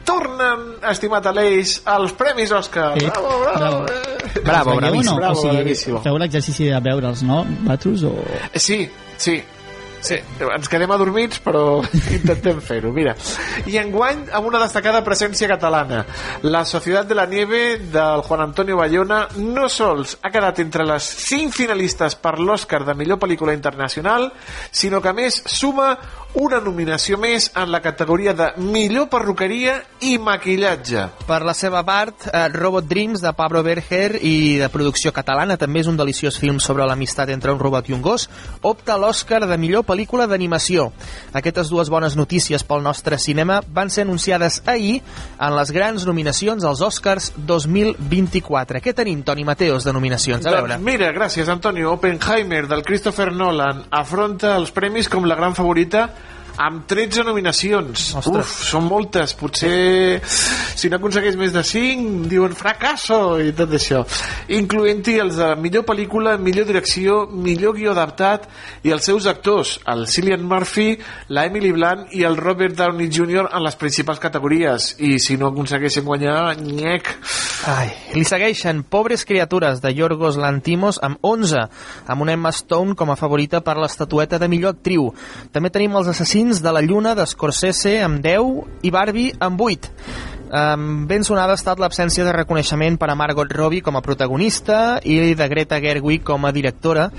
tornen, estimat Aleix, als Premis Òscar. Eh, Bravo, bravo. bravo. Bravo, bravíssim. no? Bravo, o sigui, bravíssimo. feu l'exercici de veure'ls, no? Batros o... Sí, sí. Sí, ens quedem adormits, però intentem fer-ho. Mira, i enguany amb una destacada presència catalana. La Societat de la Nieve del Juan Antonio Bayona no sols ha quedat entre les 5 finalistes per l'Oscar de millor pel·lícula internacional, sinó que més suma una nominació més en la categoria de millor perruqueria i maquillatge. Per la seva part, eh, Robot Dreams de Pablo Berger i de producció catalana, també és un deliciós film sobre l'amistat entre un robot i un gos, opta l'Oscar de millor pel·lícula d'animació. Aquestes dues bones notícies pel nostre cinema van ser anunciades ahir en les grans nominacions als Oscars 2024. Què tenim, Toni Mateos, de nominacions? A veure. Doncs mira, gràcies, Antonio. Oppenheimer, del Christopher Nolan, afronta els premis com la gran favorita amb 13 nominacions. Ostres. Uf, són moltes. Potser, si no aconsegueix més de 5, diuen fracasso i tot això. Incloent-hi els de millor pel·lícula, millor direcció, millor guió adaptat i els seus actors, el Cillian Murphy, la Emily Blunt i el Robert Downey Jr. en les principals categories. I si no aconsegueixen guanyar, nyec. Ai, li segueixen Pobres criatures de Yorgos Lantimos amb 11, amb una Emma Stone com a favorita per l'estatueta de millor actriu. També tenim els assassins de la Lluna d'Scorsese amb 10 i Barbie amb 8. Um, ben sonada ha estat l'absència de reconeixement per a Margot Robbie com a protagonista i de Greta Gerwig com a directora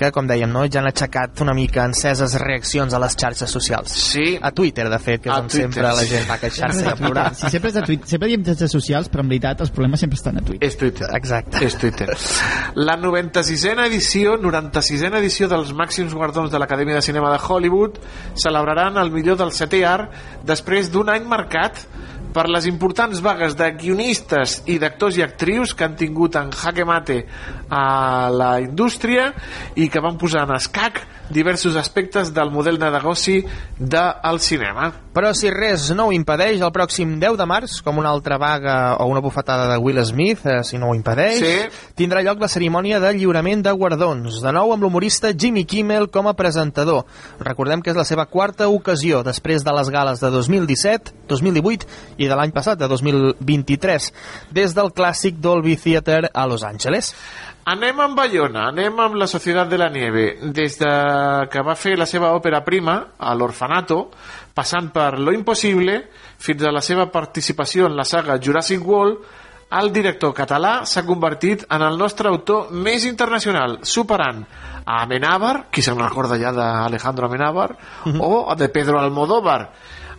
que, com dèiem, no, ja han aixecat una mica enceses reaccions a les xarxes socials. Sí. A Twitter, de fet, que és A on Twitter, sempre la gent va queixar-se i a plorar. Sí, sempre, és a Twitter. sempre diem xarxes socials, però en veritat els problemes sempre estan a Twitter. És Twitter. Exacte. És Twitter. La 96a edició, 96a edició dels màxims guardons de l'Acadèmia de Cinema de Hollywood celebraran el millor del setè art després d'un any marcat per les importants vagues de guionistes i d'actors i actrius que han tingut en jaque mate a la indústria i que van posar en escac diversos aspectes del model de negoci del cinema. Però si res no ho impedeix, el pròxim 10 de març, com una altra vaga o una bufetada de Will Smith, eh, si no ho impedeix, Sí. tindrà lloc la cerimònia de lliurament de guardons, de nou amb l'humorista Jimmy Kimmel com a presentador. Recordem que és la seva quarta ocasió, després de les gales de 2017, 2018 i de l'any passat, de 2023, des del clàssic Dolby Theatre a Los Angeles. Anem amb Bayona, anem amb la Societat de la Nieve. Des de que va fer la seva òpera prima, a l'Orfanato, passant per Lo Impossible, fins a la seva participació en la saga Jurassic World, el director català s'ha convertit en el nostre autor més internacional, superant a Amenábar, qui se'n recorda ja d'Alejandro Amenábar, o de Pedro Almodóvar.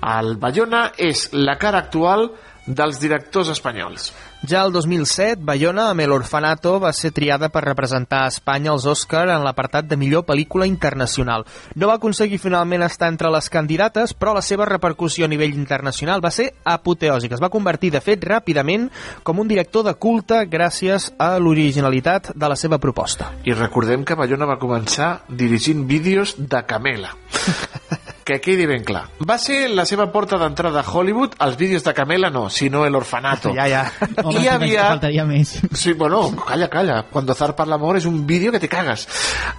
El Bayona és la cara actual dels directors espanyols. Ja el 2007, Bayona, amb El Orfanato, va ser triada per representar a Espanya als Òscar en l'apartat de millor pel·lícula internacional. No va aconseguir finalment estar entre les candidates, però la seva repercussió a nivell internacional va ser apoteòsica. Es va convertir, de fet, ràpidament com un director de culte gràcies a l'originalitat de la seva proposta. I recordem que Bayona va començar dirigint vídeos de Camela. que quedi ben clar. Va ser la seva porta d'entrada a Hollywood, els vídeos de Camela no, sinó el orfanato. Ja, ja. Home, I havia... faltaria més. Sí, bueno, calla, calla. Cuando zarpa el amor és un vídeo que te cagas.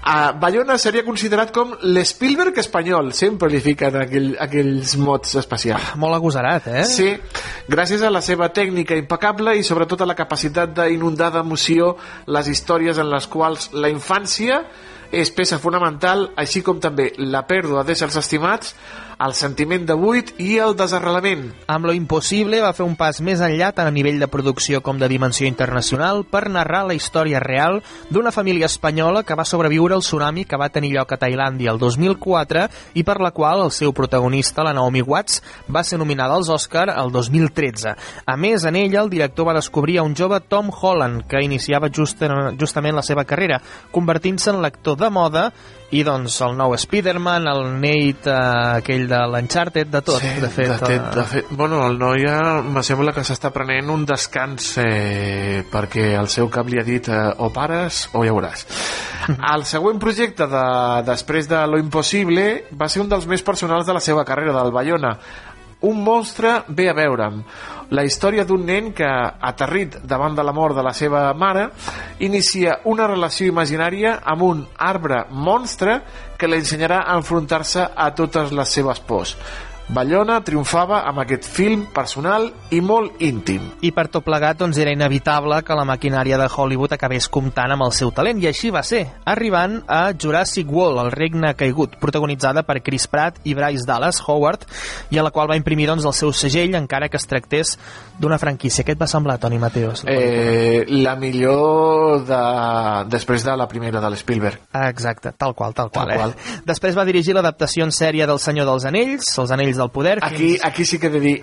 Uh, Bayona seria considerat com l'Spielberg espanyol. Sempre li fiquen aquell, aquells mots especials. Molt agosarat, eh? Sí, gràcies a la seva tècnica impecable i sobretot a la capacitat d'inundar d'emoció les històries en les quals la infància és peça fonamental, així com també la pèrdua d'éssers estimats, el sentiment de buit i el desarrelament. Amb Lo Impossible va fer un pas més enllà tant a nivell de producció com de dimensió internacional per narrar la història real d'una família espanyola que va sobreviure al tsunami que va tenir lloc a Tailàndia el 2004 i per la qual el seu protagonista, la Naomi Watts, va ser nominada als Oscar el 2013. A més, en ella, el director va descobrir a un jove Tom Holland que iniciava just, justament la seva carrera, convertint-se en l'actor de moda i doncs el nou Spider-Man, el Nate, eh, aquell de l'Uncharted, de tot, de fet. De fet, eh, de fet, bueno, el noi ja me sembla que s'està prenent un descans eh, perquè el seu cap li ha dit eh, o pares o ja veuràs. El següent projecte de, després de Lo Impossible va ser un dels més personals de la seva carrera del Bayona. Un monstre ve a veure'm. La història d'un nen que, aterrit davant de la mort de la seva mare, inicia una relació imaginària amb un arbre monstre que li ensenyarà a enfrontar-se a totes les seves pors. Bayona triomfava amb aquest film personal i molt íntim. I per tot plegat, doncs, era inevitable que la maquinària de Hollywood acabés comptant amb el seu talent, i així va ser, arribant a Jurassic World, el regne caigut, protagonitzada per Chris Pratt i Bryce Dallas Howard, i a la qual va imprimir doncs, el seu segell, encara que es tractés d'una franquícia. Què et va semblar, Toni Mateos? Eh, la millor de... després de la primera de l'Spielberg. Exacte, tal qual, tal qual. Tal eh? qual. Després va dirigir l'adaptació en sèrie del Senyor dels Anells, Els Anells del Poder. Aquí, aquí sí que he de dir...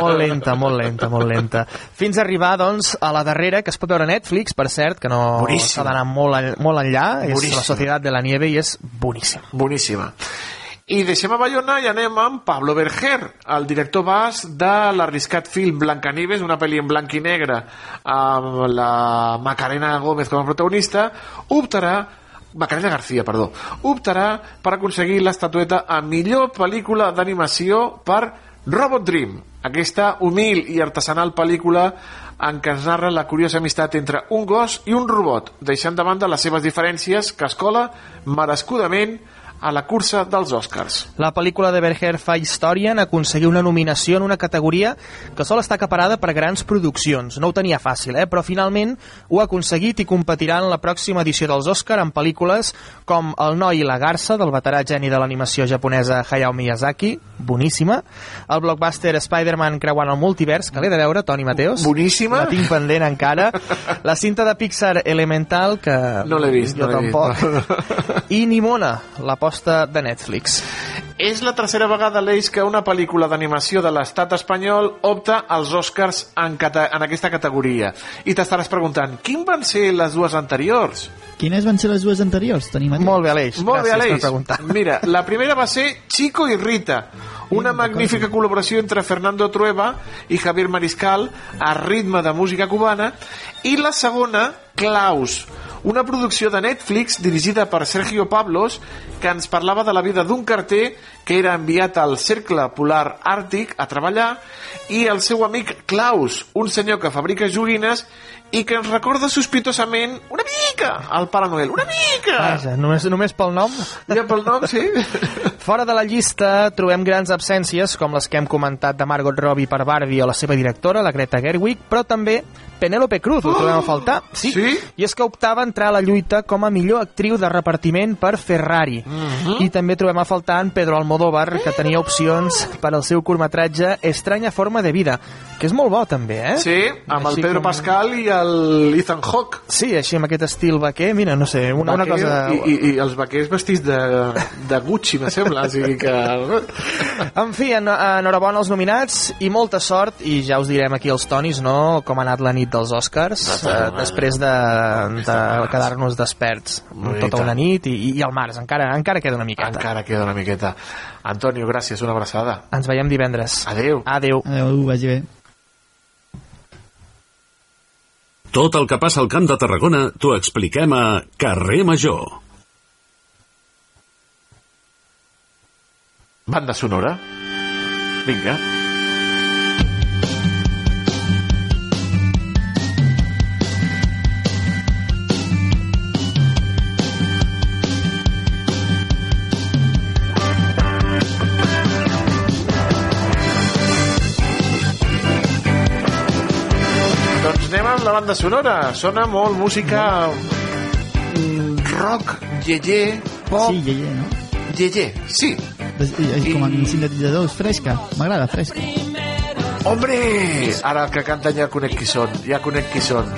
Molt lenta, molt lenta, molt lenta. Fins a arribar, doncs, a la darrera, que es pot veure a Netflix, per cert, que no s'ha d'anar molt, en- molt enllà, és Boníssima. La Societat de la Nieve i és boníssima. Boníssima. I deixem a Bayona i anem amb Pablo Berger, el director bas de l'arriscat film Blancanieves, una pel·li en blanc i negre amb la Macarena Gómez com a protagonista, optarà Macarena García, perdó, optarà per aconseguir l'estatueta a millor pel·lícula d'animació per Robot Dream, aquesta humil i artesanal pel·lícula en què ens narra la curiosa amistat entre un gos i un robot, deixant de banda les seves diferències que es cola merescudament a la cursa dels Oscars. La pel·lícula de Berger fa història en aconseguir una nominació en una categoria que sol estar acaparada per grans produccions. No ho tenia fàcil, eh? però finalment ho ha aconseguit i competirà en la pròxima edició dels Oscar amb pel·lícules com El noi i la garça, del veterà geni de l'animació japonesa Hayao Miyazaki, boníssima, el blockbuster Spider-Man creuant el multivers, que l'he de veure, Toni Mateos. Boníssima. La tinc pendent encara. La cinta de Pixar Elemental, que No l'he vist, jo no tampoc. vist. I Nimona, l'aposta de Netflix. És la tercera vegada, Aleix, que una pel·lícula d'animació de l'estat espanyol opta als Oscars en, en aquesta categoria. I t'estaràs preguntant, quin van ser les dues anteriors? Quines van ser les dues anteriors? Tenim aquí? Molt bé, Aleix. Molt bé, Gràcies per Aleix. preguntar. Mira, la primera va ser Chico i Rita, una magnífica col·laboració entre Fernando Trueba i Javier Mariscal a ritme de música cubana, i la segona, Klaus, una producció de Netflix dirigida per Sergio Pablos que ens parlava de la vida d'un carter que era enviat al Cercle Polar Àrtic a treballar i el seu amic Klaus, un senyor que fabrica joguines i que ens recorda sospitosament una mica al Pare Noel, una mica! Vaja, només, només pel nom? Ja pel nom, sí. Fora de la llista trobem grans absències, com les que hem comentat de Margot Robbie per Barbie o la seva directora, la Greta Gerwig, però també Penélope Cruz, ho trobem a faltar. Sí. sí? I és que optava a entrar a la lluita com a millor actriu de repartiment per Ferrari. Mhm. I també trobem a faltar en Pedro Almodóvar, que tenia opcions per al seu curtmetratge Estranya forma de vida, que és molt bo també, eh? Sí, amb el Així Pedro com- Pascal i el Ethan Hawke. Sí, així amb aquest estil vaquer, mira, no sé, una, una cosa... I, i, I els vaquers vestits de, de Gucci, me sembla. O sigui que... En fi, en, enhorabona als nominats i molta sort, i ja us direm aquí els tonis, no?, com ha anat la nit dels Oscars, eh, després de, de quedar-nos desperts Bonita. tota una nit, i, i al març, encara, encara queda una miqueta. Encara queda una miqueta. Antonio, gràcies, una abraçada. Ens veiem divendres. Adeu. Adeu. Adéu, vagi bé. Tot el que passa al Camp de Tarragona t'ho expliquem a Carrer Major. Banda sonora. Vinga. Doncs banda sonora. Sona molt música rock, yeye, pop. Sí, Yeye, no? Yeye, sí. És, és com en sintetitzadors, fresca. M'agrada, fresca. Hombre! Ara que canten ja conec qui són, ja conec qui són.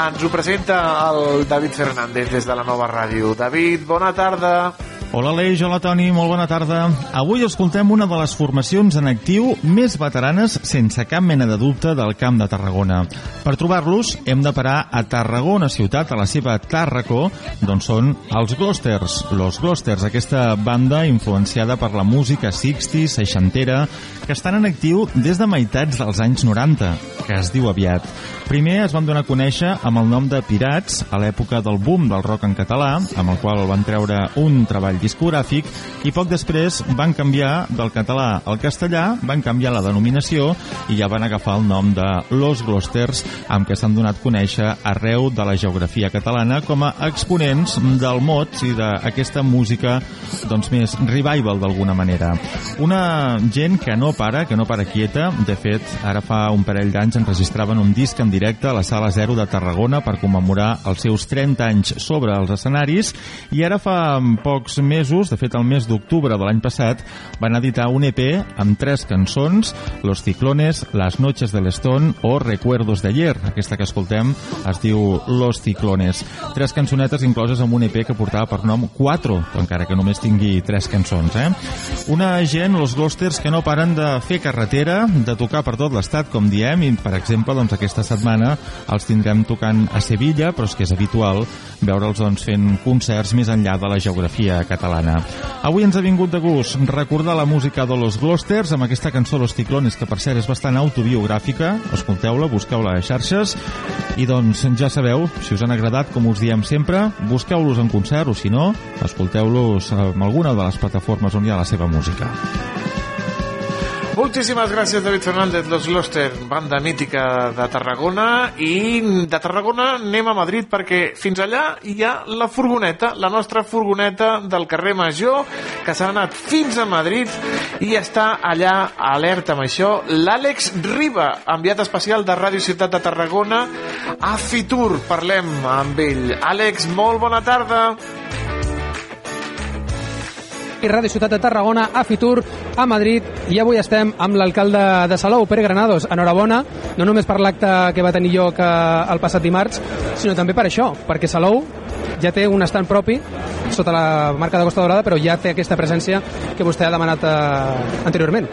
Ens ho presenta el David Fernández des de la nova ràdio. David, bona tarda. Hola Aleix, hola Toni, molt bona tarda. Avui escoltem una de les formacions en actiu més veteranes sense cap mena de dubte del Camp de Tarragona. Per trobar-los hem de parar a Tarragona ciutat, a la seva Tàrraco, d'on són els Glosters. Los Glosters, aquesta banda influenciada per la música 60, seixantera, que estan en actiu des de meitats dels anys 90, que es diu aviat. Primer es van donar a conèixer amb el nom de Pirats a l'època del boom del rock en català, amb el qual van treure un treball discogràfic i poc després van canviar del català al castellà, van canviar la denominació i ja van agafar el nom de Los Glosters, amb què s'han donat conèixer arreu de la geografia catalana com a exponents del mots i d'aquesta música doncs, més revival d'alguna manera. Una gent que no para, que no para quieta, de fet, ara fa un parell d'anys enregistraven un disc en directe a la Sala Zero de Tarragona per commemorar els seus 30 anys sobre els escenaris i ara fa pocs mesos, de fet el mes d'octubre de l'any passat, van editar un EP amb tres cançons, Los Ciclones, Las Noches del Estón o Recuerdos de Ayer. Aquesta que escoltem es diu Los Ciclones. Tres cançonetes incloses en un EP que portava per nom Cuatro, encara que només tingui tres cançons. Eh? Una gent, los Glosters, que no paren de fer carretera, de tocar per tot l'estat, com diem, i per exemple, doncs, aquesta setmana els tindrem tocant a Sevilla, però és que és habitual veure'ls doncs, fent concerts més enllà de la geografia catalana. Avui ens ha vingut de gust recordar la música de los Glosters amb aquesta cançó Los Ciclones, que per cert és bastant autobiogràfica. Escolteu-la, busqueu-la a xarxes. I doncs ja sabeu, si us han agradat, com us diem sempre, busqueu-los en concert o si no, escolteu-los en alguna de les plataformes on hi ha la seva música. Moltíssimes gràcies, David Fernández, Los Gloster, banda mítica de Tarragona, i de Tarragona anem a Madrid perquè fins allà hi ha la furgoneta, la nostra furgoneta del carrer Major, que s'ha anat fins a Madrid i està allà alerta amb això l'Àlex Riba, enviat especial de Ràdio Ciutat de Tarragona a Fitur. Parlem amb ell. Àlex, molt bona tarda. I Ràdio Ciutat de Tarragona, a Fitur, a Madrid, i avui estem amb l'alcalde de Salou, Pere Granados. Enhorabona, no només per l'acte que va tenir lloc eh, el passat dimarts, sinó també per això, perquè Salou ja té un estant propi sota la marca de Costa Dorada, però ja té aquesta presència que vostè ha demanat eh, anteriorment.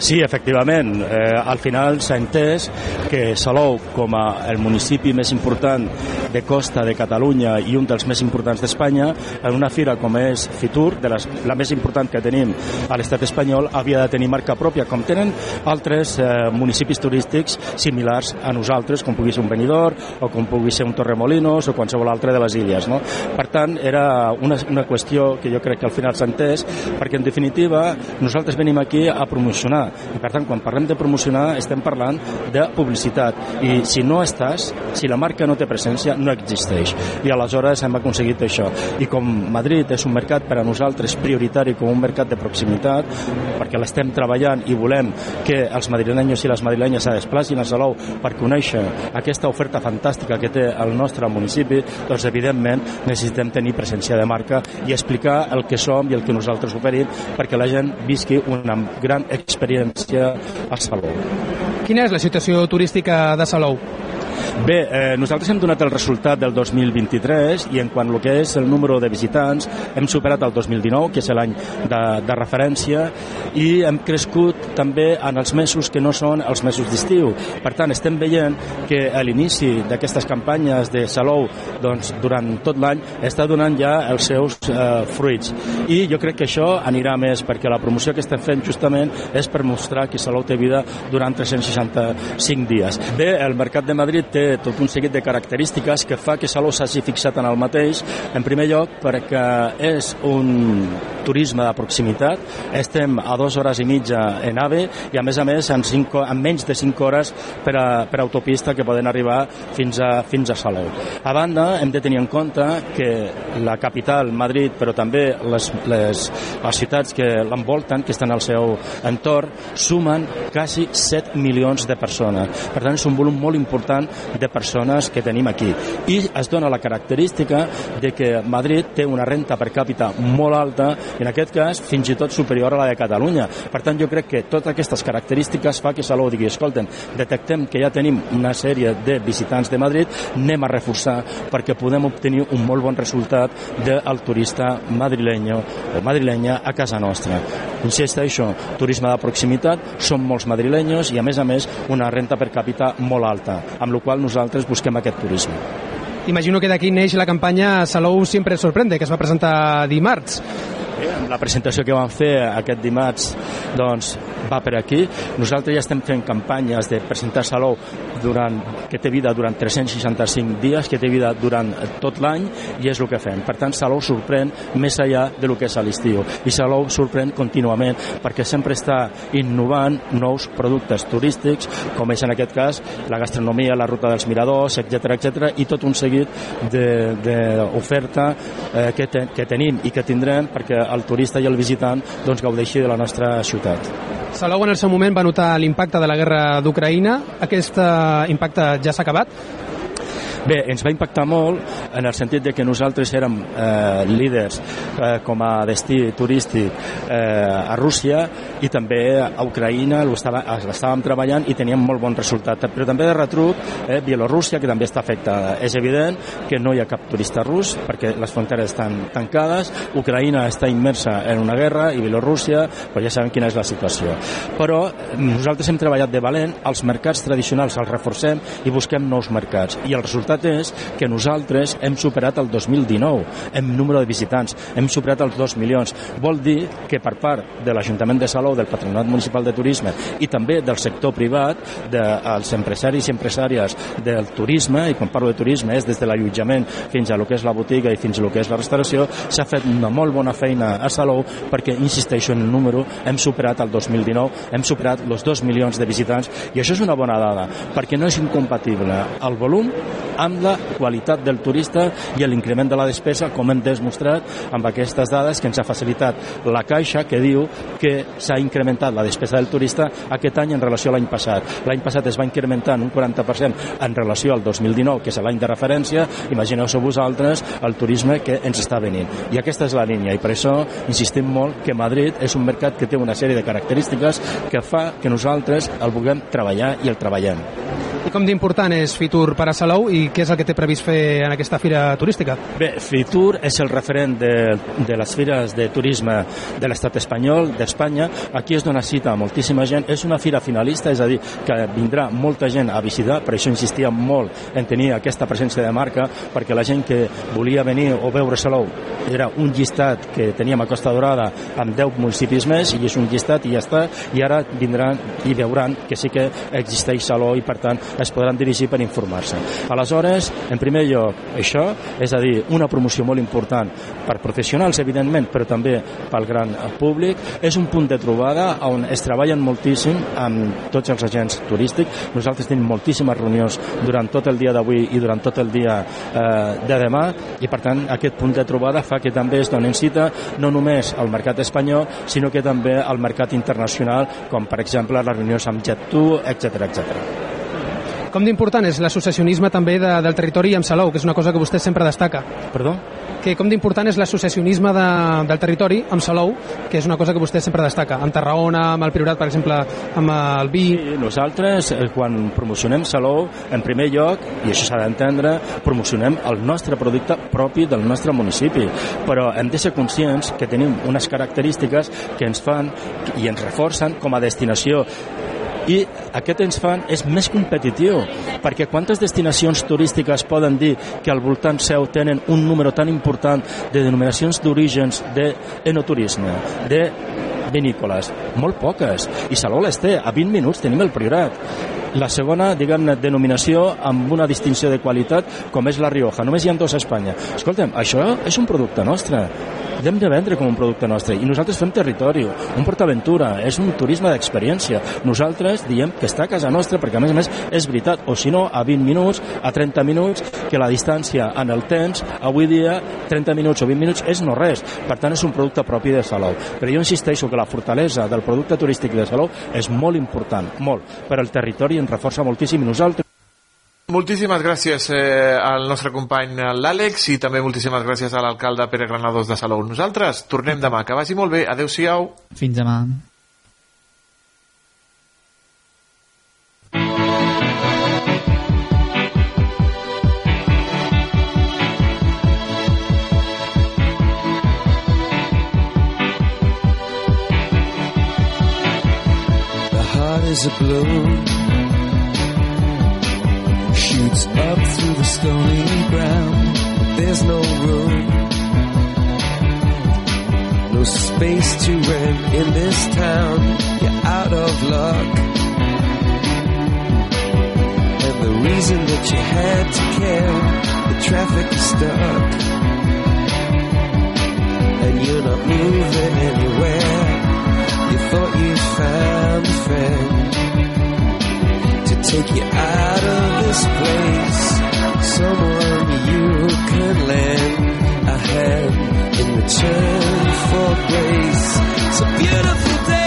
Sí, efectivament. Eh, al final s'ha entès que Salou, com a el municipi més important de costa de Catalunya i un dels més importants d'Espanya, en una fira com és Fitur, de les, la més important que tenim a l'estat espanyol, havia de tenir marca pròpia, com tenen altres eh, municipis turístics similars a nosaltres, com pugui ser un Benidorm o com pugui ser un Torremolinos o qualsevol altre de les illes. No? Per tant, era una, una qüestió que jo crec que al final s'ha entès, perquè en definitiva nosaltres venim aquí a promocionar. I per tant quan parlem de promocionar estem parlant de publicitat. I si no estàs, si la marca no té presència no existeix. I aleshores hem aconseguit això. I com Madrid és un mercat per a nosaltres prioritari com un mercat de proximitat perquè l'estem treballant i volem que els madrilenyos i les madrilenyes se desplacin a Salou per conèixer aquesta oferta fantàstica que té el nostre municipi doncs evidentment necessitem tenir presència de marca i explicar el que som i el que nosaltres oferim perquè la gent visqui una gran experiència a Salou. Quina és la situació turística de Salou? Bé, eh, nosaltres hem donat el resultat del 2023 i en quant al que és el número de visitants hem superat el 2019, que és l'any de, de referència, i hem crescut també en els mesos que no són els mesos d'estiu. Per tant, estem veient que a l'inici d'aquestes campanyes de Salou doncs, durant tot l'any està donant ja els seus eh, fruits. I jo crec que això anirà més perquè la promoció que estem fent justament és per mostrar que Salou té vida durant 365 dies. Bé, el Mercat de Madrid té tot un seguit de característiques que fa que Salou s'hagi fixat en el mateix. En primer lloc, perquè és un turisme de proximitat. Estem a dues hores i mitja en AVE i, a més a més, en, cinc, en menys de 5 hores per, a, per autopista que poden arribar fins a, fins a Salou. A banda, hem de tenir en compte que la capital, Madrid, però també les, les, les ciutats que l'envolten, que estan al seu entorn, sumen quasi 7 milions de persones. Per tant, és un volum molt important de persones que tenim aquí. I es dona la característica de que Madrid té una renta per càpita molt alta, en aquest cas fins i tot superior a la de Catalunya. Per tant, jo crec que totes aquestes característiques fa que Salou digui, escolten, detectem que ja tenim una sèrie de visitants de Madrid, anem a reforçar perquè podem obtenir un molt bon resultat del turista madrilenyo madrilenya a casa nostra. Insisteixo, turisme de proximitat, som molts madrilenyos i a més a més una renta per càpita molt alta, amb la qual nosaltres busquem aquest turisme. Imagino que d'aquí neix la campanya Salou sempre sorprende, que es va presentar dimarts. La presentació que vam fer aquest dimarts doncs, va per aquí. Nosaltres ja estem fent campanyes de presentar Salou durant, que té vida durant 365 dies, que té vida durant tot l'any, i és el que fem. Per tant, Salou sorprèn més enllà de lo que és a l'estiu. I Salou sorprèn contínuament perquè sempre està innovant nous productes turístics, com és en aquest cas la gastronomia, la ruta dels miradors, etc etc i tot un seguit d'oferta eh, que, te, que tenim i que tindrem perquè el turista i el visitant doncs, gaudeixi de la nostra ciutat. Salou en el seu moment va notar l'impacte de la guerra d'Ucraïna. Aquest eh, impacte ja s'ha acabat? Bé, ens va impactar molt en el sentit de que nosaltres érem eh, líders eh, com a destí turístic eh, a Rússia i també a Ucraïna l'estàvem treballant i teníem molt bon resultat. Però també de retruc, eh, Bielorússia, que també està afectada. És evident que no hi ha cap turista rus perquè les fronteres estan tancades, Ucraïna està immersa en una guerra i Bielorússia, pues ja sabem quina és la situació. Però nosaltres hem treballat de valent, els mercats tradicionals els reforcem i busquem nous mercats. I el resultat és que nosaltres hem superat el 2019 en número de visitants, hem superat els 2 milions. Vol dir que per part de l'Ajuntament de Salou, del Patronat Municipal de Turisme i també del sector privat, dels empresaris i empresàries del turisme, i quan parlo de turisme és des de l'allotjament fins a lo que és la botiga i fins a lo que és la restauració, s'ha fet una molt bona feina a Salou perquè, insisteixo en el número, hem superat el 2019, hem superat els 2 milions de visitants i això és una bona dada perquè no és incompatible el volum amb la qualitat del turista i l'increment de la despesa, com hem demostrat amb aquestes dades que ens ha facilitat la Caixa, que diu que s'ha incrementat la despesa del turista aquest any en relació a l'any passat. L'any passat es va incrementar en un 40% en relació al 2019, que és l'any de referència. Imagineu-vos vosaltres el turisme que ens està venint. I aquesta és la línia, i per això insistim molt que Madrid és un mercat que té una sèrie de característiques que fa que nosaltres el vulguem treballar i el treballem. I com d'important és Fitur per a Salou i què és el que té previst fer en aquesta fira turística? Bé, Fitur és el referent de, de les fires de turisme de l'estat espanyol, d'Espanya. Aquí es dona cita a moltíssima gent. És una fira finalista, és a dir, que vindrà molta gent a visitar, per això insistia molt en tenir aquesta presència de marca, perquè la gent que volia venir o veure Salou era un llistat que teníem a Costa Dorada amb 10 municipis més, i és un llistat i ja està, i ara vindran i veuran que sí que existeix Salou i per tant es podran dirigir per informar-se. Aleshores, en primer lloc, això, és a dir, una promoció molt important per professionals, evidentment, però també pel gran públic. És un punt de trobada on es treballen moltíssim amb tots els agents turístics. Nosaltres tenim moltíssimes reunions durant tot el dia d'avui i durant tot el dia eh, de demà i, per tant, aquest punt de trobada fa que també es donen cita no només al mercat espanyol, sinó que també al mercat internacional, com per exemple les reunions amb Jet2, etc etc. Com d'important és l'associacionisme també de, del territori amb Salou, que és una cosa que vostè sempre destaca? Perdó? Que com d'important és l'associacionisme de, del territori amb Salou, que és una cosa que vostè sempre destaca. Amb Tarragona, amb el Priorat, per exemple, amb el vi... Sí, nosaltres, eh, quan promocionem Salou, en primer lloc, i això s'ha d'entendre, promocionem el nostre producte propi del nostre municipi. Però hem de ser conscients que tenim unes característiques que ens fan i ens reforcen com a destinació i aquest ens fan és més competitiu perquè quantes destinacions turístiques poden dir que al voltant seu tenen un número tan important de denominacions d'orígens d'enoturisme, de vinícoles? Molt poques. I Salou les té. A 20 minuts tenim el Priorat. La segona, diguem-ne, denominació amb una distinció de qualitat com és la Rioja. Només hi ha dos a Espanya. Escolta'm, això és un producte nostre. L'hem de vendre com un producte nostre. I nosaltres fem territori, un portaventura. És un turisme d'experiència. Nosaltres diem que està a casa nostra perquè a més a més és veritat, o si no a 20 minuts a 30 minuts, que la distància en el temps, avui dia 30 minuts o 20 minuts és no res, per tant és un producte propi de Salou, però jo insisteixo que la fortalesa del producte turístic de Salou és molt important, molt, però el territori ens reforça moltíssim i nosaltres Moltíssimes gràcies eh, al nostre company l'Àlex i també moltíssimes gràcies a l'alcalde Pere Granados de Salou. Nosaltres tornem demà. Que vagi molt bé. Adéu-siau. Fins demà. The heart is a blue up through the stony ground. There's no room, no space to rent in this town. You're out of luck. And the reason that you had to care, the traffic is stuck. And you're not moving anywhere. You thought you found a friend take you out of this place. Someone you could lend a hand in return for grace. It's a beautiful day.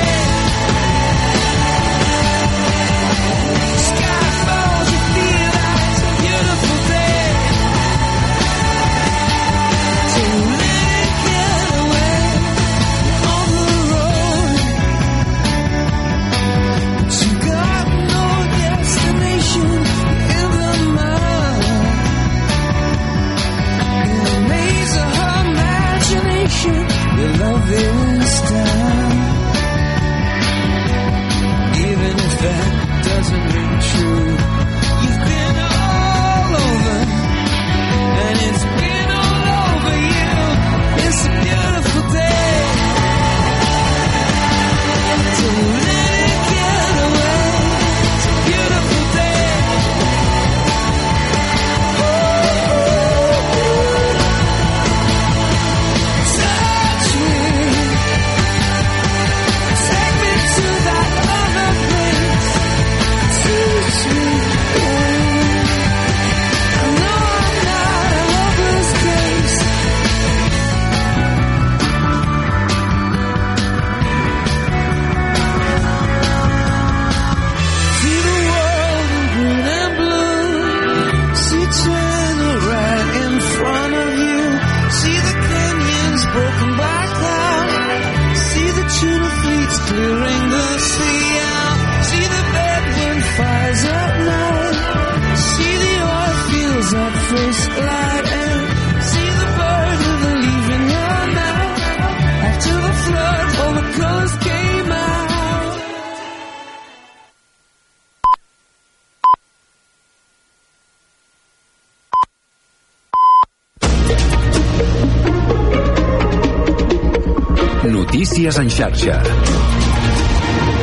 En xarxa.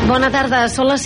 Bona tarda, són les